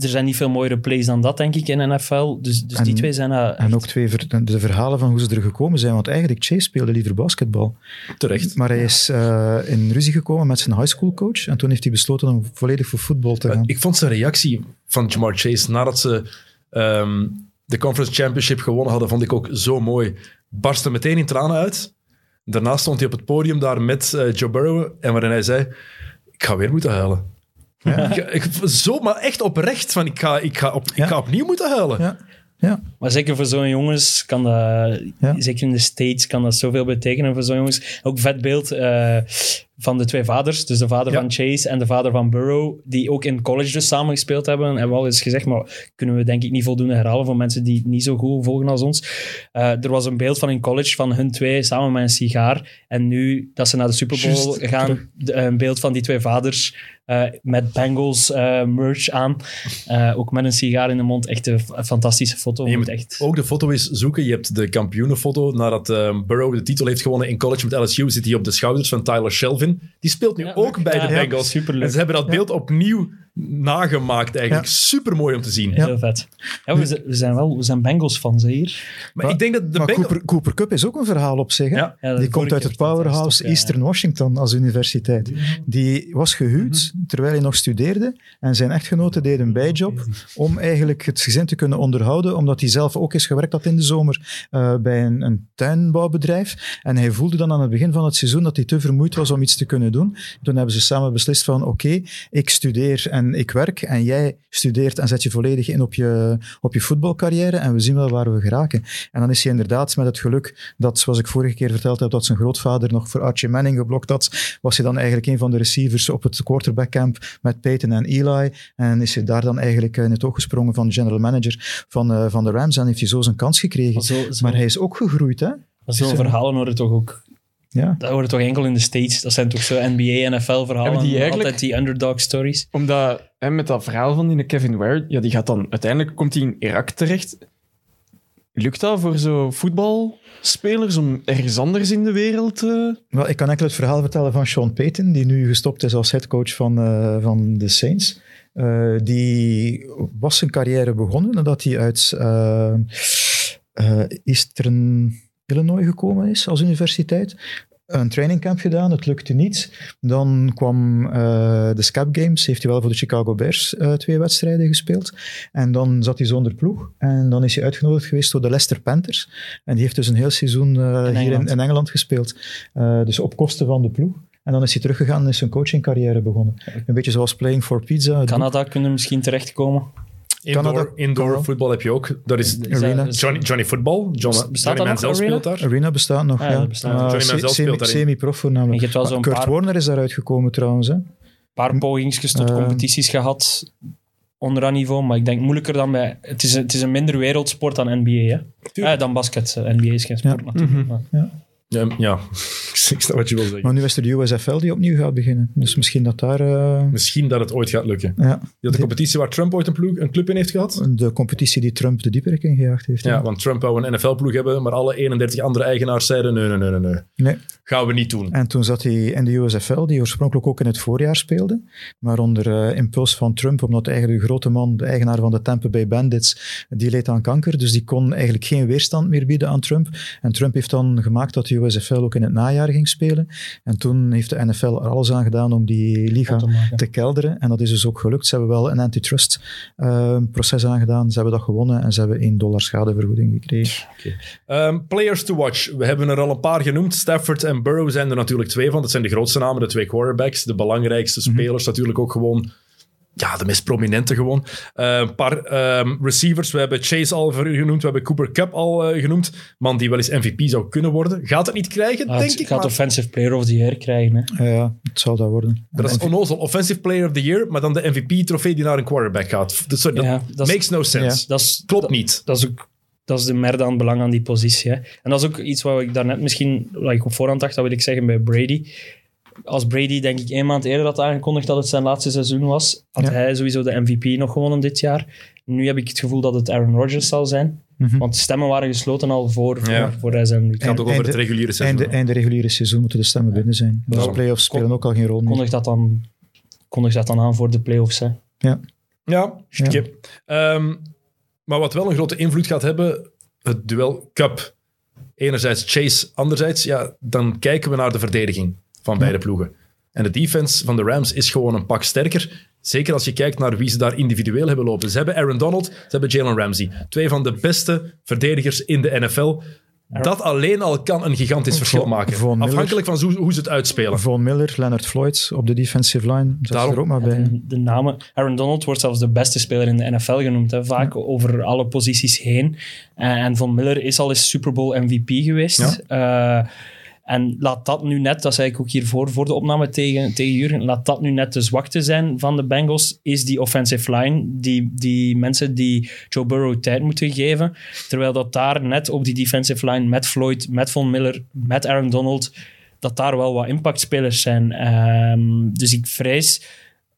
Er zijn niet veel mooiere plays dan dat, denk ik, in de NFL. Dus, dus die En- twee zijn... eh, En ook twee ver- de verhalen van hoe ze er gekomen zijn. Want eigenlijk, Chase speelde liever basketbal. Terecht. Maar hij is eh, in ruzie gekomen met zijn high school coach. En toen heeft hij besloten om volledig voor voetbal te gaan. Ik vond zijn reactie van Jamar Chase nadat ze ehm, de Conference Championship gewonnen hadden, vond ik ook zo mooi. Barstte meteen in tranen uit. Daarna stond hij op het podium daar met eh, Joe Burrow en waarin hij zei, ik ga weer moeten huilen. Ik, ik, zo, maar echt oprecht, van ik ga, ik ga, op, ik Ja. ga opnieuw moeten huilen. Ja, ja. Maar zeker voor zo'n jongens kan dat, Ja. zeker in de States, kan dat zoveel betekenen voor zo'n jongens. Ook vet beeld eh, van de twee vaders, dus de vader Ja. van Chase en de vader van Burrow, die ook in college dus samen gespeeld hebben. Hebben we al eens gezegd, maar kunnen we denk ik niet voldoende herhalen voor mensen die het niet zo goed volgen als ons. Eh, er was een beeld van in college van hun twee samen met een sigaar. En nu dat ze naar de Super Bowl gaan, de- een beeld van die twee vaders eh, met Bengals eh, merch aan. Eh, ook met een sigaar in de mond. Echt een fantastische foto. Je Moet echt... ook de foto eens zoeken. Je hebt de kampioenenfoto. Nadat Burrow de titel heeft gewonnen in college met LSU, zit hij op de schouders van Tyler Shelvin. Die speelt nu Ja, ook bij de Bengals. En ze hebben dat beeld opnieuw nagemaakt eigenlijk. Ja. Super mooi om te zien. Heel vet. Ja, we, zijn, we zijn wel we zijn Bengals-fans hè, hier. Maar ik denk dat de maar Bengals... Cooper, Cooper Cup is ook een verhaal op zich. hè? Die komt uit het powerhouse. Eastern Washington als universiteit. Die was gehuwd terwijl hij nog studeerde en zijn echtgenote deed een bijjob om eigenlijk het gezin te kunnen onderhouden, omdat hij zelf ook eens gewerkt had in de zomer eh, bij een, een tuinbouwbedrijf. En hij voelde dan aan het begin van het seizoen dat hij te vermoeid was om iets te kunnen doen. Toen hebben ze samen beslist van oké, ik studeer en ik werk en jij studeert en zet je volledig in op je, op je voetbalcarrière en we zien wel waar we geraken. En dan is hij inderdaad met het geluk dat, zoals ik vorige keer verteld heb, dat zijn grootvader nog voor Archie Manning geblokt had, was hij dan eigenlijk een van de receivers op het quarterbackcamp met Peyton en Eli. En is hij daar dan eigenlijk in het oog gesprongen van de general manager van, eh, van de Rams en heeft hij zo zijn kans gekregen. Maar zo- zo- Maar hij is ook gegroeid, hè? Zo'n verhalen horen toch ook... Ja. Dat horen toch enkel in de States? Dat zijn toch zo NBA, NFL-verhalen? Hebben die eigenlijk- Altijd die underdog stories. Omdat En met dat verhaal van die Kevin Ware, ja, die gaat dan uiteindelijk komt hij in Irak terecht. Lukt dat voor zo voetbalspelers om ergens anders in de wereld te... Wel, ik kan enkel het verhaal vertellen van Sean Payton, die nu gestopt is als headcoach van, eh, van de Saints. Eh, die was zijn carrière begonnen nadat hij uit uh, uh, Eastern Illinois gekomen is als universiteit. Een trainingcamp gedaan, het lukte niet. Dan kwam uh, de Scap Games, heeft hij wel voor de Chicago Bears uh, twee wedstrijden gespeeld. En dan zat hij zonder ploeg. En dan is hij uitgenodigd geweest door de Leicester Panthers. En die heeft dus een heel seizoen uh, in hier. In, in, Engeland gespeeld. dus op kosten van de ploeg. En dan is hij teruggegaan en is zijn coachingcarrière begonnen. Een beetje zoals Playing for Pizza. Canada kunnen misschien terechtkomen. Indoor, Canada- indoor voetbal heb je ook. Dat is Arena. Johnny, Johnny Football. John, Bestaat Johnny dat Manziel speelt daar. Arena bestaat nog, Ah, ja. ja, bestaat. Johnny Manziel semi- speelt daarin. Semi-prof voornamelijk. Zo'n Kurt paar- Warner is daaruit gekomen trouwens. Hè. Een paar pogingsjes tot Eh. competities gehad. Onderaan niveau, maar ik denk moeilijker dan bij... Het is, een- het is een minder wereldsport dan NBA, hè? Eh, dan basket. NBA is geen sport Ja. natuurlijk. maar- Ja, ja. ik snap wat je wil zeggen. Maar nu is er de USFL die opnieuw gaat beginnen. Dus misschien dat daar... eh, Misschien dat het ooit gaat lukken. ja, De competitie waar Trump ooit een, ploeg, een club in heeft gehad. de competitie die Trump de dieperik ingejaagd heeft. Ja, want Trump wou een NFL-ploeg hebben, maar alle 31 andere eigenaars zeiden nee, nee, nee, nee, nee. Nee. Gaan we niet doen. En toen zat hij in de USFL, die oorspronkelijk ook in het voorjaar speelde. Maar onder eh, impuls van Trump, omdat eigenlijk de grote man, de eigenaar van de Tampa Bay Bandits, die leed aan kanker. Dus die kon eigenlijk geen weerstand meer bieden aan Trump. En Trump heeft dan gemaakt dat de USFL ook in het najaar ging spelen. En toen heeft de NFL er alles aan gedaan om die liga te kelderen. En dat is dus ook gelukt. Ze hebben wel een antitrust eh, proces aangedaan. Ze hebben dat gewonnen en ze hebben 1 dollar schadevergoeding gekregen. Ehm, players to watch. We hebben er al een paar genoemd. Stafford en Burrow zijn er natuurlijk twee van. Dat zijn de grootste namen, de twee quarterbacks. De belangrijkste spelers natuurlijk ook gewoon. Ja, de meest prominente gewoon. Eh, Een paar ehm, receivers. We hebben Chase al genoemd. We hebben Cooper Cup al eh, genoemd. Man die wel eens MVP zou kunnen worden. Gaat het niet krijgen, Ah, denk het ik. gaat maar- Offensive Player of the Year krijgen. Hè? Eh, ja, het zal dat worden. Dat is onnozel. Offensive Player of the Year, maar dan de MVP-trofee die naar een quarterback gaat. Dat, sorry, dat Ja, dat is- makes no sense. Dat is, Klopt dat- niet. Dat is ook dat is de merde aan belang aan die positie. Hè. En dat is ook iets wat ik daarnet misschien, wat ik op voorhand dacht, dat wil ik zeggen bij Brady. Als Brady, denk ik, één maand eerder had aangekondigd dat het zijn laatste seizoen was, had Ja. hij sowieso de MVP nog gewonnen dit jaar. Nu heb ik het gevoel dat het Aaron Rodgers zal zijn. Mhm. Want de stemmen waren gesloten al voor, voor, Ja. voor hij zijn Het gaat ook over het reguliere seizoen. Einde, einde reguliere seizoen moeten de stemmen binnen zijn. Dus Nou, playoffs spelen ook al geen rol meer. kondig dat, dan, kondig dat dan aan voor de playoffs. Hè. Ja, Ja. skip. Ehm, maar wat wel een grote invloed gaat hebben, het duel Cup. Enerzijds Chase, anderzijds, ja, dan kijken we naar de verdediging van beide ploegen. En de defense van de Rams is gewoon een pak sterker. Zeker als je kijkt naar wie ze daar individueel hebben lopen. Ze hebben Aaron Donald, ze hebben Jalen Ramsey. Twee van de beste verdedigers in de NFL. Dat alleen al kan een gigantisch verschil maken. Von Miller. Afhankelijk van hoe, hoe ze het uitspelen. Von Miller, Leonard Floyd op de defensive line. Dat Daarom- is er ook maar bij. De namen. Aaron Donald wordt zelfs de beste speler in de NFL genoemd. Hè, vaak over alle posities heen. Eh, en Von Miller is al eens Super Bowl MVP geweest. Eh, en laat dat nu net, dat zei ik ook hiervoor voor de opname tegen, tegen Jurgen, laat dat nu net de zwakte zijn van de Bengals, is die offensive line, die, die mensen die Joe Burrow tijd moeten geven. Terwijl dat daar net op die defensive line met Floyd, met Von Miller, met Aaron Donald, dat daar wel wat impactspelers zijn. Ehm, dus ik vrees,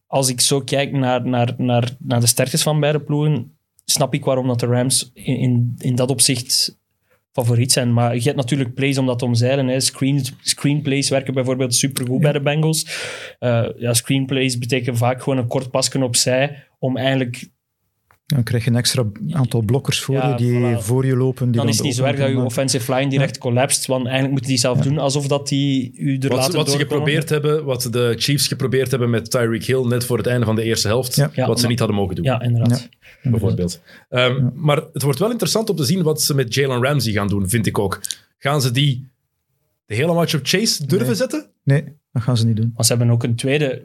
als ik zo kijk naar, naar, naar, naar de sterktes van beide ploegen, snap ik waarom dat de Rams in, in, in dat opzicht favoriet zijn. Maar je hebt natuurlijk plays om dat te omzeilen. Hè. Screen, screenplays werken bijvoorbeeld supergoed bij de Bengals. Eh, ja, screenplays betekenen vaak gewoon een kort pasken opzij om eigenlijk... Dan krijg je een extra aantal blokkers voor Ja, je die voilà. voor je lopen. Die Dan is het niet zo erg dat je offensive line direct collapst, want eigenlijk moeten die zelf doen alsof dat die u er Wat, laten wat ze geprobeerd hebben, wat de Chiefs geprobeerd hebben met Tyreek Hill net voor het einde van de eerste helft, Ja. Ja, wat ze maar- niet hadden mogen doen. Ja, inderdaad. bijvoorbeeld. Ehm, Maar het wordt wel interessant om te zien wat ze met Jalen Ramsey gaan doen, vind ik ook. Gaan ze die de hele match op Chase durven Nee. zetten? Nee, dat gaan ze niet doen. Maar ze hebben ook een tweede...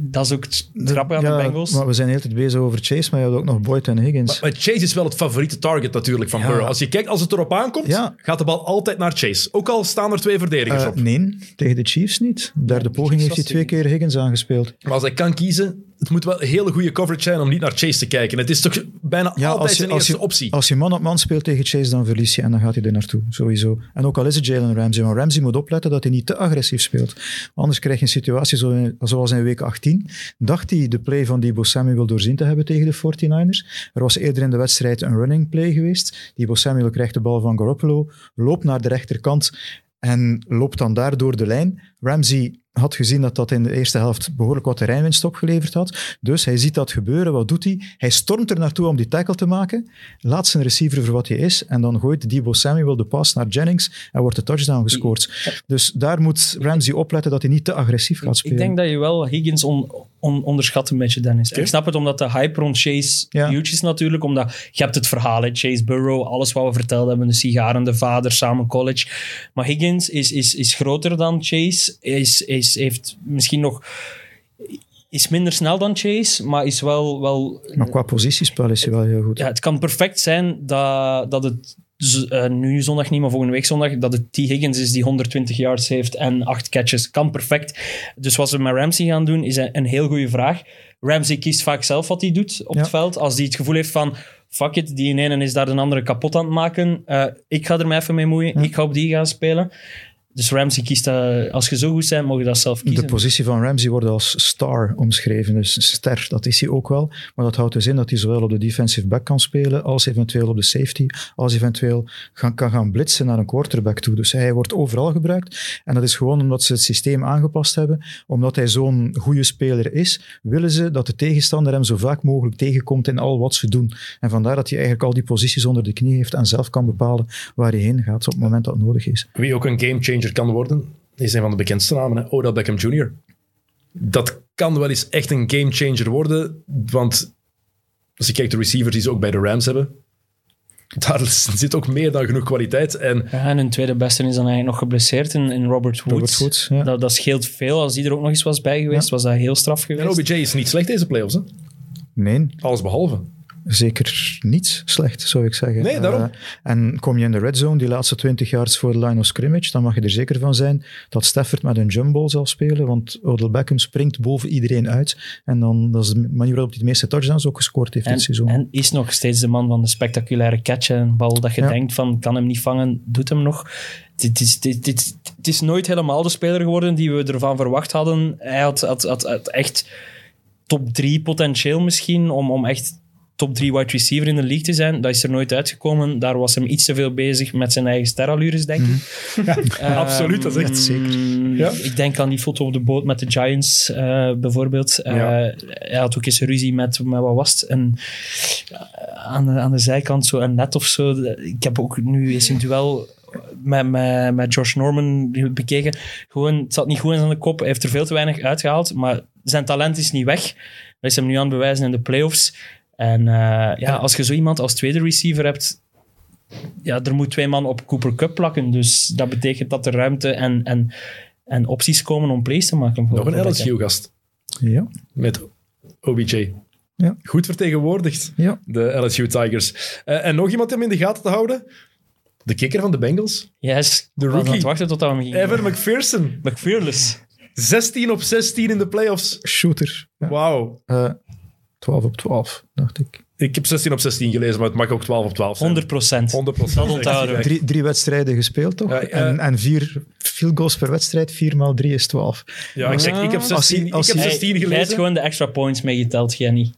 Dat is ook het grappige aan de Bengals. Maar we zijn heel tijd bezig over Chase, maar je hebt ook nog Boyd en Higgins. Maar Chase is wel het favoriete target natuurlijk van Ja. Burrow. Als je kijkt, als het erop aankomt, Ja. gaat de bal altijd naar Chase. Ook al staan er twee verdedigers Eh, op. nee, tegen de Chiefs niet. Derde poging heeft hij twee keer Higgins aangespeeld. Maar als hij kan kiezen, het moet wel hele goede coverage zijn om niet naar Chase te kijken. Het is toch bijna Ja, altijd je, zijn als, eerste je, optie. als je man op man speelt tegen Chase, dan verlies je en dan gaat hij er naartoe, sowieso. En ook al is het Jalen Ramsey, maar Ramsey moet opletten dat hij niet te agressief speelt. Anders krijg je een situatie zoals in week 18. Dacht hij de play van Debo Samuel doorzien te hebben tegen de 49ers. Er was eerder in de wedstrijd een running play geweest. Debo Samuel krijgt de bal van Garoppolo, loopt naar de rechterkant en loopt dan daar door de lijn. Ramsey had gezien dat dat in de eerste helft behoorlijk wat terreinwinst opgeleverd had. Dus hij ziet dat gebeuren. Wat doet hij? Hij stormt er naartoe om die tackle te maken, laat zijn receiver voor wat hij is en dan gooit Debo Samuel de pas naar Jennings en wordt de touchdown gescoord. Dus daar moet Ramsey opletten dat hij niet te agressief gaat spelen. Ik denk dat je wel Higgins on, on- onderschat een beetje, Dennis. Ik snap het omdat de hype rond Chase Ja. huge is natuurlijk. Omdat je hebt het verhaal, hè, Chase Burrow, alles wat we verteld hebben, de sigaren, de vader, samen college. Maar Higgins is, is, is groter dan Chase, is, is, heeft misschien nog... Is minder snel dan Chase, maar is wel, wel Maar qua positiespel is hij wel heel goed. ja, het kan perfect zijn dat, dat het z- eh, nu zondag niet, maar volgende week zondag, dat het T. Higgins is die 120 yards heeft en 8 catches. Kan perfect. Dus wat ze met Ramsey gaan doen, is een, een heel goede vraag. Ramsey kiest vaak zelf wat hij doet op Ja. het veld. Als hij het gevoel heeft van, fuck it, die ene is daar de andere kapot aan het maken. Eh, ik ga er mij even mee moeien. Ik ga op die gaan spelen. Dus Ramsey kiest dat, als je zo goed bent, mag je dat zelf De kiezen. positie van Ramsey wordt als star omschreven, dus ster, dat is hij ook wel. Maar dat houdt dus in dat hij zowel op de defensive back kan spelen, als eventueel op de safety, als eventueel gaan, kan gaan blitsen naar een quarterback toe. Dus hij wordt overal gebruikt. En dat is gewoon omdat ze het systeem aangepast hebben. Omdat hij zo'n goede speler is, willen ze dat de tegenstander hem zo vaak mogelijk tegenkomt in al wat ze doen. En vandaar dat hij eigenlijk al die posities onder de knie heeft en zelf kan bepalen waar hij heen gaat op het moment dat het nodig is. Wie ook een kan worden, is een van de bekendste namen, hè? Odell Beckham Jr. Dat kan wel eens echt een gamechanger worden, want als je kijkt de receivers die ze ook bij de Rams hebben, daar zit ook meer dan genoeg kwaliteit. En Ja, en hun tweede beste is dan eigenlijk nog geblesseerd in, in Robert Woods. Robert Woods, ja. dat, dat scheelt veel. Als die er ook nog eens was bij geweest, was dat heel straf en geweest. OBJ is niet slecht deze playoffs, hè? Nee, alles behalve. Zeker niet slecht, zou ik zeggen. Nee, daarom. Eh, en kom je in de red zone, die laatste 20 yards voor de line of scrimmage, dan mag je er zeker van zijn dat Stafford met een jumbo zal spelen, want Odell Beckham springt boven iedereen uit. En dan, dat is de manier waarop hij de meeste touchdowns ook gescoord heeft dit En, seizoen. en is nog steeds de man van de spectaculaire catch. en bal dat je Ja. denkt van, kan hem niet vangen, doet hem nog. Het is, dit- dit- is nooit helemaal de speler geworden die we ervan verwacht hadden. Hij had, had, had, had echt top 3 potentieel misschien, om, om echt top 3 wide receiver in de league te zijn. Dat is er nooit uitgekomen. Daar was hem iets te veel bezig met zijn eigen sterallures, denk ik. Ehm, absoluut, dat is echt zeker. Ja. Ik denk aan die foto op de boot met de Giants, eh, bijvoorbeeld. Eh, Ja. Hij had ook eens ruzie met, met wat was het? Een, aan, de, aan de zijkant zo een net of zo. Ik heb ook nu eens een duel met, met, met Josh Norman bekeken. Gewoon, het zat niet goed in zijn kop. Hij heeft er veel te weinig uitgehaald, maar zijn talent is niet weg. Dat is hem nu aan het bewijzen in de playoffs. En eh, ja, als je zo iemand als tweede receiver hebt, ja, er moet twee man op Cooper Cup plakken. Dus dat betekent dat er ruimte en, en, en opties komen om plays te maken. voor- Nog een. LSU-gast Ja, met OBJ. Ja. Goed vertegenwoordigd, ja. de LSU Tigers. Eh, en nog iemand om in de gaten te houden? De kikker van de Bengals, Yes, De aan rookie. het wachten tot dat we hem gingen. Evan McPherson. McFearless. 16 op 16 in de playoffs. Shooter. Ja. Wauw. Eh, 12 op 12, dacht ik. Ik heb 16 op 16 gelezen, maar het mag ook 12 op 12 zijn. 100 procent. 100 Dat onthouden we. Drie, drie wedstrijden gespeeld, toch? Ja, ja. En, en vier field goals per wedstrijd. 4 maal 3 is 12. Ja, ik, zeg, ik heb 16, Als hij- als ik heb hij- 16 Jij hebt gelezen. gewoon de extra points meegeteld, Jenny.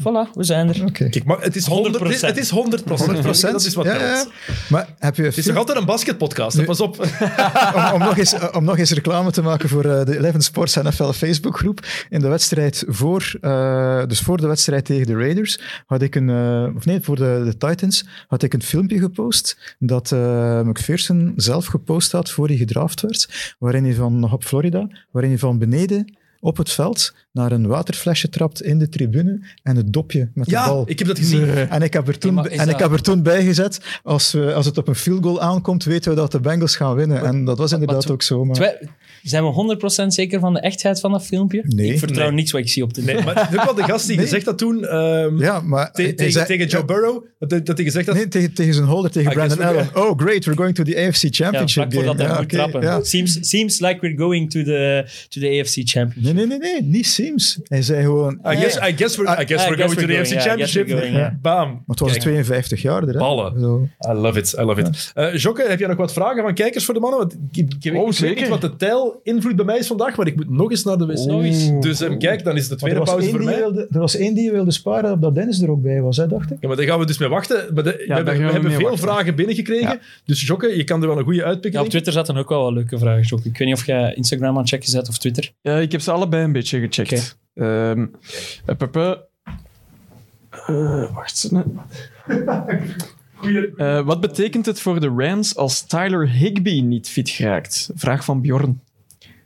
Voilà, we zijn er. Kijk, maar het is 100 100%. Het is 100 Dat is wat ja. Maar heb je Het is nog altijd een basketpodcast, hè, pas op. om, om, nog eens, om nog eens reclame te maken voor eh, de 11 Sports NFL Facebookgroep. In de wedstrijd voor, eh, dus voor de wedstrijd tegen de Raiders, had ik een, eh, of nee, voor de, de Titans, had ik een filmpje gepost dat eh McPherson zelf gepost had voor hij gedraft werd, waarin hij van, nog op Florida, waarin hij van beneden op het veld naar een waterflesje trapt in de tribune en het dopje met de Ja, bal. ik heb dat gezien. En ik heb er toen, Ja, en ik dat- heb er toen bij gezet, als, we, als het op een field goal aankomt, weten we dat de Bengals gaan winnen. En dat was inderdaad maar- ook zo. Maar... Zijn we 100% zeker van de echtheid van dat filmpje? Nee. Ik vertrouw Nee. niets wat ik zie op de Nee, maar ook wel de gast die Nee. gezegd had toen, ehm, Ja, maar... te- tegen, zei- tegen Joe ja, Burrow, dat, hij- dat hij gezegd had, Nee, tegen, tegen zijn holder, tegen guess Brandon Allen. Oh, great, we're going to the AFC Ja, Championship vlak voordat game. hij Ja, trappen. ja. Seems, seems like we're going to the, to the AFC Championship. Nee, Nee, nee, niet Sims. Hij zei gewoon... I guess, I guess we're, I guess I we're going to the Championship. Bam. Maar het was Kijk, 52 jaar. Hè? Ballen. Zo. I love it, I love it. Eh Jokke, heb jij nog wat vragen van kijkers voor de mannen? Want ik, ik, ik weet- Oh, ik weet zeker. niet wat de tijl invloed bij mij is vandaag, maar ik moet nog eens naar de wc. Nog eens. Dus eh, kijk, dan is de tweede pauze voor mij. wilde, er was één die wilde sparen op dat Dennis er ook bij was, hè, dacht ik. Ja, maar daar gaan we dus mee wachten. Maar de- we hebben, we we hebben veel wachten. vragen binnengekregen. Ja. Dus Jokke, je kan er wel een goede Ja, uitpikken. op Twitter zaten ook wel wat leuke vragen, Jokke. Ik weet niet of jij Instagram aan het checken zet of Twitter. Ja, ik heb ze allebei een beetje gecheckt. Ehm eh, Pepe. Eh, wacht eens. Eh, wat betekent het voor de Rams als Tyler Higby niet fit geraakt? Vraag van Bjorn.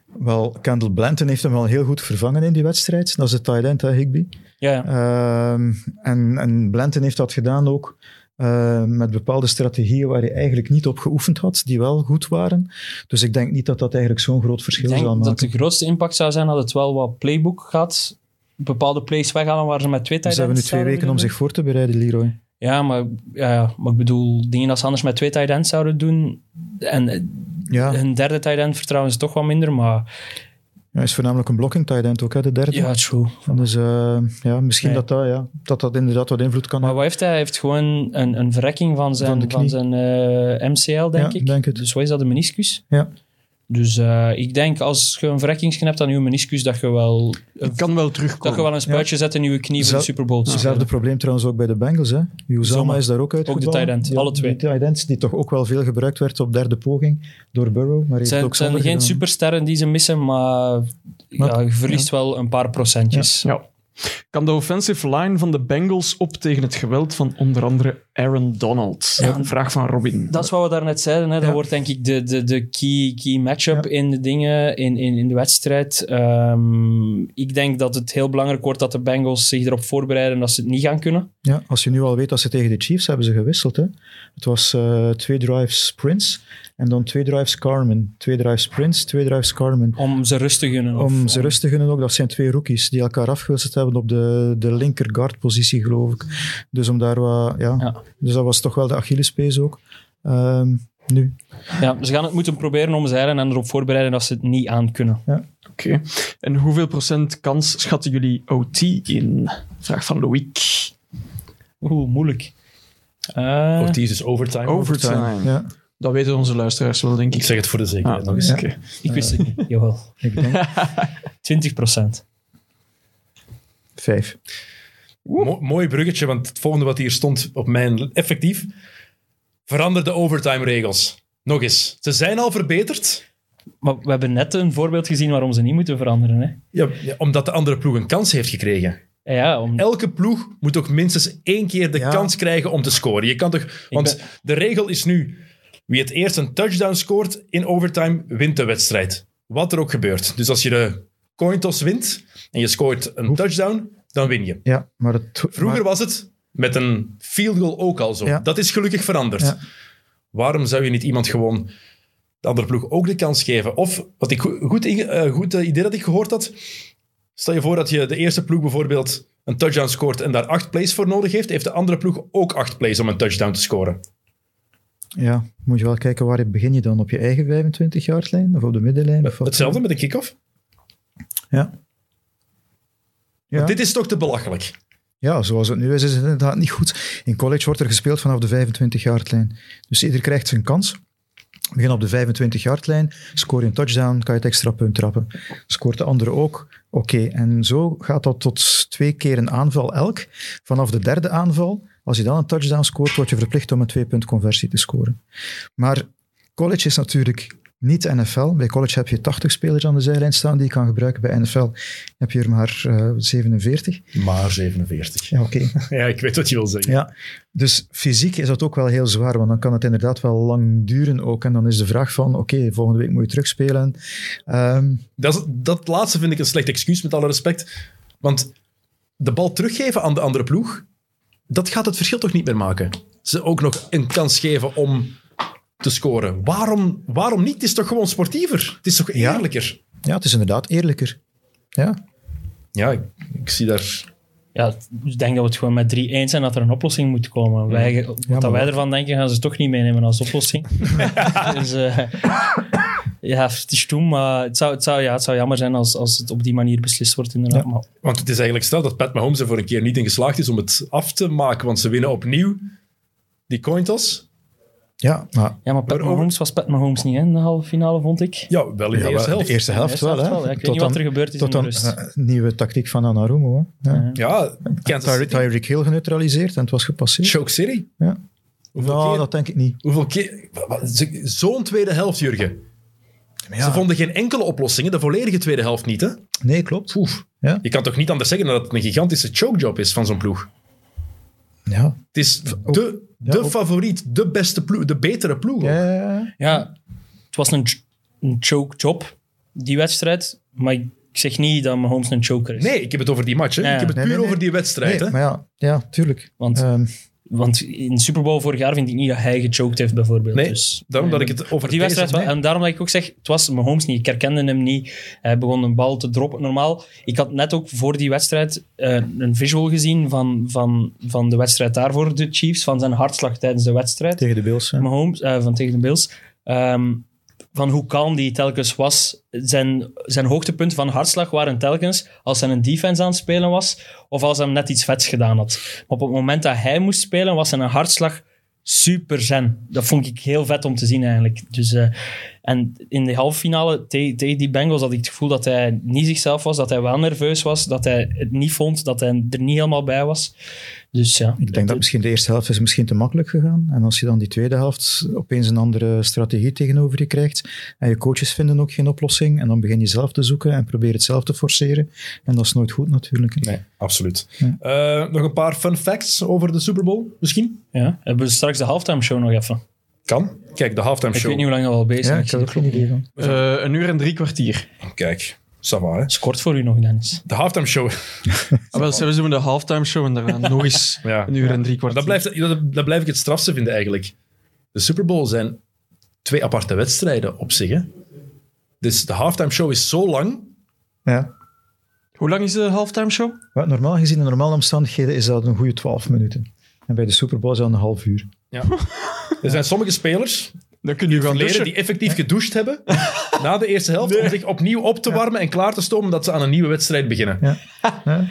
Wel, Kendall Blanton heeft hem wel heel goed vervangen in die wedstrijd. Dat is de tight end, hè, Higby. Ja, ja. Ehm, en, en Blanton heeft dat gedaan ook eh, met bepaalde strategieën waar hij eigenlijk niet op geoefend had, die wel goed waren. Dus ik denk niet dat dat eigenlijk zo'n groot Ik verschil zal denk maken. dat de grootste impact zou zijn dat het wel wat playbook gaat. Bepaalde plays weghalen waar ze met twee tight Ze hebben nu twee weken om zich voor te bereiden, Leroy. Ja maar, ja, maar ik bedoel, dingen dat ze anders met twee tight ends zouden doen. En Ja, hun derde tight end vertrouwen ze toch wat minder, maar hij is voornamelijk een blocking tight end ook, hè, de derde. ja, true. Dus eh, ja, misschien Nee. dat, dat, ja, dat dat inderdaad wat invloed kan Maar hebben. wat heeft hij? Hij heeft gewoon een, een verrekking van zijn, Van zijn eh, MCL, denk Ja, ik. denk. Dus wat is dat, de meniscus? Ja. Dus eh, ik denk als je een verrekkingsje hebt aan je meniscus, dat je wel, Het kan wel dat terugkomen. je wel een spuitje zet in je knie voor de Super Bowl Hetzelfde probleem trouwens ook bij de Bengals. Hè. Uzama is daar ook uit. Ook de tight end, alle twee. Tight ends die toch ook wel veel gebruikt werd op derde poging door Burrow. Maar hij Het zijn, heeft ook zijn geen gedaan. supersterren die ze missen, maar ja, je verliest wel een paar procentjes. Ja. Kan de offensive line van de Bengals op tegen het geweld van onder andere Aaron Donald? Een vraag van Robin. Dat is wat we daarnet zeiden. Hè. Dat Ja. wordt denk ik de, de, de key, key matchup Ja. in de dingen, in, in, in de wedstrijd. Ehm, ik denk dat het heel belangrijk wordt dat de Bengals zich erop voorbereiden dat ze het niet gaan kunnen. Ja, als je nu al weet dat ze tegen de Chiefs hebben ze gewisseld. Hè. Het was eh, twee drives sprints en dan twee drives Carmen. Twee drives sprints, twee drives Carmen. Om ze rust te gunnen. Om of- ze rust te gunnen ook, dat zijn twee rookies die elkaar afgewisseld hebben op de, de linker guard positie, geloof ik. Dus om daar wat, ja. Ja. Dus dat was toch wel de Achillespees ook. Ehm, nu. Ja, ze gaan het moeten proberen omzeilen en erop voorbereiden dat ze het niet aan kunnen. Oké. En hoeveel procent kans schatten jullie OT in? Vraag van Loïc. Oeh, moeilijk. Eh, OT is dus overtime. Overtime. Ja, Dat weten onze luisteraars wel, denk Ik ik. zeg het voor de zekerheid Ah, nog eens. oké. ik wist het niet. Jawel. ik denk 20 procent. vijf. Mo- mooi bruggetje, want het volgende wat hier stond op mijn effectief. Verander de overtime-regels. Nog eens. Ze zijn al verbeterd. Maar we hebben net een voorbeeld gezien waarom ze niet moeten veranderen. Hè? Ja, ja, omdat de andere ploeg een kans heeft gekregen. Ja, om, Elke ploeg moet toch minstens één keer de Ja. kans krijgen om te scoren. Je kan toch, want ben- de regel is nu: wie het eerst een touchdown scoort in overtime, wint de wedstrijd. Wat er ook gebeurt. Dus als je de coin toss wint en je scoort een touchdown, dan win je. Ja, maar het, Vroeger maar- was het met een field goal ook al zo. Ja. Dat is gelukkig veranderd. Ja. Waarom zou je niet iemand gewoon de andere ploeg ook de kans geven? Of, wat ik go- goed, eh, goed eh, idee dat ik gehoord had, stel je voor dat je de eerste ploeg bijvoorbeeld een touchdown scoort en daar acht plays voor nodig heeft, heeft de andere ploeg ook acht plays om een touchdown te scoren. Ja, moet je wel kijken waar begin je dan? Op je eigen 25 yardlijn of op de middenlijn? Of wat? Hetzelfde met een kick-off. Ja. Ja. Dit is toch te belachelijk. ja, zoals het nu is, is het inderdaad niet goed. In college wordt er gespeeld vanaf de 25 yardlijn. Dus ieder krijgt zijn kans. Begin op de 25 yardlijn, scoor je een touchdown, kan je het extra punt trappen. Scoort de andere ook, oké. En zo gaat dat tot twee keer een aanval elk. Vanaf de derde aanval, als je dan een touchdown scoort, word je verplicht om een twee-punt conversie te scoren. Maar college is natuurlijk niet NFL. Bij college heb je 80 spelers aan de zijlijn staan die je kan gebruiken. Bij NFL heb je er maar eh, 47. Maar 47. Ja, oké. Ja, ik weet wat je wil zeggen. Ja, dus fysiek is dat ook wel heel zwaar, want dan kan het inderdaad wel lang duren ook. En dan is de vraag van, oké, volgende week moet je terugspelen. Ehm, Dat, dat laatste vind ik een slecht excuus, met alle respect. Want de bal teruggeven aan de andere ploeg, dat gaat het verschil toch niet meer maken. Ze ook nog een kans geven om te scoren. Waarom, waarom niet? Het is toch gewoon sportiever? Het is toch eerlijker? ja, het is inderdaad eerlijker. Ja, Ja, ik, ik zie daar... ja, ik denk dat we het gewoon met drie eens zijn dat er een oplossing moet komen. Wij, wat dat wij wat? ervan denken, gaan ze toch niet meenemen als oplossing. dus, eh, Ja, het is toen, maar het zou, het zou, ja, het zou jammer zijn als, als het op die manier beslist wordt, inderdaad. Ja. Maar Want het is eigenlijk stel dat Pat Mahomes er voor een keer niet in geslaagd is om het af te maken, want ze winnen opnieuw die coin toss. Ja, maar Ja, maar Pat Mahomes was Pat Mahomes niet hè, in de halve finale, vond ik. Ja, wel in de ja, eerste wel, helft. de eerste helft eerste wel. hè. wel, ja. Ik weet Tot niet wat dan- er gebeurd is Tot in de dan rust. eh, nieuwe tactiek van Anarumo. Hè. Ja. Ja, Ty-. Tyreek Hill geneutraliseerd en het was gepasseerd. Choke City. Ja. Hoeveel Nou, keer? dat denk ik niet. Hoeveel keer? Zo'n tweede helft, Jurgen. Ja. Ze vonden geen enkele oplossing, de volledige tweede helft niet. Hè? Nee, klopt. Oef. Ja. Je kan toch niet anders zeggen dan dat het een gigantische chokejob is van zo'n ploeg? Ja. Het is de, de ook- favoriet, de beste ploeg, de betere ploeg. ook. Ja, ja, ja. Ja, het was een, een choke job, die wedstrijd. Maar ik zeg niet dat Mahomes een choker is. Nee, ik heb het over die match. Hè. Ja. Ik heb het Nee, puur nee, nee. over die wedstrijd. Nee, hè. maar ja, ja, tuurlijk. Want, Ehm, want in de Super Bowl vorig jaar vind ik niet dat hij gechoked heeft, bijvoorbeeld. Nee, dus, Daarom dat ik het over die wedstrijd. En daarom dat ik ook zeg, het was Mahomes niet. Ik herkende hem niet. Hij begon een bal te droppen. Normaal, ik had net ook voor die wedstrijd eh, een visual gezien van, van, van de wedstrijd daarvoor, de Chiefs, van zijn hartslag tijdens de wedstrijd. tegen de Bills. hè. Mahomes, eh, van tegen de Bills. Ehm, van hoe kalm die telkens was. Zijn, zijn hoogtepunten van hartslag waren telkens als hij een defense aan het spelen was of als hij net iets vets gedaan had. Maar op het moment dat hij moest spelen, was zijn hartslag super zen. Dat vond ik heel vet om te zien eigenlijk. Dus, eh, en in de halve finale te- tegen die Bengals had ik het gevoel dat hij niet zichzelf was, dat hij wel nerveus was, dat hij het niet vond, dat hij er niet helemaal bij was. Dus ja. Ik denk dat misschien de eerste helft is misschien te makkelijk gegaan. En als je dan die tweede helft opeens een andere strategie tegenover je krijgt, en je coaches vinden ook geen oplossing, en dan begin je zelf te zoeken en probeer het zelf te forceren. En dat is nooit goed natuurlijk. Nee, absoluut. Ja. Eh, nog een paar fun facts over de Super Bowl, misschien? Ja, hebben we straks de halftime show nog even. Kan. Kijk, de halftime Ik show. weet niet hoe lang we al bezig Ja, zijn. ik heb er ook geen idee van. Eh, een uur en drie kwartier. Kijk, ça va, hè. Het is kort voor u nog, Dennis. De halftime show. Ah, wel, we doen de halftime show en daarna nog eens Ja. een uur en drie Maar kwartier. dat, blijft, dat, dat blijf ik het strafste vinden eigenlijk. De Super Bowl zijn twee aparte wedstrijden op zich. Hè? Dus de halftime show is zo lang. Ja. Hoe lang is de halftime show? Maar normaal gezien, in normale omstandigheden, is dat een goede 12 minuten. En bij de Super Bowl is dat een half uur. Er zijn sommige spelers Dan kun je gaan douchen. die effectief gedoucht hebben na de eerste helft om zich opnieuw op te warmen en klaar te stomen dat ze aan een nieuwe wedstrijd beginnen. Ja. Ja.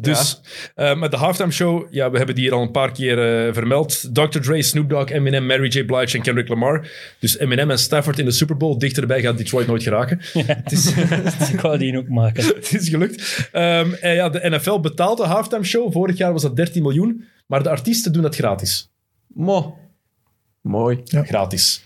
Dus eh, met de halftime show, ja, we hebben die hier al een paar keer eh, vermeld. Dr. Dre, Snoop Dogg, Eminem, Mary J. Blige en Kendrick Lamar. Dus Eminem en Stafford in de Super Bowl. Dichterbij gaat Detroit nooit geraken. Het is, ik wou die ook maken. Het is gelukt. Ehm, en ja, de NFL betaalt de halftime show. Vorig jaar was dat 13 miljoen. Maar de artiesten doen dat gratis. Mo. Mooi. Gratis.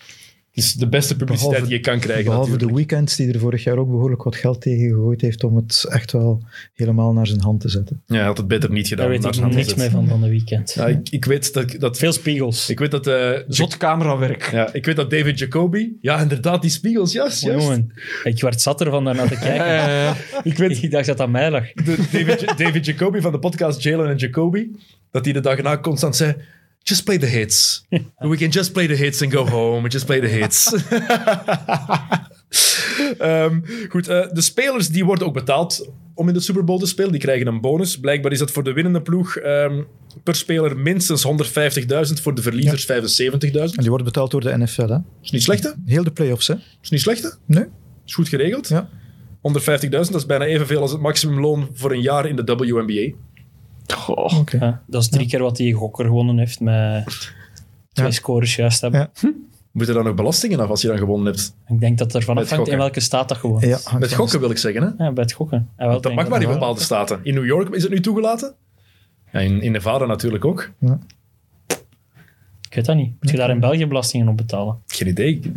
Het is de beste publiciteit Behalve- die je kan krijgen Behalve de natuurlijk. weekends die er vorig jaar ook behoorlijk wat geld tegen gegooid heeft om het echt wel helemaal naar zijn hand te zetten. Ja, hij had het beter niet gedaan. Daar weet ik niks te mee zetten. van van de weekend. Ja, ik, ik weet dat... dat Veel spiegels. ik weet dat... eh, Zot camerawerk. ja, ik weet dat David Jacoby... Ja, inderdaad, die spiegels. Oh, jongen, ik werd zat ervan daarna te kijken. Eh, ik, weet, ik dacht dat dat mij lag. De, David, David Jacoby van de podcast Jalen en Jacoby, dat hij de dag na constant zei... Just play the hits. We can just play the hits and go home. Just play the hits. Ehm, goed, eh, de spelers die worden ook betaald om in de Super Bowl te spelen. Die krijgen een bonus. Blijkbaar is dat voor de winnende ploeg ehm, per speler minstens 150.000, voor de verliezers 75.000. En die wordt betaald door de NFL, hè? Is niet slecht, hè? Heel de playoffs, hè? Is niet slecht, hè? Nee? Is goed geregeld. Ja. 150.000, dat is bijna evenveel als het maximumloon voor een jaar in de WNBA. Goh. Ja, dat is drie keer wat die gokker gewonnen heeft met twee Ja. scores juist hebben. Ja. Moet je dan nog belastingen af als je dan gewonnen hebt? Ik denk dat er vanaf hangt in welke staat dat gewoon is. Met gokken wil ik zeggen, hè? Ja, bij het gokken. Wel, Dat mag maar in bepaalde staten. In New York is het nu toegelaten. Ja, in, in Nevada natuurlijk ook. Ik weet dat niet. Moet je daar in België belastingen op betalen? Geen idee. Ik,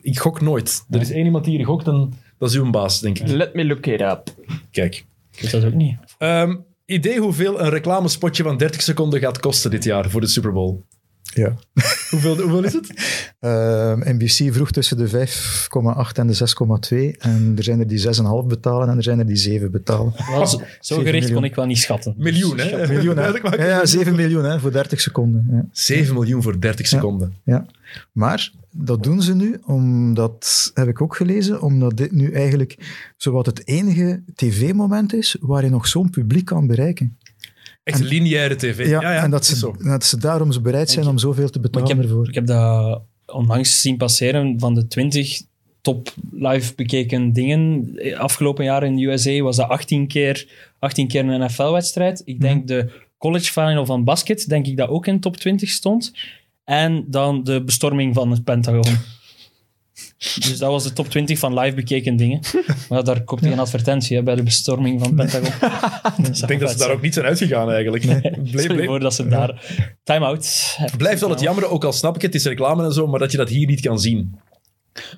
ik gok nooit. Er is één iemand die hier gokt en dat is uw baas, denk ik. Let me look it up. Kijk. Ik weet dat ook niet. Ehm, idee hoeveel een reclamespotje van 30 seconden gaat kosten dit jaar voor de Super Bowl? Ja. Hoeveel, hoeveel is het? Ehm, NBC vroeg tussen de 5,8 en de 6,2. En er zijn er die 6,5 betalen en er zijn er die 7 betalen. Wel, zo, gericht kon ik wel niet schatten. Miljoen, hè? Miljoen, hè? Ja, ja, 7 miljoen hè, voor 30 seconden. Ja. 7 miljoen voor 30 seconden. Ja, maar dat doen ze nu, omdat, heb ik ook gelezen, omdat dit nu eigenlijk zowat het enige tv-moment is waar je nog zo'n publiek kan bereiken. Echt lineaire tv. Ja, Ja, ja, en dat is ze, zo. dat ze daarom zo bereid zijn om zoveel te betalen ik heb, ervoor. ik heb dat onlangs zien passeren van de 20 top live bekeken dingen. Afgelopen jaar in de USA was dat 18 keer, 18 keer een NFL-wedstrijd. Ik denk de college final van basket, denk ik dat ook in top 20 stond. En dan de bestorming van het Pentagon. Dus dat was de top 20 van live bekeken dingen. Maar daar komt geen advertentie hè, bij de bestorming van het Pentagon. Ik denk dat ze daar ook niet zijn uitgegaan eigenlijk. Bleef, voor dat ze daar... Time-out. blijft wel het jammer, ook al snap ik het, het is reclame en zo, maar dat je dat hier niet kan zien.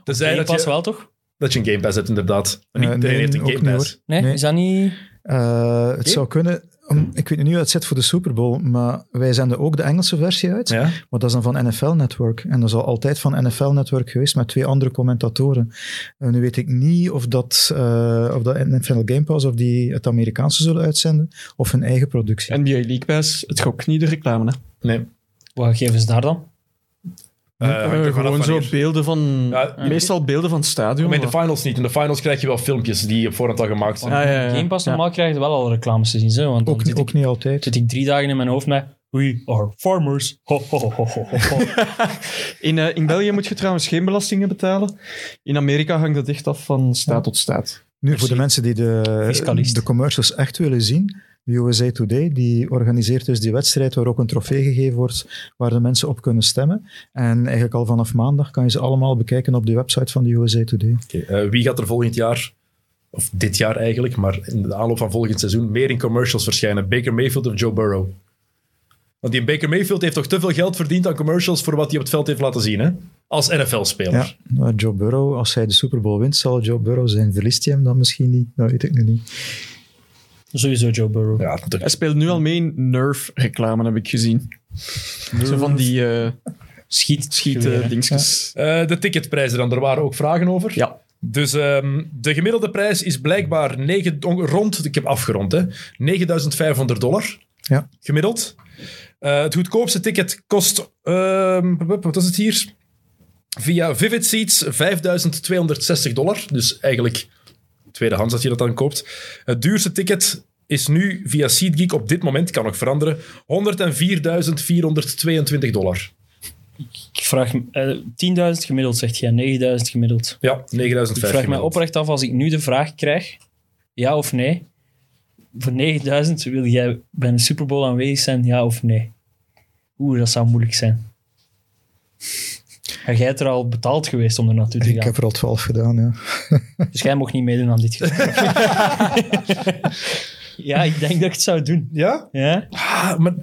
Tenzij Game dat Pass je, wel, toch? dat je een Game Pass hebt, inderdaad. Niet Eh, iedereen heeft een Game Pass. Nee. is dat niet... Eh, het zou kunnen. Om- ik weet niet hoe het zit voor de Super Bowl, maar wij zenden ook de Engelse versie uit. Ja? Maar dat is dan van NFL Network. En dat is al altijd van NFL Network geweest met twee andere commentatoren. En nu weet ik niet of dat, eh of dat NFL Game Pass of die het Amerikaanse zullen uitzenden, of hun eigen productie. NBA League Pass, het gok niet de reclame. Hè. Nee. Wat geven ze daar dan? Er vanaf gewoon zo beelden van... Ja, meestal beelden van het stadion. Maar in de finals niet. In de finals krijg je wel filmpjes die op voorhand al gemaakt zijn. Ah, ja, ja. Game Pass Ja. normaal krijg je wel al reclames te zien. Zo, want Ook, niet- ook ik, niet altijd. zit ik drie dagen in mijn hoofd met... We are farmers. Ho, ho, ho, ho, ho, ho. In, in België moet je trouwens geen belastingen betalen. In Amerika hangt dat echt af van staat tot staat. Nu, voor de mensen die de, de commercials echt willen zien, USA Today, die organiseert dus die wedstrijd waar ook een trofee gegeven wordt, waar de mensen op kunnen stemmen. En eigenlijk al vanaf maandag kan je ze allemaal bekijken op de website van de USA Today. Oké, eh, wie gaat er volgend jaar, of dit jaar eigenlijk, maar in de aanloop van volgend seizoen, meer in commercials verschijnen? Baker Mayfield of Joe Burrow? Want die Baker Mayfield heeft toch te veel geld verdiend aan commercials voor wat hij op het veld heeft laten zien, hè? Als NFL-speler. Ja, maar Joe Burrow, als hij de Super Bowl wint, zal Joe Burrow zijn. Verliest hij hem dan misschien niet? Dat weet ik niet. Sowieso Joe Burrow. Ja, natuurlijk. Hij speelt nu al mee in Nerf-reclame, heb ik gezien. Zo van die eh Schiet, dingetjes. Eh, de ticketprijzen dan, er waren ook vragen over. Ja. Dus ehm, de gemiddelde prijs is blijkbaar rond, ik heb afgerond, hè, 9500 dollar Ja. gemiddeld. Eh, het goedkoopste ticket kost, ehm, wat is het hier? Via Vivid Seats 5260 dollar. Dus eigenlijk tweedehands als je dat dan koopt. Het duurste ticket is nu via SeatGeek op dit moment, kan nog veranderen, 104.422 dollar. Ik vraag me... eh, 10.000 gemiddeld, zegt jij. 9.000 gemiddeld. Ja, Ik 9005 vraag mij oprecht af, als ik nu de vraag krijg, ja of nee, voor 9000 wil jij bij een Super Bowl aanwezig zijn, ja of nee? Oeh, dat zou moeilijk zijn. En jij bent er al betaald geweest om er naartoe te Ik gaan. heb er al twaalf gedaan, ja. Dus jij mocht niet meedoen aan dit gesprek. ja, ik denk dat ik het zou doen. Ja? Ja? Ah, maar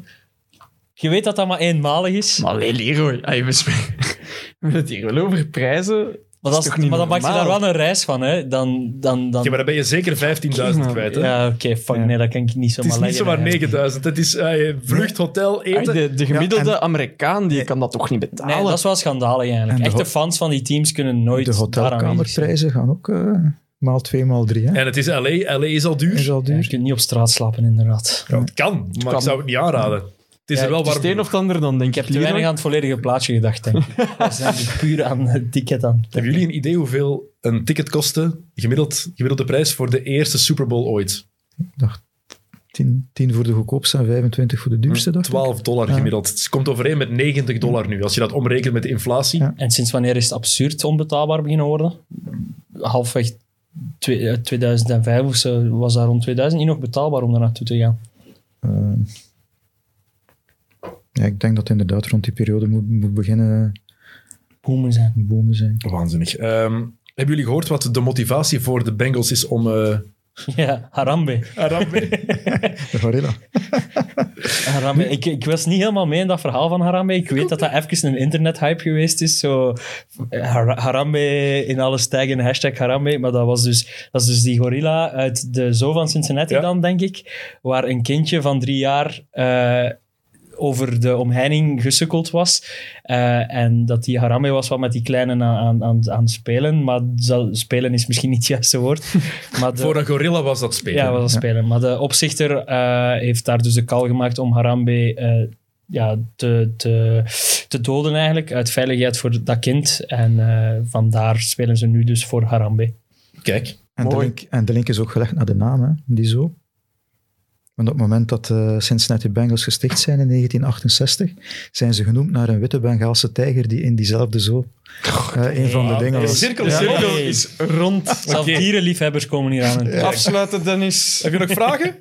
Je weet dat dat maar eenmalig is. Maar nee, Leroy. Spreken- we hebben het hier wel over prijzen. Maar, Dat is maar dan maak je daar wel een reis van, hè? Dan, dan, dan... Ja, maar dan ben je zeker 15.000 man. kwijt. Hè? Ja, oké, fuck, nee, dat kan ik niet het zomaar is niet leggen. zomaar hè. 9000. Het is eh, vlucht, hotel, Ay, eten. de, de gemiddelde Ja, en- Amerikaan die kan dat toch niet betalen? Nee, dat is wel schandalig eigenlijk. En de Echte fans van die teams kunnen nooit De hotelkamerprijzen gaan ook eh, maal twee, maal drie. Hè? En het is LA. LA is al duur. Is al Ja, je duur. kunt niet op straat slapen, inderdaad. Ja, het kan, maar kan. ik zou het niet aanraden. Het is Ja, er wel Het is warm. het een of het ander, dan denk Ik heb te weinig aan het volledige plaatje gedacht, denk ik. We zijn puur aan het ticket aan. Hebben jullie een idee hoeveel een ticket kostte, gemiddeld, gemiddelde prijs, voor de eerste Super Bowl ooit? 10, 10 voor de goedkoopste en 25 voor de duurste. dacht ik. 12 dollar Ja. gemiddeld. Het komt overeen met 90 dollar nu, als je dat omrekent met de inflatie. Ja. En sinds wanneer is het absurd onbetaalbaar beginnen worden? Halfweg twee- eh, 2005 of zo was dat rond 2000 niet nog betaalbaar om daar naartoe te gaan. Eh, ja, ik denk dat het inderdaad rond die periode moet, moet beginnen Boomen zijn. bomen zijn. Waanzinnig. Ehm, hebben jullie gehoord wat de motivatie voor de Bengals is om... eh Ja, Harambe. Harambe? De gorilla. Harambe. Ik, ik was niet helemaal mee in dat verhaal van Harambe. Ik weet dat dat even een internethype geweest is. Zo, Har- Harambe in alle stijgen, hashtag Harambe. Maar dat, was dus, dat is dus die gorilla uit de zoo van Cincinnati Ja. dan, denk ik. Waar een kindje van drie jaar eh, over de omheining gesukkeld was. Eh, en dat die Harambe was wat met die kleinen aan, aan, aan, spelen. Maar spelen is misschien niet het juiste woord. Maar de, voor een gorilla was dat spelen. ja, was dat spelen. Maar de opzichter eh, heeft daar dus de call gemaakt om Harambe eh, ja, te, te, te doden eigenlijk, uit veiligheid voor dat kind. En eh, vandaar spelen ze nu dus voor Harambe. Kijk. En de, Mooi. link, en de link is ook gelegd naar de naam, hè, die zo. Want op het moment dat de Cincinnati Bengals gesticht zijn in 1968, zijn ze genoemd naar een witte Bengaalse tijger die in diezelfde zoo eh, een van de dingen De was. cirkel De rond. cirkel is rond. Zelfs dierenliefhebbers komen hier aan. Ja, Afsluiten, Dennis. Heb je nog vragen?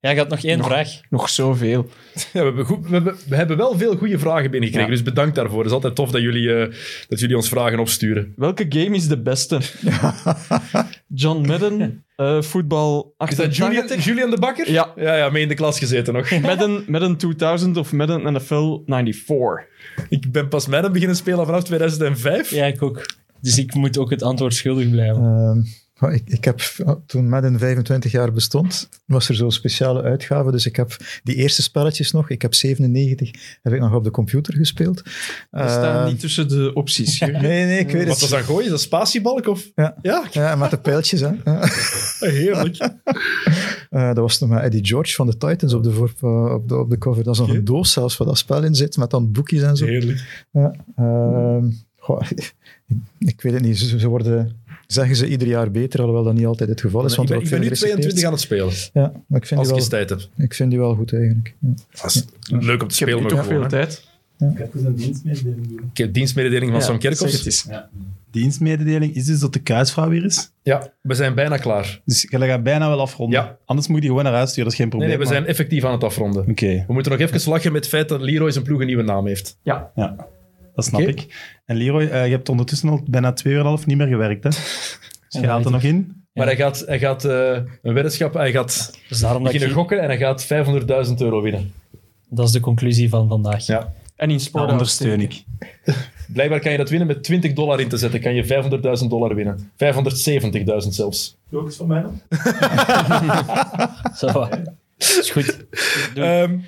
je had nog één vraag. Nog zoveel. Ja, we, hebben goed, we, hebben, we hebben wel veel goede vragen binnengekregen, Ja. dus bedankt daarvoor. Het is altijd tof dat jullie, eh, dat jullie ons vragen opsturen. Welke game is de beste? John Madden, eh voetbal Is dat Julian, 88? Julian de Bakker? Ja. ja. Ja, mee in de klas gezeten nog. Madden, Madden 2000 of Madden NFL 94? Ik ben pas Madden beginnen spelen vanaf 2005. Ja, ik ook. Dus ik moet ook het antwoord schuldig blijven. Ehm, ik, ik heb, toen Madden 25 jaar bestond, was er zo'n speciale uitgave. Dus ik heb die eerste spelletjes nog, ik heb 97, heb ik nog op de computer gespeeld. Dat staat Ehm, niet tussen de opties. Nee, nee, ik weet Wat was het. dat gooien? Is dat spatiebalk of? Ja. Ja, Ja, met de pijltjes, hè. Ja. heerlijk. Eh, dat was nog met Eddie George van de Titans op de, voor, eh, op de, op de cover. Dat is nog een doos zelfs waar dat spel in zit, met dan boekjes en zo. Heerlijk. Ja, ehm, goh, ik, ik weet het niet. Ze, ze worden, zeggen ze, ieder jaar beter, alhoewel dat niet altijd het geval is. ik Want ben, er ik ben nu veel 22 gerecycleerd. aan het spelen, Ja, maar ik vind, als ik wel, tijd heb. ik vind die wel goed eigenlijk. Ja. Dat is leuk om te Ik heb spelen toch gewoon. veel hè. tijd. Ik heb dus een dienstmededeling. Ik heb dienstmededeling van Ja, Sam eens. Ja. Dienstmededeling is dus dat de kruisvrouw weer is. Ja, we zijn bijna klaar. Dus je gaat bijna wel afronden. Ja. Anders moet je die gewoon naar huis sturen, dat is geen probleem. nee, we zijn effectief aan het afronden. Oké, We moeten nog even lachen met het feit dat Leroy zijn ploeg een nieuwe naam heeft. ja, dat snap Oké. ik. En Leroy, eh, je hebt ondertussen al bijna twee uur en een half niet meer gewerkt, hè? Dus je haalt er nog in. Maar hij gaat, hij gaat eh, een weddenschap, hij gaat Dus beginnen gokken en hij gaat 500.000 euro winnen. Dat is de conclusie van vandaag. Ja. En in Dat sport ondersteun ik. Blijkbaar kan je dat winnen met 20 dollar in te zetten. Kan je 500.000 dollar winnen. 570.000 zelfs. Ook van mij dan? Zo, dat is goed. Ehm,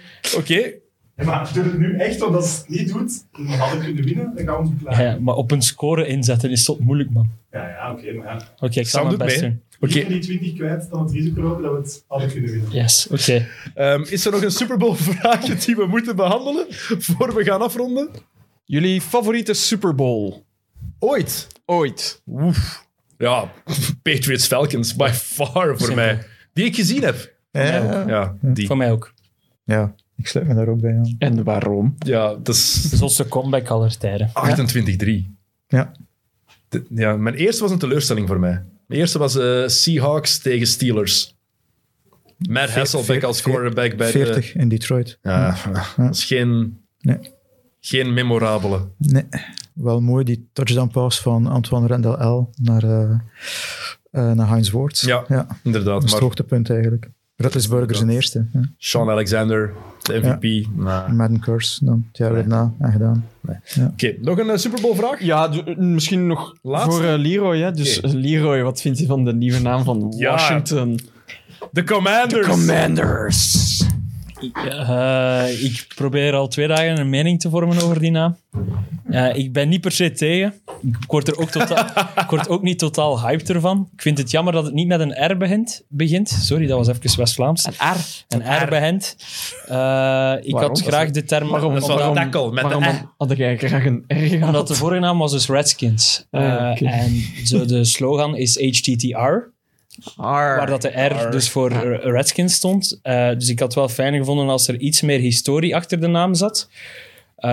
Maar doe het nu echt, want als het niet doet, dan hadden we kunnen winnen, dan gaan we ons Ja, maar op een score inzetten is tot moeilijk, man. Ja, ja, oké, maar ja. Oké, ik zal mijn best doen. Oké. die 20 kwijt dan het risico lopen dat we het hadden kunnen winnen. Yes, oké. ehm, is er nog een Super Bowl vraagje die we moeten behandelen voor we gaan afronden? Jullie favoriete Super Bowl? Ooit. Ooit. Oef. Ja, Patriots Falcons, by far voor Simpel. mij. Die ik gezien heb. Ja, ja, Ja, die. Voor mij ook. ja, ik sluit me daar ook bij aan. En waarom? Ja, dat is De zotste comeback aller tijden. 28-3. Ja. De- ja, mijn eerste was een teleurstelling voor mij. Mijn eerste was eh, Seahawks tegen Steelers. Matt Hasselbeck als quarterback bij de... 40 in Detroit. Ja, dat is geen, Nee. geen memorabele. Nee, wel mooi die touchdown pass van Antoine Rendel L naar, eh eh, naar Heinz Ward. Ja. ja, dat Inderdaad, is het maar hoogtepunt eigenlijk. Ruttlesburger zijn eerste. Ja. Sean Alexander, de MVP. Madden Curse, dan het jaar Nee. en gedaan. Oké, nog een eh, Super Bowl vraag? Ja, d- misschien nog Laatste? voor eh, Leroy. Hè? Dus eh, Leroy, wat vindt hij van de nieuwe naam van. Washington? De Commanders. Commanders. Eh, ik probeer al twee dagen een mening te vormen over die naam. Eh, ik ben niet per se tegen. Ik word er ook, totaal, ik word ook niet totaal hyped ervan. Ik vind het jammer dat het niet met een R begint. begint. Sorry, dat was even West-Vlaams. Een R. Een R begint. Eh, ik Waarom? had graag de term... Waarom? Omdat- een tackle met Waarom de had- jij graag een R gehad? Omdat de vorige naam was dus Redskins. Ah, Eh, oké. En zo de slogan is HTTR. Waar dat de R dus voor Redskins stond. Eh, dus ik had het wel fijn gevonden als er iets meer historie achter de naam zat. Eh,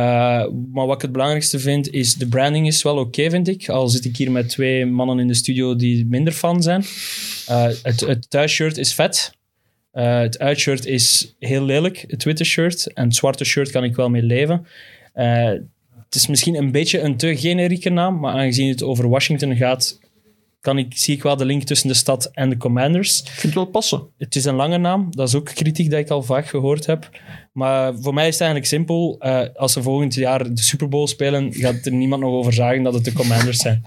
maar wat ik het belangrijkste vind, is de branding is wel oké, vind ik. Al zit ik hier met twee mannen in de studio die minder fan zijn. Eh, het, het thuisshirt is vet. Het uitshirt is heel lelijk, het witte shirt. En het zwarte shirt kan ik wel mee leven. Het is misschien een beetje een te generieke naam, maar aangezien het over Washington gaat, kan ik, zie ik wel de link tussen de stad en de Commanders. Ik vind het wel passen. Het is een lange naam, dat is ook kritiek dat ik al vaak gehoord heb. Maar voor mij is het eigenlijk simpel. eh, als ze volgend jaar de Super Bowl spelen, gaat er niemand nog over zagen dat het de Commanders zijn.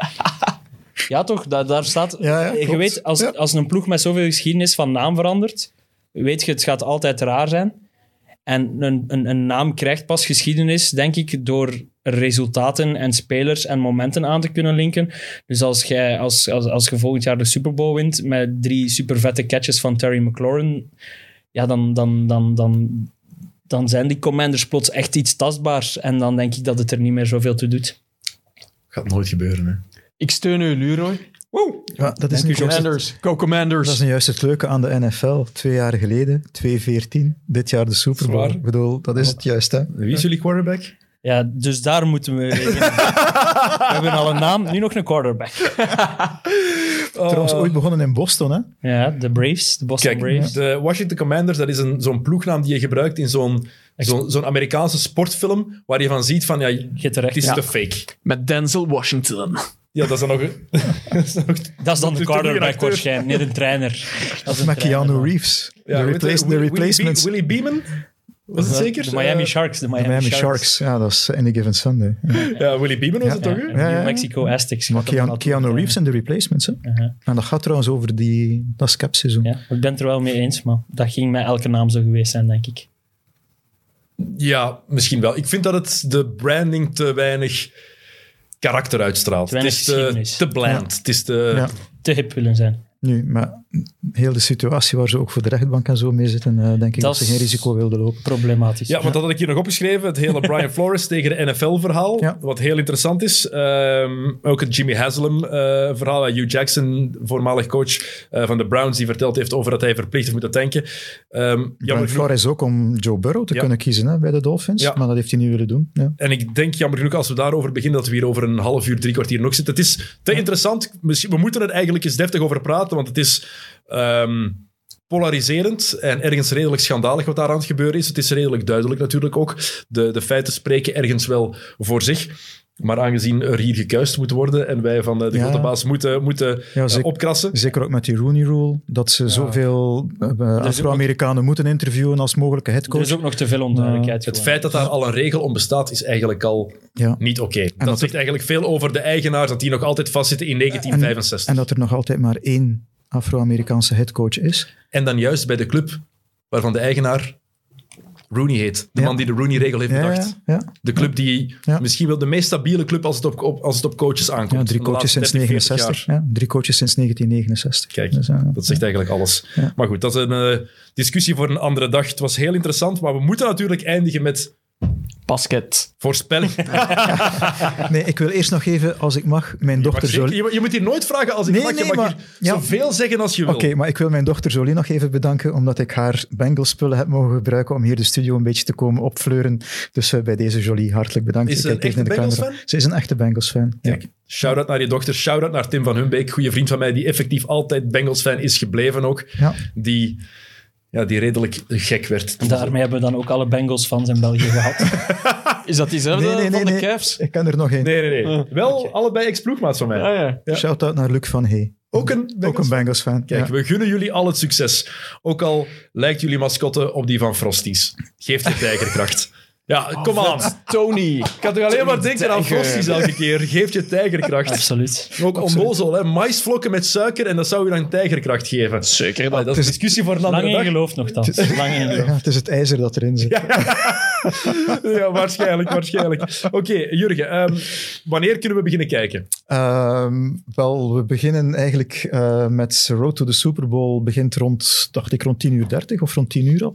ja, toch? Da- daar staat... Ja, ja, je klopt. weet, als, Ja. als een ploeg met zoveel geschiedenis van naam verandert, weet je, het gaat altijd raar zijn. En een, een, een naam krijgt pas geschiedenis, denk ik, door resultaten en spelers en momenten aan te kunnen linken. Dus als, jij, als, als, als je volgend jaar de Super Bowl wint met drie super vette catches van Terry McLaurin, ja, dan, dan, dan, dan, dan zijn die commanders plots echt iets tastbaars. En dan denk ik dat het er niet meer zoveel toe doet. Gaat nooit gebeuren, hè. Ik steun u, Leroy. Woe. Ja, dat, is Commanders. Go Commanders. dat is nu juist het leuke aan de NFL. Twee jaar geleden, 2-14. Dit jaar de Super Bowl. Ik bedoel, dat is het juist, hè? Wie is jullie quarterback? Ja, dus daar moeten we we hebben al een naam, nu nog een quarterback. Trouwens, ooit begonnen in Boston, hè? Ja, de Braves, de Boston Kijk, Braves. de Washington Commanders, dat is een, zo'n ploegnaam die je gebruikt in zo'n, zo'n, zo'n Amerikaanse sportfilm, waar je van ziet van, ja, Je het is Ja. te fake. Met Denzel Washington. Ja, dat is dan nog... dat is dan nog Dat is dan de quarterback waarschijnlijk, niet een trainer. Dat is een Met Keanu. Reeves. Ja, de, weet replace- je, de Willie- replacements. Willie Beeman? Was het zeker? De Miami Eh, Sharks. De De Miami, Sharks. Sharks. Ja, dat is Any Given Sunday. Ja. Ja, Willie Beeman was het Ja, toch? hè? en Ja, ja, New ja. Mexico Aztecs. Maar Keanu, natuurlijk, Reeves in de replacements, hè? uh-huh. En dat gaat trouwens over die, dat scapseizoen. Ja, ik ben het er wel mee eens, maar dat ging met elke naam zo geweest zijn, denk ik. Ja, misschien wel. Ik vind dat het de branding te weinig karakter uitstraalt. Te weinig het is te, bland. Het is te... Ja. Te hip willen zijn. Nu, maar heel de situatie waar ze ook voor de rechtbank en zo mee zitten, eh, denk ik dat, Dat ze geen risico wilden lopen. Problematisch. Ja, want dat had ik hier nog opgeschreven. Het hele Brian Flores tegen de NFL-verhaal. Ja. Wat heel interessant is. Ehm, ook het Jimmy Haslam-verhaal. Hugh Jackson, voormalig coach eh, van de Browns, die verteld heeft over dat hij verplicht heeft moeten tanken. Ehm, jammer Brian genoeg- Flores ook om Joe Burrow te Ja. kunnen kiezen hè, bij de Dolphins, Ja. maar dat heeft hij niet willen doen. Ja. En ik denk jammer genoeg, als we daarover beginnen, dat we hier over een half uur, drie kwartier nog zitten. Het is te interessant. Misschien- We moeten er eigenlijk eens deftig over praten, want het is ehm, polariserend en ergens redelijk schandalig wat daar aan het gebeuren is. Het is redelijk duidelijk natuurlijk ook. De, de feiten spreken ergens wel voor zich. Maar aangezien er hier gekuist moet worden en wij van de, de Ja. grote baas moeten, moeten Ja, eh, zeker. opkrassen. Zeker ook met die Rooney Rule, dat ze zoveel uh, Afro-Amerikanen moeten interviewen als mogelijke Er headcoach. is ook nog te veel onduidelijkheid. Het feit dat daar al een regel om bestaat, is eigenlijk al Ja. niet oké. Dat, dat zegt eigenlijk veel over de eigenaars, dat die nog altijd vastzitten in 1965. En dat er nog altijd maar één Afro-Amerikaanse headcoach is. En dan juist bij de club waarvan de eigenaar Rooney heet. De Ja. man die de Rooney-regel heeft bedacht. ja, ja. De club die misschien wel de meest stabiele club als het op, op- als het op coaches aankomt. ja drie coaches sinds 30, 40 69. jaar. Ja, drie coaches sinds 1969. Kijk, Dus, dat zegt eigenlijk alles. Maar goed, dat is een eh, discussie voor een andere dag. Het was heel interessant, maar we moeten natuurlijk eindigen met Basket. voorspelling. Nee, ik wil eerst nog even, als ik mag, mijn dochter Mag zeker- Jolie... je, je moet hier nooit vragen als ik Nee, mag. Je nee, mag maar- hier ja. zoveel zeggen als je wil. Oké, maar ik wil mijn dochter Jolie nog even bedanken, omdat ik haar Bengals-spullen heb mogen gebruiken om hier de studio een beetje te komen opfleuren. Dus eh, bij deze Jolie, hartelijk bedankt. Is Ik ze een even echte in de camera. Bengals-fan? Ze is een echte Bengals-fan. Ja. Kijk, shout-out naar je dochter, shout-out naar Tim van Humbeek, goede vriend van mij, die effectief altijd Bengals-fan is gebleven ook. Ja. Die, ja, die redelijk gek werd. Daarmee hebben we dan ook alle Bengals fans in België gehad. Is dat diezelfde Nee, nee, nee, van de nee. Cavs? Ik kan er nog één. Nee, nee, nee. Wel allebei ex-ploegmaats van mij. Ah ja. Ja. Shout-out naar Luc van Hey. Ook een Ook Bengals een Bengals-fan. Kijk, ja. we gunnen jullie al het succes. Ook al lijkt jullie mascotte op die van Frosties. Geeft je tijgerkracht. Ja, kom aan. Tony. Ik kan toch alleen maar denken aan. Frosties elke keer. Geeft je tijgerkracht. Absoluut. Ook onnozel, hè. Maisvlokken met suiker en dat zou je dan tijgerkracht geven. Zeker dat is een discussie voor een Lang andere in dag. geloof nogthans. Lang in geloof. Ja, het is het ijzer dat erin zit. Ja, waarschijnlijk, waarschijnlijk. Oké, Jurgen, ehm, wanneer kunnen we beginnen kijken? Ehm, wel, we beginnen eigenlijk eh, met Road to the Super Bowl. Begint rond, dacht ik, rond 10 uur 30 of rond 10 uur al.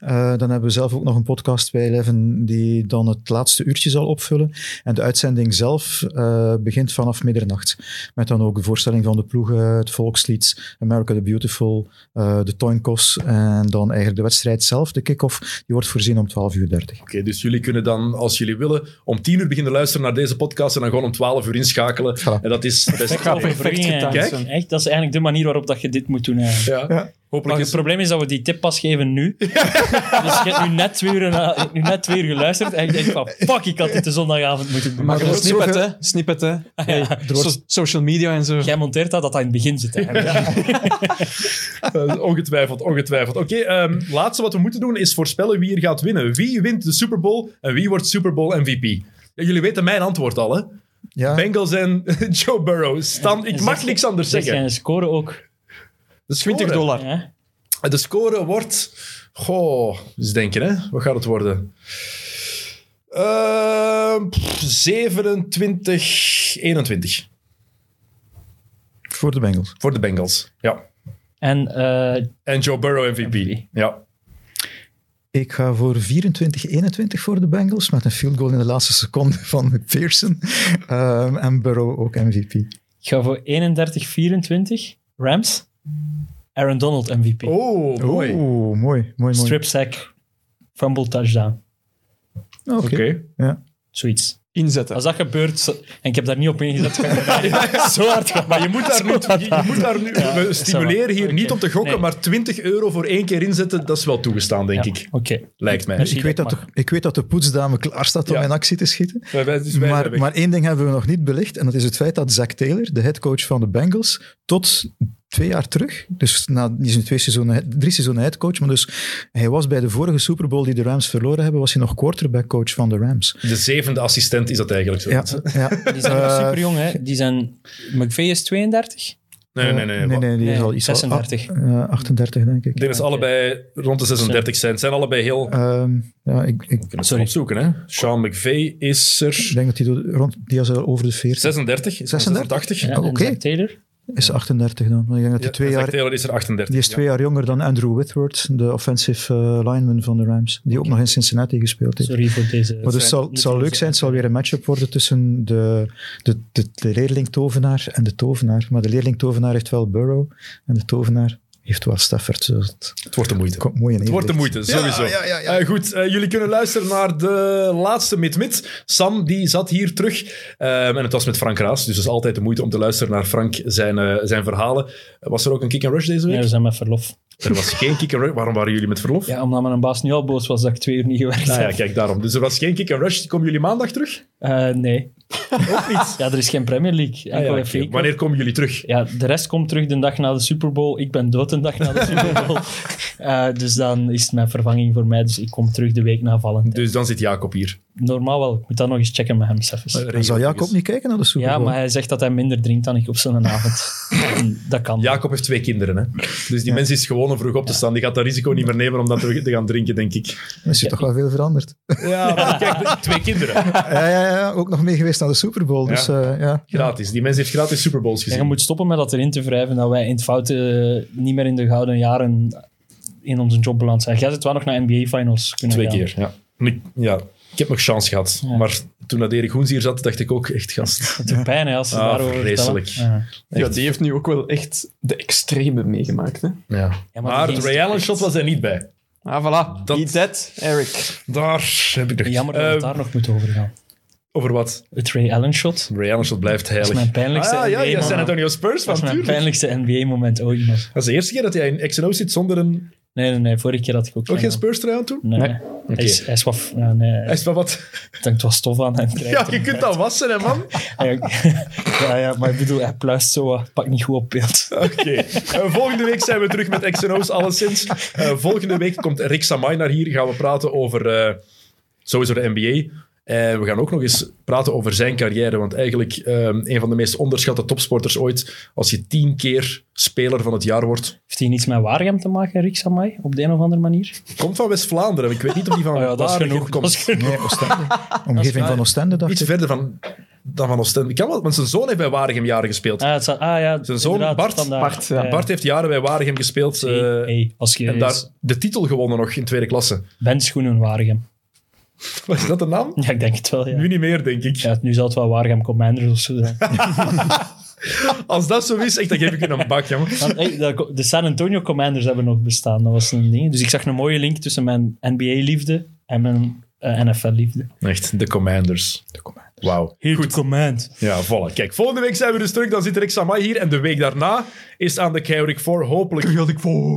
Eh, dan hebben we zelf ook nog een podcast bij Eleven die dan het laatste uurtje zal opvullen. En de uitzending zelf eh, begint vanaf middernacht. Met dan ook de voorstelling van de ploegen, het volkslied, America the Beautiful, eh, de Toinkos en dan eigenlijk de wedstrijd zelf, de kick-off, die wordt voorzien om 12 uur 30. Oké, dus jullie kunnen dan, als jullie willen, om 10 uur beginnen luisteren naar deze podcast en dan gewoon om 12 uur inschakelen. En dat is best oké. perfect Kijk. Echt, dat is eigenlijk de manier waarop dat je dit moet doen. eigenlijk. Ja. Ja. Hopelijk Maar is het probleem is dat we die tip pas geven nu. dus je hebt nu net twee uur, na- nu net twee uur geluisterd en je denkt van fuck, ik had dit de zondagavond moeten doen. Maar een snippet, zoveel- hè? Snippet, hè? Hey, wordt- so- social media en zo. Jij monteert dat, dat dat in het begin zit ongetwijfeld, ongetwijfeld. Oké, ehm, laatste wat we moeten doen is voorspellen wie er gaat winnen. Wie wint de Super Bowl en wie wordt Super Bowl MVP? Ja, jullie weten mijn antwoord al, hè? Ja, Bengals en Joe Burrow. Stan, ik mag niks anders Zeg zeggen. jij score ook. De score, 20 dollar. Ja? De score wordt... Goh, eens denken, hè. Wat gaat het worden? Ehm, pff, 27, 21 voor de Bengals. voor de Bengals. Ja. En eh, En Joe Burrow MVP. Ja. Ik ga voor 24-21 voor de Bengals, met een field goal in de laatste seconde van McPherson. Ehm, en Burrow ook MVP. Ik ga voor 31-24. Rams. Aaron Donald MVP. Oh, mooi. Oeh, mooi, mooi, mooi. Strip sack. Fumble touchdown. Oké. Ja. Zoiets. Inzetten. Als dat gebeurt, en ik heb daar niet op ingezet, zo hard gaan. Maar je moet daar, niet, je, je moet daar nu... we stimuleren hier niet om te gokken, Nee. maar 20 euro voor één keer inzetten, dat is wel toegestaan, denk Ja, ik. Oké. Lijkt mij. Ik weet, dat de, ik weet dat de poetsdame klaar staat om Ja. in actie te schieten. Wij- dus wij Maar, maar één ding hebben we nog niet belicht. En dat is het feit dat Zack Taylor, de headcoach van de Bengals, tot twee jaar terug, dus na, die is nu twee seizoenen, drie seizoenen headcoach, maar dus hij was bij de vorige Super Bowl die de Rams verloren hebben, was hij nog quarterback coach van de Rams. De zevende assistent is dat eigenlijk zo. Ja, ja. Die zijn nog Eh, super jong, hè? Die zijn. McVeigh is 32? Nee, nee, nee. nee, nee, die is al iets al- 36. ah, eh, 38, denk ik. Ik denk dat ze allebei rond de 36 zijn. Het zijn allebei heel... Ehm, ja, ik, ik het opzoeken, hè. Sean McVay is er... denk dat hij rond, die is al over de 40. 36, is 36? 86. Ja, Ja, en oké. Taylor? Is 38 dan. Maar ik denk dat hij twee jaar, Taylor is er 38. die is twee jaar jonger dan Andrew Whitworth, de offensive eh, lineman van de Rams, die ook nog in Cincinnati gespeeld heeft. Sorry voor deze. Maar dus het zal, het zal leuk zijn, het zal weer een matchup worden tussen de, de, de, de leerling-tovenaar en de tovenaar. Maar de leerling-tovenaar heeft wel Burrow en de tovenaar heeft wel Stafford. Het Het wordt de moeite. komt mooi in Het wordt de moeite, sowieso. Ja, ja, ja, Eh, goed, eh, jullie kunnen luisteren naar de laatste Mid-Mid. Sam, die zat hier terug. Ehm, en het was met Frank Raas, dus het is altijd de moeite om te luisteren naar Frank zijn, eh, zijn verhalen. Was er ook een kick-and-rush deze week? Ja, we zijn met verlof. Er was geen kick-and-rush. Waarom waren jullie met verlof? Ja, omdat mijn baas nu al boos was dat ik twee uur niet gewerkt Nou ja, heb. kijk, daarom. Dus er was geen kick-and-rush. Komen jullie maandag terug? Eh, nee. Ook niet. Ja, er is geen Premier League. Ah, ja. FA. Wanneer komen jullie terug? Ja, de rest komt terug de dag na de Super Bowl. Ik ben dood een dag na de Super Bowl. Eh, dus dan is het mijn vervanging voor mij. Dus ik kom terug de week na Valentijn. Dus dan zit Jacob hier. Normaal wel. Ik moet dat nog eens checken met hem. Steffens. Eh, zal Jacob niet kijken naar de Super Ja, Bowl. maar hij zegt dat hij minder drinkt dan ik op zo'n avond. En dat kan. Jacob heeft twee kinderen, hè. Dus die mens is gewoon om vroeg op te staan. Die gaat dat risico niet meer nemen om dat te te gaan drinken, denk ik. Dan is je toch wel veel veranderd. Ja, maar kijk, de- twee kinderen. ja, ja, ja, ook nog mee geweest naar de Super Bowl. Dus Ja. eh, ja. Gratis. Die mens heeft gratis Super Bowls En je gezien. moet stoppen met dat erin te wrijven dat wij in het foute niet meer in de gouden jaren in onze job beland zijn. Jij zit wel nog naar NBA-finals kunnen Twee gaan. keer, ja. Ik, ja. Ik heb nog chance gehad. Ja. Maar toen dat Erik Hoens hier zat, dacht ik ook echt, gast. Het doet pijn hè, als ze Ah, daarover vreselijk. Ja. Ja, die heeft nu ook wel echt de extreme meegemaakt. Hè? Ja. Ja, maar het ging- Ray Allen shot was er niet bij. Ah, voilà. Dat- Eat that, Eric. Daar heb ik nog... Jammer dat we Eh, het daar nog moeten over gaan. Over wat? Het Ray Allen shot. Ray Allen shot blijft heilig. Dat is mijn pijnlijkste Ah, ja, ja, San. Antonio Spurs Dat van, is mijn pijnlijkste NBA-moment ooit nog. Dat is de eerste keer dat hij in XNO zit zonder een... Nee, nee, nee. Vorige keer had ik ook Ook geen geen- Spurs trui aan toen? Nee, Nee. Hij, is, hij is wat... Nee, Hij is wel wat... denk het was stof aan hem. Ja, je kunt dat wassen, hè, man. ja, ja, maar ik bedoel, hij pluist zo wat. Pak niet goed op beeld. Oké. Eh, volgende week zijn we terug met XNO's, alleszins. Eh, volgende week komt Rick Samay naar hier. Gaan we praten over eh, sowieso de NBA. En we gaan ook nog eens praten over zijn carrière. Want eigenlijk ehm, een van de meest onderschatte topsporters ooit. Als je tien keer speler van het jaar wordt. Heeft hij iets met Waregem te maken, Rick Samai? Op de een of andere manier? Komt van West-Vlaanderen. Ik weet niet of die van Oh ja, dat is genoeg. komt. Dat is genoeg. Nee, Oostende. Omgeving van Oostende, dacht Iets ik. verder van, dan van Oostende. Ik kan wel, want zijn zoon heeft bij Waregem jaren gespeeld. Ah, het ah ja, Zijn zoon Bart. Bart, ja. Bart heeft jaren bij Waregem gespeeld. eh, Hey, hey, als je en daar de titel gewonnen nog in tweede klasse. Ben Schoenen Waregem. Was dat de naam? Ja, ik denk het wel, ja. Nu niet meer, denk ik. ja nu zal het wel Waregem Commanders of zo zijn. Als dat zo is, echt, dan geef ik je een bak, jongen. Want, hey, de- de San Antonio Commanders hebben nog bestaan. Dat was een ding. Dus ik zag een mooie link tussen mijn NBA-liefde en mijn eh, NFL-liefde. Echt, de Commanders. Wauw. Goed. Command. Ja, voilà. Kijk, volgende week zijn we dus terug. Dan zit Rick Samai hier. En de week daarna is aan de Keurig voor. Hopelijk,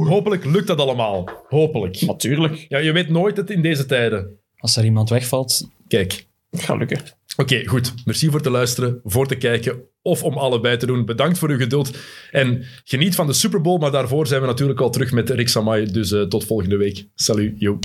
hopelijk lukt dat allemaal. Hopelijk. Natuurlijk. Ja, je weet nooit het in deze tijden. Als er iemand wegvalt, Kijk. Het gaat lukken. Oké, goed. Merci voor te luisteren, voor te kijken of om allebei te doen. Bedankt voor uw geduld. En geniet van de Super Bowl. Maar daarvoor zijn we natuurlijk al terug met Rick Samai. Dus eh, tot volgende week. Salut. Yo.